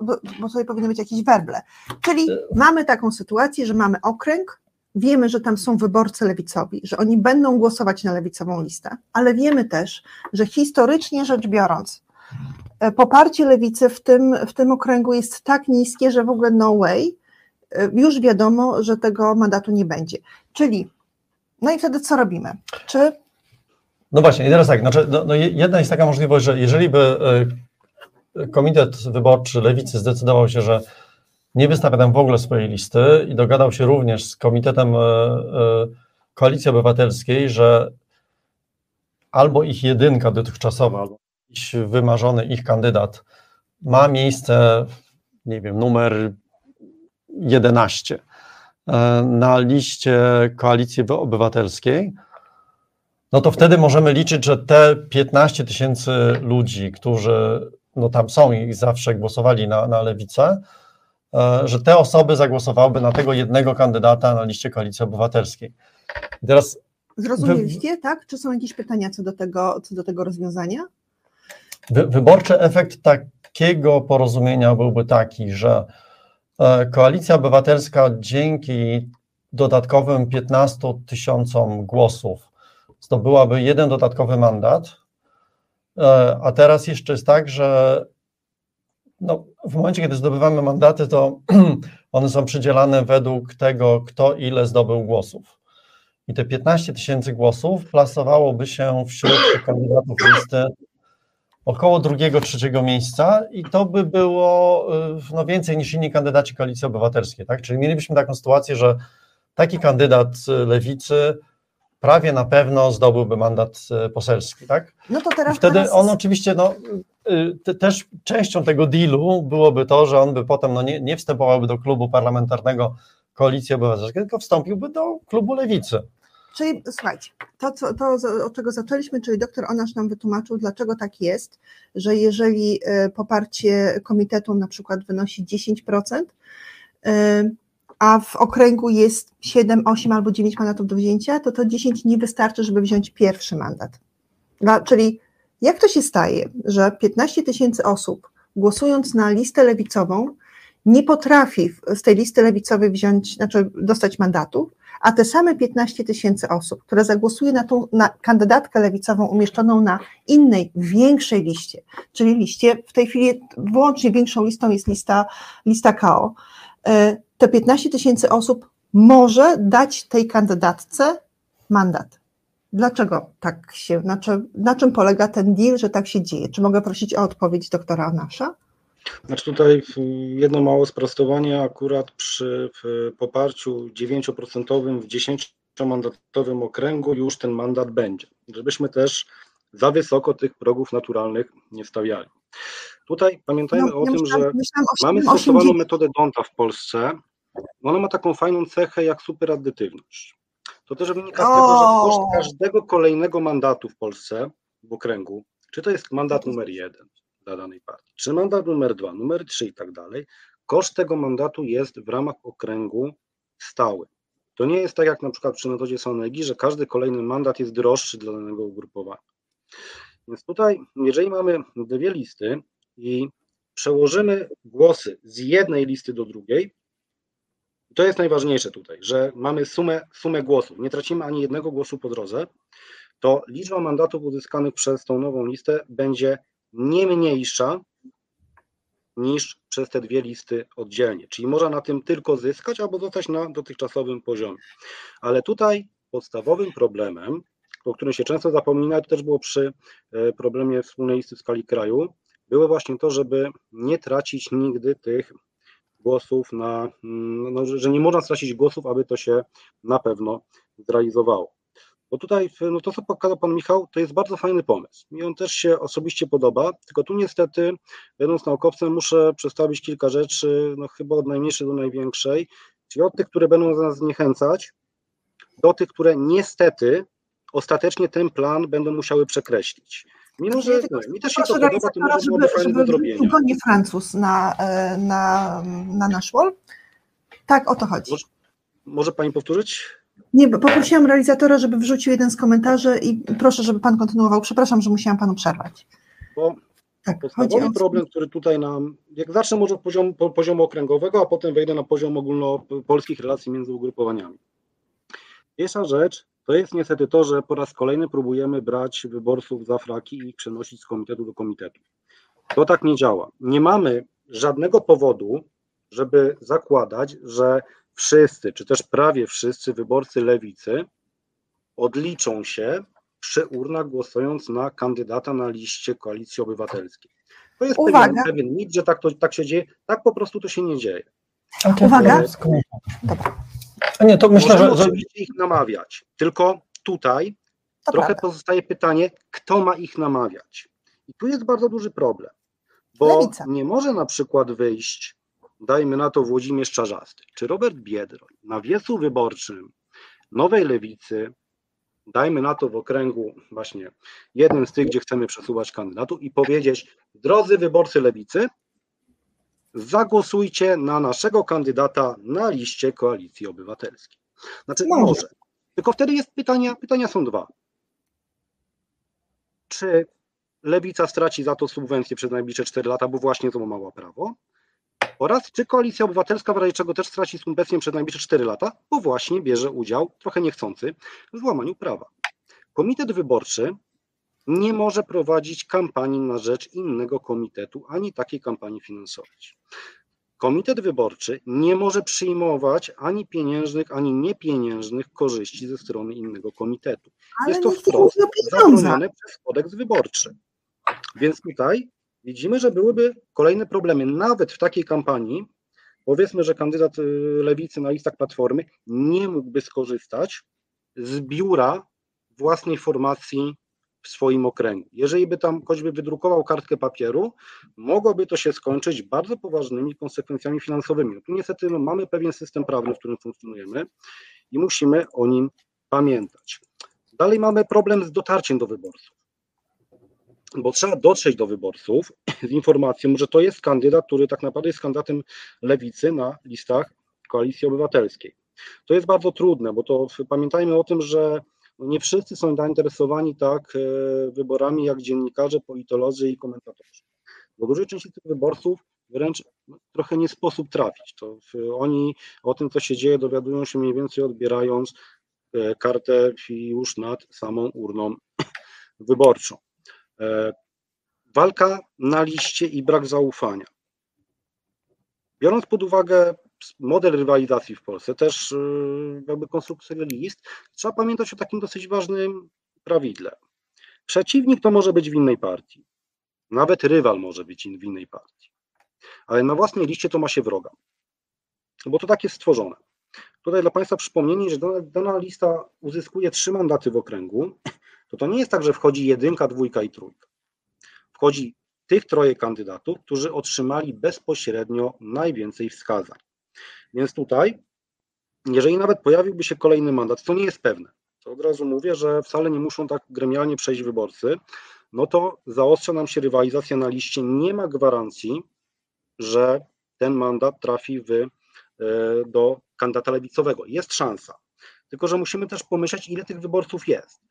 bo, bo tutaj powinny być jakieś werble. Czyli e. mamy taką sytuację, że mamy okręg, wiemy, że tam są wyborcy lewicowi, że oni będą głosować na lewicową listę, ale wiemy też, że historycznie rzecz biorąc, e, poparcie lewicy w tym, w tym okręgu jest tak niskie, że w ogóle no way, już wiadomo, że tego mandatu nie będzie. Czyli, no i wtedy co robimy? Czy no właśnie, i teraz tak, znaczy, no, no jedna jest taka możliwość, że jeżeli by e, komitet wyborczy lewicy zdecydował się, że nie wystawia tam w ogóle swojej listy i dogadał się również z komitetem e, Koalicji Obywatelskiej, że albo ich jedynka dotychczasowa, albo jakiś wymarzony ich kandydat ma miejsce, nie wiem, numer 11 na liście Koalicji Obywatelskiej, no to wtedy możemy liczyć, że te 15 tysięcy ludzi, którzy no tam są i zawsze głosowali na, na lewicę, e, że te osoby zagłosowałyby na tego jednego kandydata na liście Koalicji Obywatelskiej. I teraz Zrozumieliście, tak? Czy są jakieś pytania co do tego, co do tego rozwiązania? Wy, wyborczy efekt takiego porozumienia byłby taki, że e, Koalicja Obywatelska dzięki dodatkowym 15 tysiącom głosów zdobyłaby jeden dodatkowy mandat, e, a teraz jeszcze jest tak, że no, w momencie, kiedy zdobywamy mandaty, to one są przydzielane według tego, kto ile zdobył głosów. I te 15 tysięcy głosów plasowałoby się wśród kandydatów listy około drugiego, trzeciego miejsca i to by było e, no, więcej niż inni kandydaci Koalicji Obywatelskiej. Tak? Czyli mielibyśmy taką sytuację, że taki kandydat lewicy prawie na pewno zdobyłby mandat e, poselski, tak? No to teraz. I wtedy teraz... on oczywiście, no, y, też częścią tego dealu byłoby to, że on by potem no, nie, nie wstępowałby do klubu parlamentarnego Koalicji Obywatelskiej, tylko wstąpiłby do klubu Lewicy. Czyli słuchajcie, to, co, to od czego zaczęliśmy, czyli doktor Onasz nam wytłumaczył, dlaczego tak jest, że jeżeli e, poparcie komitetu na przykład wynosi 10%, a w okręgu jest 7, 8 albo 9 mandatów do wzięcia, to to 10 nie wystarczy, żeby wziąć pierwszy mandat. No, czyli jak to się staje, że 15 tysięcy osób głosując na listę lewicową nie potrafi z tej listy lewicowej wziąć, znaczy dostać mandatu, a te same 15 tysięcy osób, które zagłosuje na tą na kandydatkę lewicową umieszczoną na innej, większej liście, czyli liście, w tej chwili wyłącznie większą listą jest lista, lista KO, e, te 15 tysięcy osób może dać tej kandydatce mandat. Dlaczego tak się, na czym, na czym polega ten deal, że tak się dzieje? Czy mogę prosić o odpowiedź doktora Anasza? Znaczy tutaj jedno małe sprostowanie, akurat przy poparciu 9% w 10-mandatowym okręgu już ten mandat będzie, żebyśmy też za wysoko tych progów naturalnych nie stawiali. Tutaj pamiętajmy no, o ja tym, myślałam, że myślałam mamy stosowaną metodę Donta w Polsce. Ona ma taką fajną cechę jak superaddytywność. To też wynika z tego, że koszt każdego kolejnego mandatu w Polsce w okręgu, czy to jest mandat numer jeden dla danej partii, czy mandat numer dwa, numer trzy i tak dalej, koszt tego mandatu jest w ramach okręgu stały. To nie jest tak jak na przykład przy metodzie Sonegi, że każdy kolejny mandat jest droższy dla danego ugrupowania. Więc tutaj, jeżeli mamy dwie listy, i przełożymy głosy z jednej listy do drugiej, to jest najważniejsze tutaj, że mamy sumę, sumę głosów, nie tracimy ani jednego głosu po drodze, to liczba mandatów uzyskanych przez tą nową listę będzie nie mniejsza niż przez te dwie listy oddzielnie. Czyli można na tym tylko zyskać albo zostać na dotychczasowym poziomie. Ale tutaj podstawowym problemem, o którym się często zapomina, to też było przy e, problemie wspólnej listy w skali kraju, było właśnie to, żeby nie tracić nigdy tych głosów na, mm, no, że że nie można stracić głosów, aby to się na pewno zrealizowało. Bo tutaj no to, co pokazał Pan Michał, to jest bardzo fajny pomysł. Mi on też się osobiście podoba, tylko tu niestety, będąc naukowcem, muszę przedstawić kilka rzeczy, no chyba od najmniejszej do największej, czyli od tych, które będą nas zniechęcać, do tych, które niestety ostatecznie ten plan będą musiały przekreślić. Mimo, że no, mi też się to podoba, to może byłoby żeby, fajne do zrobienia. wrzucił go nie Francuz na, e, na, na nasz wall. Tak, o to chodzi. Może- Może Pani powtórzyć? Nie, poprosiłam realizatora, żeby wrzucił jeden z komentarzy i proszę, żeby pan kontynuował. Przepraszam, że musiałam panu przerwać. Bo Tak, Podstawowy o... problem, który tutaj nam, jak zacznę może od poziomu, po- poziomu okręgowego, a potem wejdę na poziom ogólnopolskich relacji między ugrupowaniami. Pierwsza rzecz to jest niestety to, że po raz kolejny próbujemy brać wyborców za fraki i ich przenosić z komitetu do komitetu. To tak nie działa. Nie mamy żadnego powodu, żeby zakładać, że wszyscy, czy też prawie wszyscy wyborcy lewicy odliczą się przy urnach głosując na kandydata na liście Koalicji Obywatelskiej. To jest Uwaga. pewien, pewien mit, że tak, to, tak się dzieje. Tak po prostu to się nie dzieje. Uwaga. Dobra. A nie, to myślę, Możemy że, że oczywiście ich namawiać, tylko tutaj To trochę prawda. pozostaje pytanie, kto ma ich namawiać. I tu jest bardzo duży problem, bo Lewica. nie może na przykład wyjść, dajmy na to Włodzimierz Czarzasty, czy Robert Biedroń na wiecu wyborczym Nowej Lewicy, dajmy na to w okręgu właśnie jednym z tych, gdzie chcemy przesuwać kandydatów i powiedzieć, drodzy wyborcy Lewicy, zagłosujcie na naszego kandydata na liście Koalicji Obywatelskiej. Znaczy Może. może. Tylko wtedy jest pytania, pytania są dwa. Czy Lewica straci za to subwencję przez najbliższe 4 lata, bo właśnie złamała prawo? Oraz czy Koalicja Obywatelska w razie czego też straci subwencję przez najbliższe 4 lata, bo właśnie bierze udział, trochę niechcący, w złamaniu prawa. Komitet wyborczy nie może prowadzić kampanii na rzecz innego komitetu, ani takiej kampanii finansować. Komitet wyborczy nie może przyjmować ani pieniężnych, ani niepieniężnych korzyści ze strony innego komitetu. Ale Jest to wprost zabronione przez kodeks wyborczy. Więc tutaj widzimy, że byłyby kolejne problemy. Nawet w takiej kampanii, powiedzmy, że kandydat y, lewicy na listach platformy nie mógłby skorzystać z biura własnej formacji w swoim okręgu. Jeżeli by tam choćby wydrukował kartkę papieru, mogłoby to się skończyć bardzo poważnymi konsekwencjami finansowymi. No tu niestety no, mamy pewien system prawny, w którym funkcjonujemy i musimy o nim pamiętać. Dalej mamy problem z dotarciem do wyborców. Bo trzeba dotrzeć do wyborców z informacją, że to jest kandydat, który tak naprawdę jest kandydatem lewicy na listach Koalicji Obywatelskiej. To jest bardzo trudne, bo to pamiętajmy o tym, że nie wszyscy są zainteresowani tak e, wyborami jak dziennikarze, politolodzy i komentatorzy. Do dużej części tych wyborców wręcz no, trochę nie sposób trafić. To oni o tym, co się dzieje, dowiadują się mniej więcej odbierając e, kartę już nad samą urną wyborczą. E, Walka na liście i brak zaufania. Biorąc pod uwagę model rywalizacji w Polsce, też y, jakby konstrukcję list, trzeba pamiętać o takim dosyć ważnym prawidle. Przeciwnik to może być w innej partii. Nawet rywal może być w innej partii. Ale na własnej liście to ma się wroga. Bo to tak jest stworzone. Tutaj dla Państwa przypomnienie, że dana lista uzyskuje trzy mandaty w okręgu, to to nie jest tak, że wchodzi jedynka, dwójka i trójka. Wchodzi tych troje kandydatów, którzy otrzymali bezpośrednio najwięcej wskazań. Więc tutaj, jeżeli nawet pojawiłby się kolejny mandat, to nie jest pewne. To od razu mówię, że wcale nie muszą tak gremialnie przejść wyborcy, no to zaostrza nam się rywalizacja na liście. Nie ma gwarancji, że ten mandat trafi w, e, do kandydata lewicowego. Jest szansa. Tylko, że musimy też pomyśleć, ile tych wyborców jest.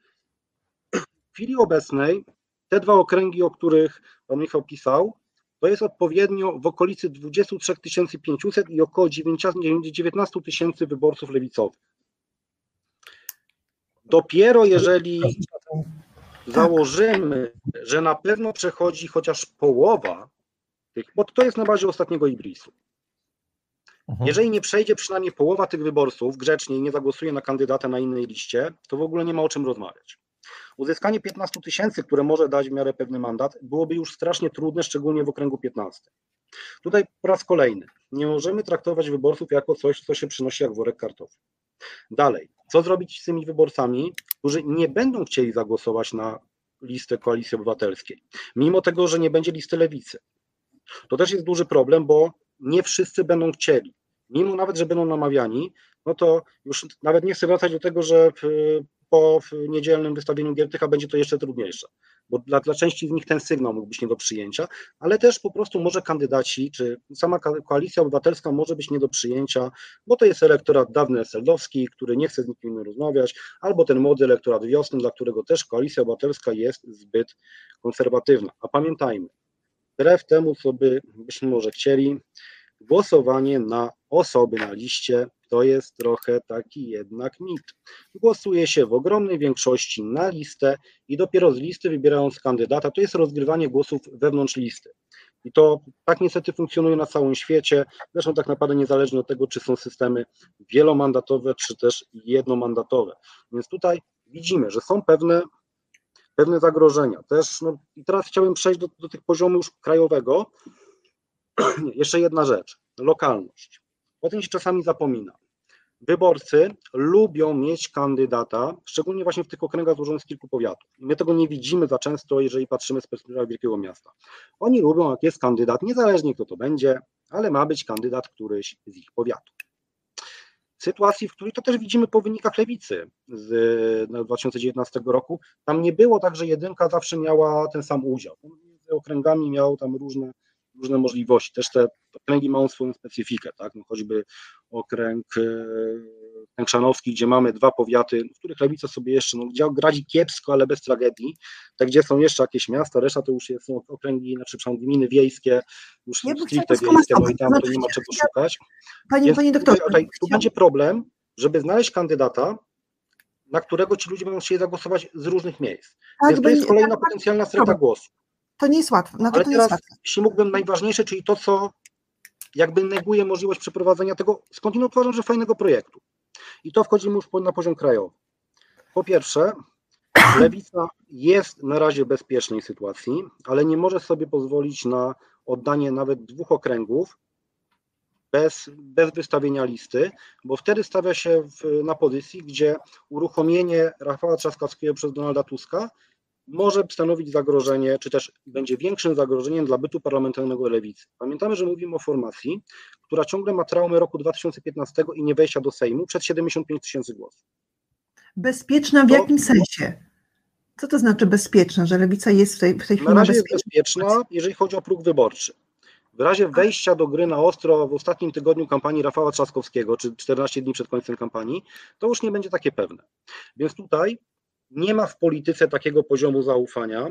W chwili obecnej te dwa okręgi, o których pan Michał pisał, to jest odpowiednio w okolicy 23 500 i około 19 tysięcy wyborców lewicowych. Dopiero jeżeli założymy, że na pewno przechodzi chociaż połowa tych, bo to jest na bazie ostatniego ibrisu. Mhm. Jeżeli nie przejdzie przynajmniej połowa tych wyborców grzecznie i nie zagłosuje na kandydata na innej liście, to w ogóle nie ma o czym rozmawiać. Uzyskanie 15 tysięcy, które może dać w miarę pewny mandat, byłoby już strasznie trudne, szczególnie w okręgu 15. Tutaj po raz kolejny. nie możemy traktować wyborców jako coś, co się przynosi jak worek kartofli. Dalej, co zrobić z tymi wyborcami, którzy nie będą chcieli zagłosować na listę Koalicji Obywatelskiej, mimo tego, że nie będzie listy lewicy? To też jest duży problem, bo nie wszyscy będą chcieli. Mimo nawet, że będą namawiani, no to już nawet nie chcę wracać do tego, że po niedzielnym wystawieniu Giertycha będzie to jeszcze trudniejsze, bo dla, dla części z nich ten sygnał mógł być nie do przyjęcia, ale też po prostu może kandydaci, czy sama koalicja obywatelska może być nie do przyjęcia, bo to jest elektorat dawny eseldowski, który nie chce z nikim rozmawiać, albo ten młody elektorat wiosny, dla którego też koalicja obywatelska jest zbyt konserwatywna. A pamiętajmy, wbrew temu, co by, byśmy może chcieli, głosowanie na osoby na liście to jest trochę taki jednak mit. Głosuje się w ogromnej większości na listę i dopiero z listy wybierając kandydata, to jest rozgrywanie głosów wewnątrz listy. I to tak niestety funkcjonuje na całym świecie, zresztą tak naprawdę niezależnie od tego, czy są systemy wielomandatowe, czy też jednomandatowe. Więc tutaj widzimy, że są pewne, pewne zagrożenia. Też, no, I teraz chciałbym przejść do, do tych poziomu już krajowego. Jeszcze jedna rzecz, lokalność. O tym się czasami zapomina. Wyborcy lubią mieć kandydata, szczególnie właśnie w tych okręgach złożonych z kilku powiatów. My tego nie widzimy za często, jeżeli patrzymy z perspektywy wielkiego miasta. Oni lubią, jak jest kandydat, niezależnie kto to będzie, ale ma być kandydat któryś z ich powiatów. Sytuacji, w której to też widzimy po wynikach lewicy z 2019 roku, tam nie było tak, że jedynka zawsze miała ten sam udział. Między okręgami miał tam różne różne możliwości. Też te okręgi mają swoją specyfikę, tak? No choćby okręg Kększanowski, gdzie mamy dwa powiaty, w których lewica sobie jeszcze no, radzi kiepsko, ale bez tragedii, tak gdzie są jeszcze jakieś miasta, reszta to już są okręgi, znaczy przynajmniej gminy wiejskie, już ja stricte wiejskie, bo i tam to nie ma czego szukać. Panie, panie doktorze. Tutaj, tu będzie problem, żeby znaleźć kandydata, na którego ci ludzie będą chcieli zagłosować z różnych miejsc. Tak, Więc to jest kolejna tak, potencjalna strefa głosu. To nie jest łatwe. No Ale to teraz, łatwe. jeśli mógłbym, najważniejsze, czyli to, co jakby neguje możliwość przeprowadzenia tego, skądinąd uważam, że fajnego projektu. I to wchodzimy już na poziom krajowy. Po pierwsze, lewica jest na razie w bezpiecznej sytuacji, ale nie może sobie pozwolić na oddanie nawet dwóch okręgów bez, bez wystawienia listy, bo wtedy stawia się w, na pozycji, gdzie uruchomienie Rafała Trzaskowskiego przez Donalda Tuska może stanowić zagrożenie, czy też będzie większym zagrożeniem dla bytu parlamentarnego lewicy. Pamiętamy, że mówimy o formacji, która ciągle ma traumę roku 2015 i nie wejścia do Sejmu przed 75 tysięcy głosów. Bezpieczna w to, jakim sensie? Co to znaczy bezpieczna, że lewica jest w tej, w tej chwili Na razie jest bezpieczna, jeżeli chodzi o próg wyborczy. W razie wejścia do gry na ostro w ostatnim tygodniu kampanii Rafała Trzaskowskiego, czy 14 dni przed końcem kampanii, to już nie będzie takie pewne. Więc tutaj nie ma w polityce takiego poziomu zaufania,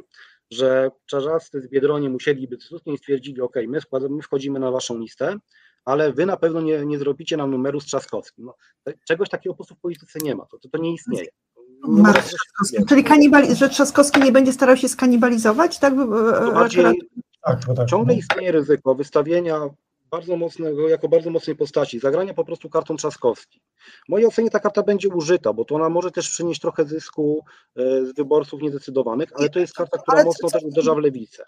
że Czarzasty z Biedronie musieliby słusznie stwierdzili, ok, my, my wchodzimy na waszą listę, ale wy na pewno nie, nie zrobicie nam numeru z Trzaskowskim. No, czegoś takiego po prostu w polityce nie ma, to, to, to nie istnieje. Nie Czyli kanibali, że Trzaskowski nie będzie starał się skanibalizować? Tak? To bardziej, tak, tak. Ciągle istnieje ryzyko wystawienia bardzo mocnego, jako bardzo mocnej postaci, zagrania po prostu kartą Trzaskowski. W mojej ocenie ta karta będzie użyta, bo to ona może też przynieść trochę zysku e, z wyborców niezdecydowanych, ale to jest karta, która ale mocno też uderza w lewicę.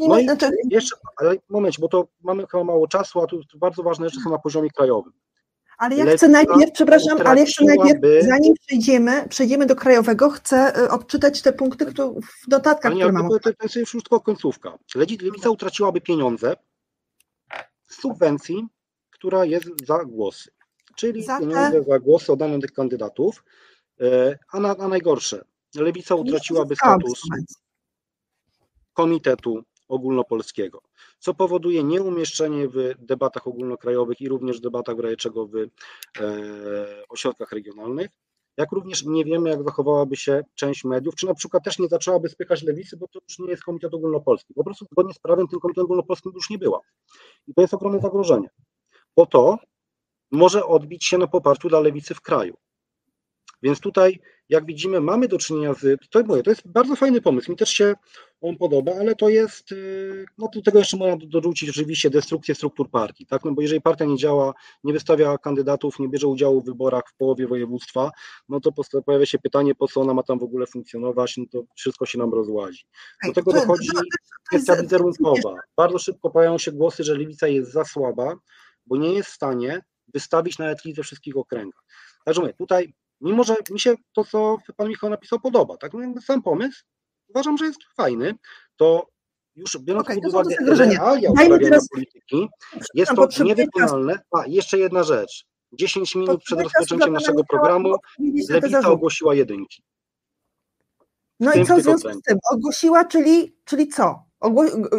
No i jeszcze, ale moment, bo to mamy chyba mało czasu, a tu bardzo ważne rzeczy są na poziomie krajowym. Ale ja chcę najpierw, przepraszam, ale jeszcze najpierw, zanim przejdziemy, przejdziemy do krajowego, chcę e, odczytać te punkty które, w notatkach, nie, które mam. To, to jest już tylko końcówka. Lewica utraciłaby pieniądze, subwencji, która jest za głosy. Czyli za pieniądze za głosy oddane tych kandydatów. E, a, na, a najgorsze, lewica utraciłaby status komitetu ogólnopolskiego, co powoduje nieumieszczenie w debatach ogólnokrajowych i również debatach w razie czego w e, ośrodkach regionalnych, jak również nie wiemy, jak zachowałaby się część mediów, czy na przykład też nie zaczęłaby spychać lewicy, bo to już nie jest Komitet Ogólnopolski. Po prostu zgodnie z prawem tym Komitetem Ogólnopolskim już nie była. I to jest ogromne zagrożenie, bo to może odbić się na poparciu dla lewicy w kraju. Więc tutaj, jak widzimy, mamy do czynienia z. To, mówię, to jest bardzo fajny pomysł. Mi też się on podoba, ale to jest. Y, no do tego jeszcze można dorzucić oczywiście destrukcję struktur partii, tak? No bo jeżeli partia nie działa, nie wystawia kandydatów, nie bierze udziału w wyborach w połowie województwa, no to pojawia się pytanie, po co ona ma tam w ogóle funkcjonować, no to wszystko się nam rozłazi. Do tego dochodzi kwestia wizerunkowa. Bardzo szybko pojawiają się głosy, że lewica jest za słaba, bo nie jest w stanie wystawić nawet list we wszystkich okręgach. Także mówię, tutaj, mimo że mi się to, co pan Michał napisał, podoba, tak, no sam pomysł uważam, że jest fajny, to już biorąc okay, pod uwagę realia uprawiania polityki, jest to niewykonalne. A, jeszcze jedna rzecz. 10 minut przed rozpoczęciem naszego programu Lewica ogłosiła jedynki. No i co w związku z tym? Ogłosiła, czyli, czyli co?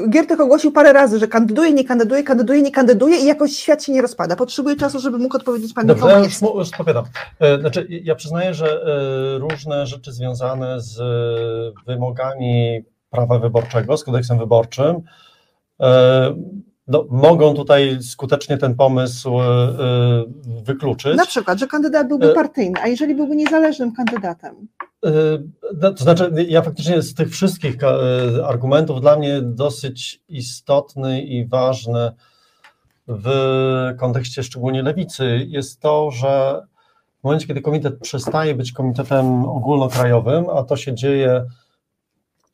Giertek ogłosił parę razy, że kandyduje, nie kandyduje, kandyduje, nie kandyduje i jakoś świat się nie rozpada. Potrzebuję czasu, żeby mógł odpowiedzieć Pan Dobrze, ja już, już odpowiadam. E, znaczy, ja przyznaję, że e, różne rzeczy związane z wymogami prawa wyborczego, z kodeksem wyborczym, e, no, mogą tutaj skutecznie ten pomysł wykluczyć. Na przykład, że kandydat byłby partyjny, a jeżeli byłby niezależnym kandydatem? No, to znaczy, ja faktycznie z tych wszystkich argumentów dla mnie dosyć istotny i ważny w kontekście szczególnie lewicy jest to, że w momencie, kiedy komitet przestaje być komitetem ogólnokrajowym, a to się dzieje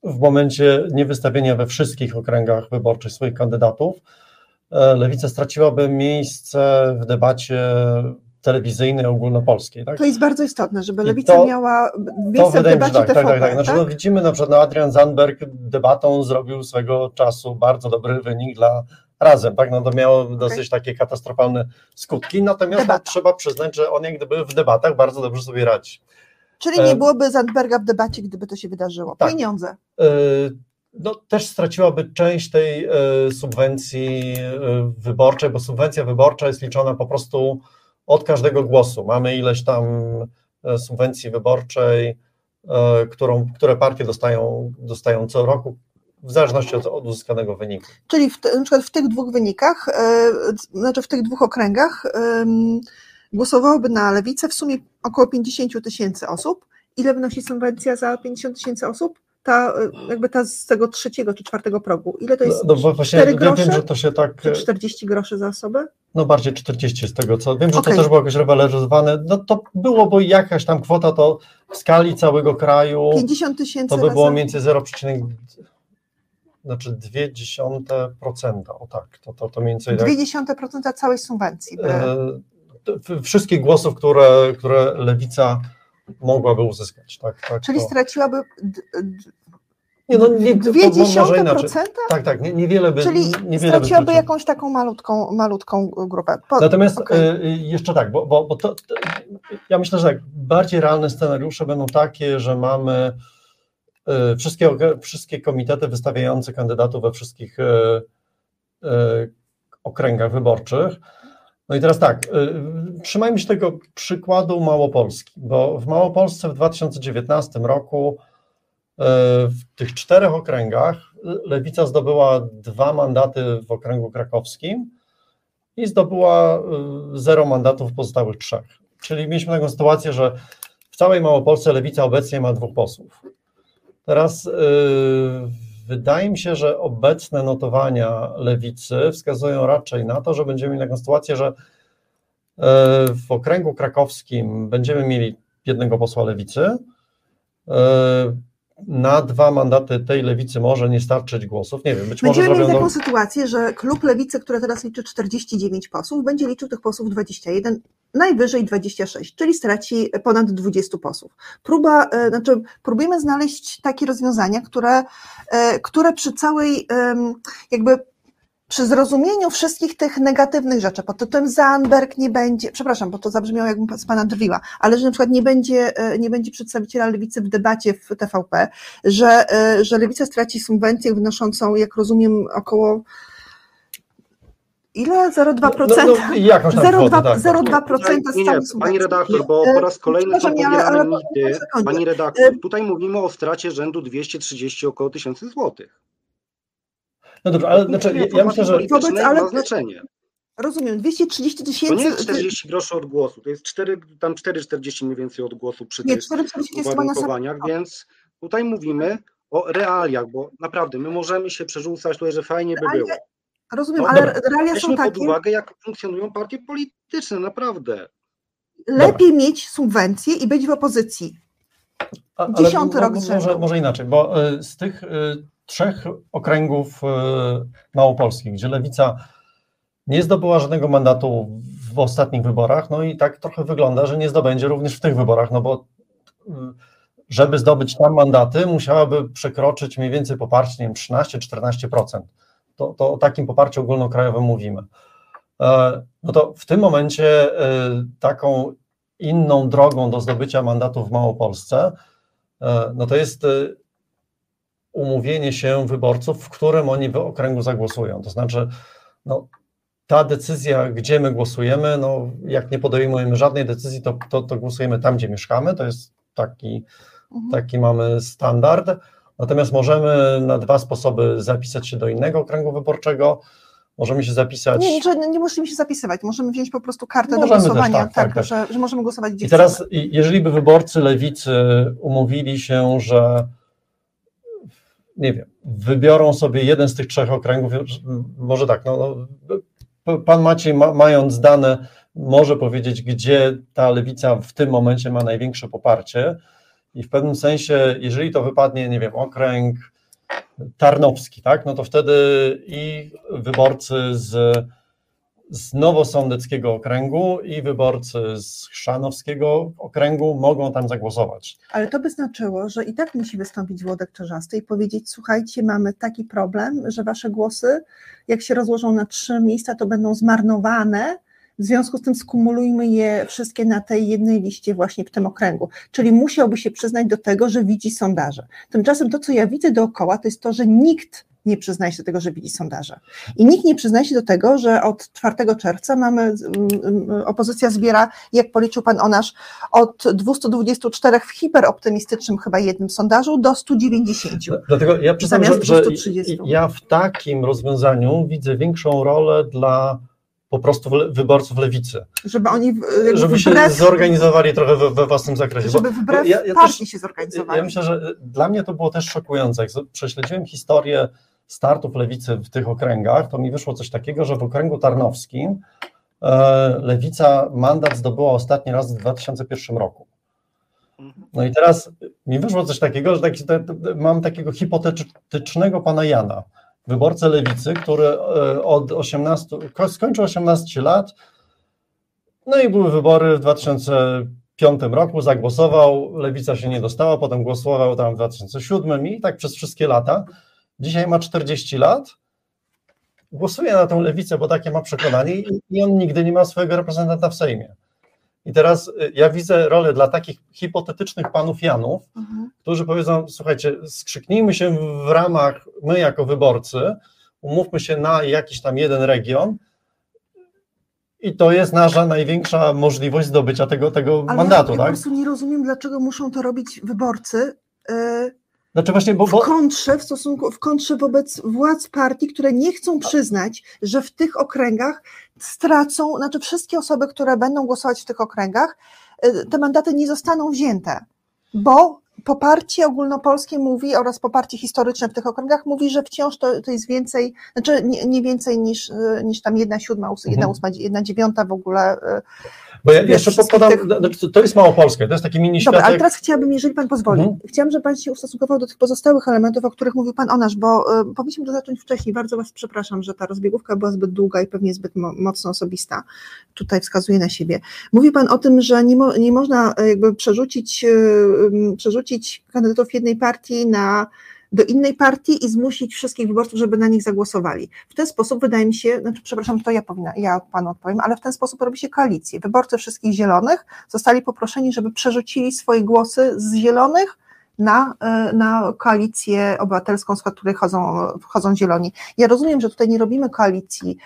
w momencie niewystawienia we wszystkich okręgach wyborczych swoich kandydatów, lewica straciłaby miejsce w debacie telewizyjnej ogólnopolskiej. Tak? To jest bardzo istotne, żeby lewica to, miała miejsce w debacie tak, TVP, tak, tak, tak. Znaczy, no, widzimy na przykład, no, Adrian Zandberg debatą zrobił swego czasu bardzo dobry wynik dla razem, tak? No to miało okay. dosyć takie katastrofalne skutki, natomiast no, trzeba przyznać, że on jak gdyby w debatach bardzo dobrze sobie radzi. Czyli nie byłoby Zandberga w debacie, gdyby to się wydarzyło. Tak. Pieniądze. No, też straciłaby część tej subwencji wyborczej, bo subwencja wyborcza jest liczona po prostu od każdego głosu. Mamy ileś tam subwencji wyborczej, którą, które partie dostają, dostają co roku, w zależności od, od uzyskanego wyniku. Czyli w, na przykład w tych dwóch wynikach, yy, znaczy w tych dwóch okręgach yy, głosowałoby na lewicę w sumie około 50 tysięcy osób. Ile wynosi subwencja za 50 tysięcy osób? Ta, jakby ta z tego trzeciego czy czwartego progu. Ile to jest? No, no właśnie, 4 grosze? Wiem, że to się tak. Czy 40 groszy za osobę? No bardziej 40 z tego co. Wiem, że okay. to też było jakoś rewaloryzowane. No to było, bo jakaś tam kwota to w skali całego kraju. 50 tysięcy. To by było między 0, znaczy 0,2%, o tak, to, to, to mniej więcej... 0,2% tak, całej subwencji. E, wszystkich głosów, które, które lewica mogłaby uzyskać. Tak, tak, Czyli to... straciłaby nie, no, nie, dwie dziesiąte procenta? Tak, tak, nie, niewiele by Czyli niewiele straciłaby by jakąś taką malutką, malutką grupę. Po, Natomiast okay. jeszcze tak, bo, bo, bo to, to, ja myślę, że tak, bardziej realne scenariusze będą takie, że mamy E, wszystkie, wszystkie komitety wystawiające kandydatów we wszystkich e, okręgach wyborczych. No i teraz tak, trzymajmy się tego przykładu Małopolski, bo w Małopolsce w 2019 roku w tych czterech okręgach Lewica zdobyła dwa mandaty w okręgu krakowskim i zdobyła zero mandatów w pozostałych trzech. Czyli mieliśmy taką sytuację, że w całej Małopolsce Lewica obecnie ma dwóch posłów. Teraz wydaje mi się, że obecne notowania lewicy wskazują raczej na to, że będziemy mieli taką sytuację, że yy, w okręgu krakowskim będziemy mieli jednego posła lewicy. Yy, na dwa mandaty tej lewicy może nie starczyć głosów. Nie wiem, być Będziemy może mieli taką sytuację, że klub lewicy, który teraz liczy 49 posłów, będzie liczył tych posłów 21, najwyżej 26, czyli straci ponad 20 posłów. Próba, e, znaczy próbujemy znaleźć takie rozwiązania, które, e, które przy całej jakby przy zrozumieniu wszystkich tych negatywnych rzeczy, pod tytułem Zandberg nie będzie, przepraszam, bo to zabrzmiało jakbym z Pana drwiła, ale że na przykład nie będzie, e, nie będzie przedstawiciela lewicy w debacie w TVP, że, że lewica straci subwencję wynoszącą, jak rozumiem, około Ile? 0,2%? No, no, jakąś 0,2% tak, 0,2% z całej Pani redaktor, bo po raz kolejny są pobierane mity. Pani redaktor, tutaj mówimy o stracie rzędu 230 około tysięcy złotych. No dobrze, ale znaczy, ja, ja myślę, że... Wobec, ale... ma znaczenie. Rozumiem, 230 tysięcy. To nie jest 40 groszy od głosu, to jest 4, tam 4,40 mniej więcej od głosu przy nie, tych uwarunkowaniach, więc tutaj mówimy o realiach, bo naprawdę my możemy się przerzucać tutaj, że fajnie by było. Rozumiem, no, ale dobra. realia są takie. pod uwagę, jak funkcjonują partie polityczne, naprawdę. Lepiej dobra. mieć subwencje i być w opozycji. Dziesiąty ale, rok może, może, może inaczej, bo y, z tych y, trzech okręgów y, małopolskich, gdzie lewica nie zdobyła żadnego mandatu w ostatnich wyborach, no i tak trochę wygląda, że nie zdobędzie również w tych wyborach, no bo y, żeby zdobyć tam mandaty, musiałaby przekroczyć mniej więcej poparcie, nie wiem, 13-14%. To, to o takim poparciu ogólnokrajowym mówimy. E, no to w tym momencie e, taką inną drogą do zdobycia mandatu w Małopolsce, e, no to jest umówienie się wyborców, w którym oni w okręgu zagłosują. To znaczy, no, ta decyzja, gdzie my głosujemy, no, jak nie podejmujemy żadnej decyzji, to, to, to głosujemy tam, gdzie mieszkamy. To jest taki, mhm. taki mamy standard. Natomiast możemy na dwa sposoby zapisać się do innego okręgu wyborczego. Możemy się zapisać. Nie, nie, nie musimy się zapisywać, możemy wziąć po prostu kartę możemy do głosowania, tak, tak, tak, tak. Że, że, możemy głosować gdzie I teraz, chcemy. jeżeli by wyborcy lewicy umówili się, że nie wiem, wybiorą sobie jeden z tych trzech okręgów, może tak, no, no pan Maciej, ma, mając dane, może powiedzieć, gdzie ta lewica w tym momencie ma największe poparcie. I w pewnym sensie, jeżeli to wypadnie, nie wiem, okręg tarnowski, tak, no to wtedy i wyborcy z z Nowosądeckiego Okręgu i wyborcy z Chrzanowskiego Okręgu mogą tam zagłosować. Ale to by znaczyło, że i tak musi wystąpić Włodek Czerzasty i powiedzieć, słuchajcie, mamy taki problem, że wasze głosy, jak się rozłożą na trzy miejsca, to będą zmarnowane, w związku z tym skumulujmy je wszystkie na tej jednej liście właśnie w tym okręgu. Czyli musiałby się przyznać do tego, że widzi sondaże. Tymczasem to, co ja widzę dookoła, to jest to, że nikt nie przyznaje się do tego, że widzi sondaże. I nikt nie przyznaje się do tego, że od 4 czerwca mamy, opozycja zbiera, jak policzył pan Onasz, od 224 w hiperoptymistycznym chyba jednym sondażu do 190. Dlatego ja przyznam, że, że ja w takim rozwiązaniu widzę większą rolę dla po prostu wyborców lewicy. Żeby oni żeby się zorganizowali trochę we, we własnym zakresie. Żeby wbrew ja, ja partii też, się zorganizowali. Ja myślę, że dla mnie to było też szokujące. Jak prześledziłem historię startów lewicy w tych okręgach, to mi wyszło coś takiego, że w okręgu tarnowskim e, lewica mandat zdobyła ostatni raz w 2001 roku. No i teraz mi wyszło coś takiego, że taki, te, mam takiego hipotetycznego pana Jana, wyborcę lewicy, który e, od 18, skończył 18 lat, no i były wybory w 2005 roku, zagłosował, lewica się nie dostała, potem głosował tam w 2007 i tak przez wszystkie lata. Dzisiaj ma 40 lat, głosuje na tę lewicę, bo takie ma przekonanie i on nigdy nie ma swojego reprezentanta w Sejmie. I teraz y, ja widzę rolę dla takich hipotetycznych panów Janów, mhm. którzy powiedzą, słuchajcie, skrzyknijmy się w ramach, my jako wyborcy, umówmy się na jakiś tam jeden region i to jest nasza największa możliwość zdobycia tego, tego Ale mandatu. Ja tak? po prostu nie rozumiem, dlaczego muszą to robić wyborcy, yy znaczy właśnie, bo, bo... W kontrze w stosunku, w kontrze wobec władz partii, które nie chcą przyznać, że w tych okręgach stracą, znaczy wszystkie osoby, które będą głosować w tych okręgach, y, te mandaty nie zostaną wzięte, bo poparcie ogólnopolskie mówi oraz poparcie historyczne w tych okręgach mówi, że wciąż to, to jest więcej, znaczy nie, nie, więcej niż, y, niż tam jedna siódma, jedna mhm. ósma, jedna dziewiąta w ogóle y, bo ja jeszcze podam, tych... No, to jest Małopolskie, to jest taki mini Dobra, ale teraz chciałabym, jeżeli Pan pozwoli, mhm. chciałabym, żeby Pan się ustosunkował do tych pozostałych elementów, o których mówił Pan Onasz, bo y, powinniśmy to zacząć wcześniej. Bardzo Was przepraszam, że ta rozbiegówka była zbyt długa i pewnie zbyt mo mocno osobista. Tutaj wskazuje na siebie. Mówi Pan o tym, że nie, mo nie można jakby przerzucić, y, przerzucić kandydatów jednej partii na do innej partii i zmusić wszystkich wyborców, żeby na nich zagłosowali. W ten sposób wydaje mi się, znaczy, przepraszam, to ja powinna, ja panu odpowiem, ale w ten sposób robi się koalicję. Wyborcy wszystkich zielonych zostali poproszeni, żeby przerzucili swoje głosy z zielonych na, e, na koalicję obywatelską, z której chodzą, wchodzą zieloni. Ja rozumiem, że tutaj nie robimy koalicji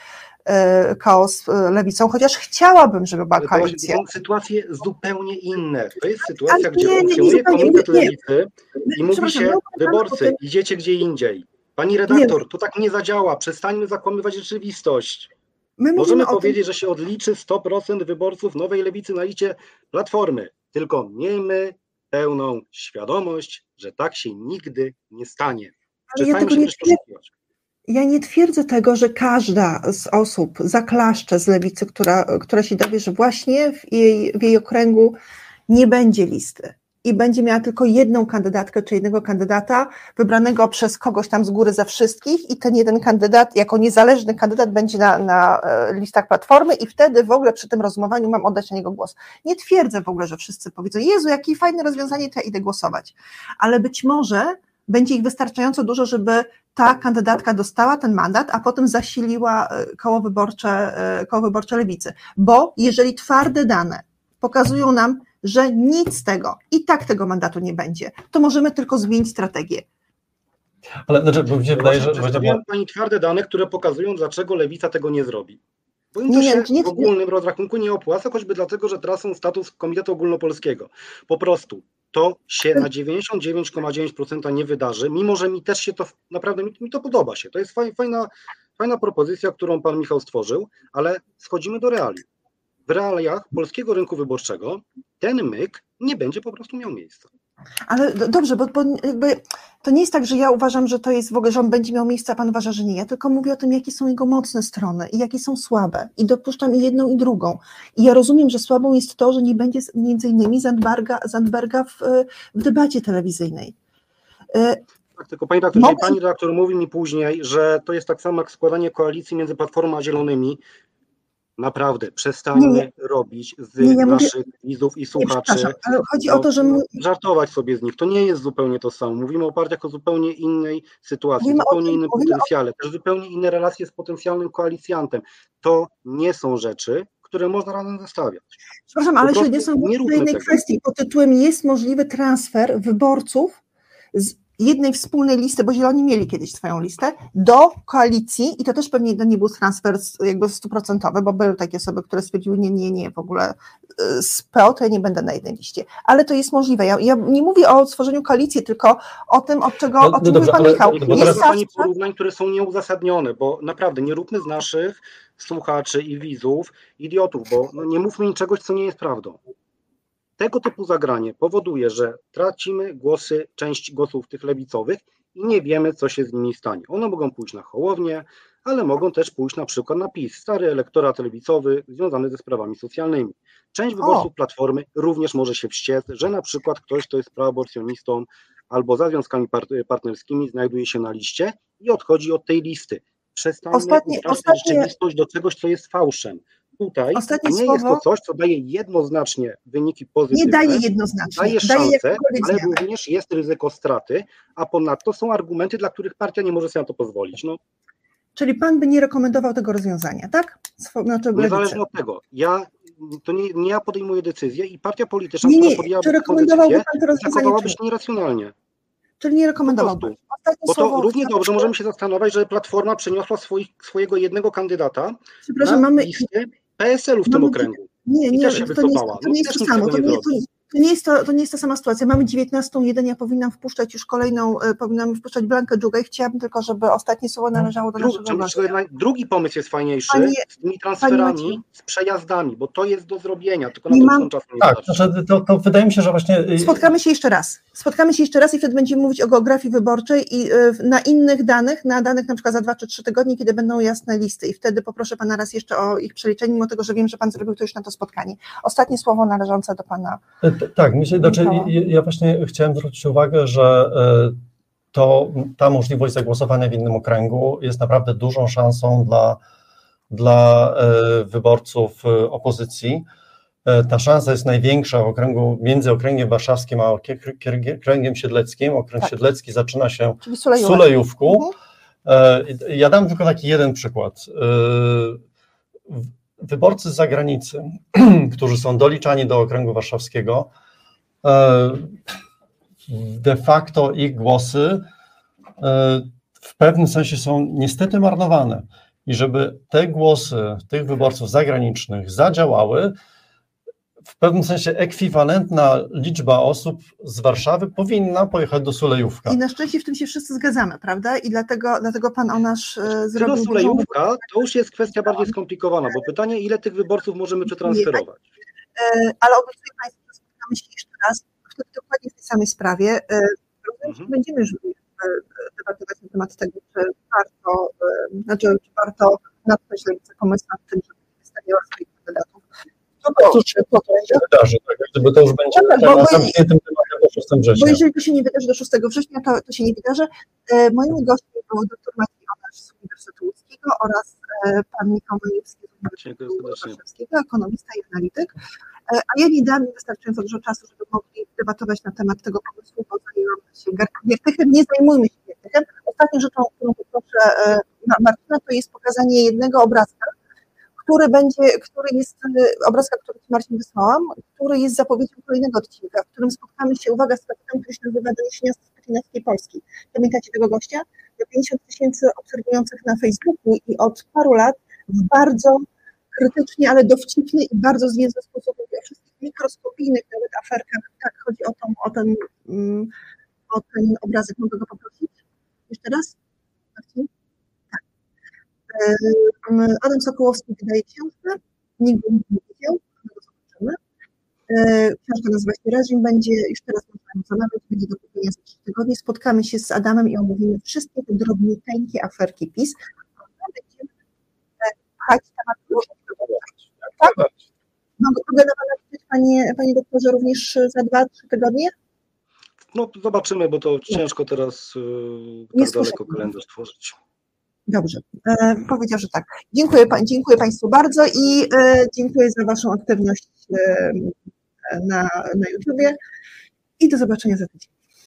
chaos e, lewicą, chociaż chciałabym, żeby była koalicja. To są sytuacje zupełnie inne. To jest sytuacja, gdzie funkcjonuje komitet lewicy i mówi się, no, wyborcy, idziecie gdzie indziej. Pani redaktor, nie. to tak nie zadziała, przestańmy zakłamywać rzeczywistość. My Możemy powiedzieć, tym... że się odliczy 100% wyborców nowej lewicy na liście Platformy, tylko miejmy pełną świadomość, że tak się nigdy nie stanie. Przestańmy ja tego nie też ja nie twierdzę tego, że każda z osób zaklaszcze z lewicy, która, która się dowie, że właśnie w jej, w jej okręgu nie będzie listy. i będzie miała tylko jedną kandydatkę czy jednego kandydata wybranego przez kogoś tam z góry za wszystkich i ten jeden kandydat jako niezależny kandydat będzie na, na e, listach platformy i wtedy w ogóle przy tym rozumowaniu mam oddać na niego głos. Nie twierdzę w ogóle, że wszyscy powiedzą, Jezu, jakie fajne rozwiązanie, to ja idę głosować, ale być może będzie ich wystarczająco dużo, żeby ta kandydatka dostała ten mandat, a potem zasiliła e, koło wyborcze, e, koło wyborcze lewicy. Bo jeżeli twarde dane pokazują nam, że nic z tego i tak tego mandatu nie będzie, to możemy tylko zmienić strategię. Ale znaczy, bo mi się wydaje, że. Przedstawiam bo... Pani twarde dane, które pokazują, dlaczego lewica tego nie zrobi. Bo im to nie, się nie, w ogólnym rozrachunku nie opłaca, choćby dlatego, że tracą status Komitetu Ogólnopolskiego. Po prostu to się na 99,9% nie wydarzy, mimo że mi też się to naprawdę mi, mi to podoba się. To jest fajna, fajna propozycja, którą pan Michał stworzył, ale schodzimy do realiów. W realiach polskiego rynku wyborczego ten myk nie będzie po prostu miał miejsca. Ale dobrze, bo, bo to nie jest tak, że ja uważam, że to jest w ogóle, że on będzie miał miejsce, a pan uważa, że nie. Ja tylko mówię o tym, jakie są jego mocne strony i jakie są słabe. I dopuszczam i jedną, i drugą. I ja rozumiem, że słabą jest to, że nie będzie między innymi Zandberga, Zandberga w, w debacie telewizyjnej. E, tak, tylko pani redaktor, Mogę... pani redaktor mówi mi później, że to jest tak samo jak składanie koalicji między Platformą a Zielonymi, Naprawdę, przestańmy nie, robić z nie, ja naszych mówię, widzów i słuchaczy. Ale chodzi o to, że. My... Żartować sobie z nich. To nie jest zupełnie to samo. Mówimy o partiach o zupełnie innej sytuacji, mówimy zupełnie tym, innym potencjale, o... też zupełnie inne relacje z potencjalnym koalicjantem. To nie są rzeczy, które można razem zestawiać. Przepraszam, ale się nie są w jednej kwestii. Pod tytułem jest możliwy transfer wyborców z jednej wspólnej listy, bo Zieloni mieli kiedyś swoją listę, do koalicji i to też pewnie nie był transfer jakby stuprocentowy, bo były takie osoby, które stwierdziły, nie, nie, nie, w ogóle y, z PO to ja nie będę na jednej liście, ale to jest możliwe. Ja, ja nie mówię o stworzeniu koalicji, tylko o tym, od czego, no, o czym no pan Michał. Bo jest pani porównań, które są nieuzasadnione, bo naprawdę nie róbmy z naszych słuchaczy i widzów idiotów, bo no nie mówmy niczego, co nie jest prawdą. Tego typu zagranie powoduje, że tracimy głosy, część głosów tych lewicowych i nie wiemy, co się z nimi stanie. One mogą pójść na Hołownię, ale mogą też pójść na przykład na PiS, stary elektorat lewicowy związany ze sprawami socjalnymi. Część wyborców. Platformy również może się wściec, że na przykład ktoś, kto jest proaborcjonistą albo za związkami partnerskimi znajduje się na liście i odchodzi od tej listy. Przestańmy ostatnie, ostatnie... rzeczywistość do czegoś, co jest fałszem tutaj Ostatnie nie słowo, jest to coś, co daje jednoznacznie wyniki pozytywne. Nie daje jednoznacznie. Daje szansę, ale również jest ryzyko straty, a ponadto są argumenty, dla których partia nie może sobie na to pozwolić. No. Czyli pan by nie rekomendował tego rozwiązania, tak? Znaczy, Niezależnie od tego. Ja, to nie, nie ja podejmuję decyzję i partia polityczna, nie, nie, która podjęłaby czy rekomendowałby pan to rozwiązanie? się nieracjonalnie. Czyli nie rekomendowałby. Bo to równie dobrze możemy się zastanawiać, że Platforma przeniosła swoich, swojego jednego kandydata Przepraszam, mamy listę PSL-u w tym okręgu. Nie, nie, to, nie to, nie jest to samo. To nie, to, to nie, jest to, to nie jest ta sama sytuacja. Mamy 19.1, ja powinnam wpuszczać już kolejną, e, powinnam wpuszczać Blankę Dżugę i chciałabym tylko, żeby ostatnie słowo no, należało do Dru, naszego. Drugi pomysł jest fajniejszy, Panie, z tymi transferami, z przejazdami, bo to jest do zrobienia, tylko na to mam... czas nie Tak, znaczy, to, to wydaje mi się, że właśnie... Y, Spotkamy się jeszcze raz. Spotkamy się jeszcze raz i wtedy będziemy mówić o geografii wyborczej i y, na innych danych, na danych na przykład za dwa czy trzy tygodnie, kiedy będą jasne listy i wtedy poproszę Pana raz jeszcze o ich przeliczenie, mimo tego, że wiem, że Pan zrobił to już na to spotkanie. Ostatnie słowo należące do Pana. E, tak, się, znaczy, ja właśnie chciałem zwrócić uwagę, że e, to ta możliwość zagłosowania w innym okręgu jest naprawdę dużą szansą dla, dla e, wyborców opozycji. Ta szansa jest największa w okręgu, między okręgiem warszawskim a okręgiem siedleckim. Okręg tak. siedlecki zaczyna się w Sulejówku. Mhm. Ja dam tylko taki jeden przykład. Wyborcy z zagranicy, którzy są doliczani do okręgu warszawskiego, E, de facto ich głosy e, w pewnym sensie są niestety marnowane. I żeby te głosy tych wyborców zagranicznych zadziałały, w pewnym sensie ekwiwalentna liczba osób z Warszawy powinna pojechać do Sulejówka. I na szczęście w tym się wszyscy zgadzamy, prawda? I dlatego, dlatego pan o nasz e, zrobił... Do Sulejówka to już jest kwestia bardziej skomplikowana, bo pytanie, ile tych wyborców możemy przetransferować? Ale obiecuję Państwu, spotkamy się jeszcze raz, wtedy dokładnie w tej samej sprawie. E, mhm. Będziemy już e, debatować na temat tego, czy warto, e, znaczy, czy warto natknąć lewicę pomysł nad tym, żeby wystawiała swoich kandydatów. No to, to, to, to się wydarzy, tak? Gdyby to już będzie no tak, na zamkniętym temacie 6 Bo września. jeżeli to się nie wydarzy do 6 września, to, to się nie wydarzy. E, Moimi gośćmi był dr Maciej Onasz z Uniwersytetu Łódzkiego oraz e, pan Michał Majewski z Uniwersytetu ekonomista i analityk. E, A ja nie dam im wystarczająco dużo czasu, żeby mogli debatować na temat tego pomysłu, bo zajęłam się Giertychem. Nie zajmujmy się Giertychem. Ostatnią rzeczą, którą poproszę e, Ma- Martina, to jest pokazanie jednego obrazka, który będzie, który jest, e, obrazka, który Ci Marcin wysłałam, który jest zapowiedzią kolejnego odcinka, w którym spotkamy się, uwaga, z facetem, który się nazywa Doniesienia z Skandynawskiej Polski. Pamiętacie tego gościa? Ma 50 tysięcy obserwujących na Facebooku i od paru lat w bardzo krytycznie, ale dowcipny i bardzo zwięzły sposób mówi o wszystkich mikroskopijnych nawet aferkach. Tak, chodzi o, tą, o, ten, mm, o ten obrazek. Mogę go poprosić? Jeszcze raz? Tak. Adam Sokołowski wydaje książkę. Go nie widział, ale go zobaczymy. E, Książka nazywa się Reżim, będzie, już teraz można zamawiać, będzie do kupienia za trzy tygodnie. Spotkamy się z Adamem i omówimy wszystkie te drobniuteńkie aferki PiS. A Będziemy e, pchać temat tak? Mogę mogę na Pana liczyć, panie, panie doktorze, również za dwa, trzy tygodnie? No zobaczymy, bo to ciężko teraz Nie tak daleko kalendarz tworzyć. Dobrze, e, powiedział, że tak. Dziękuję, dziękuję Państwu bardzo i e, dziękuję za Waszą aktywność e, na, na YouTubie i do zobaczenia za tydzień.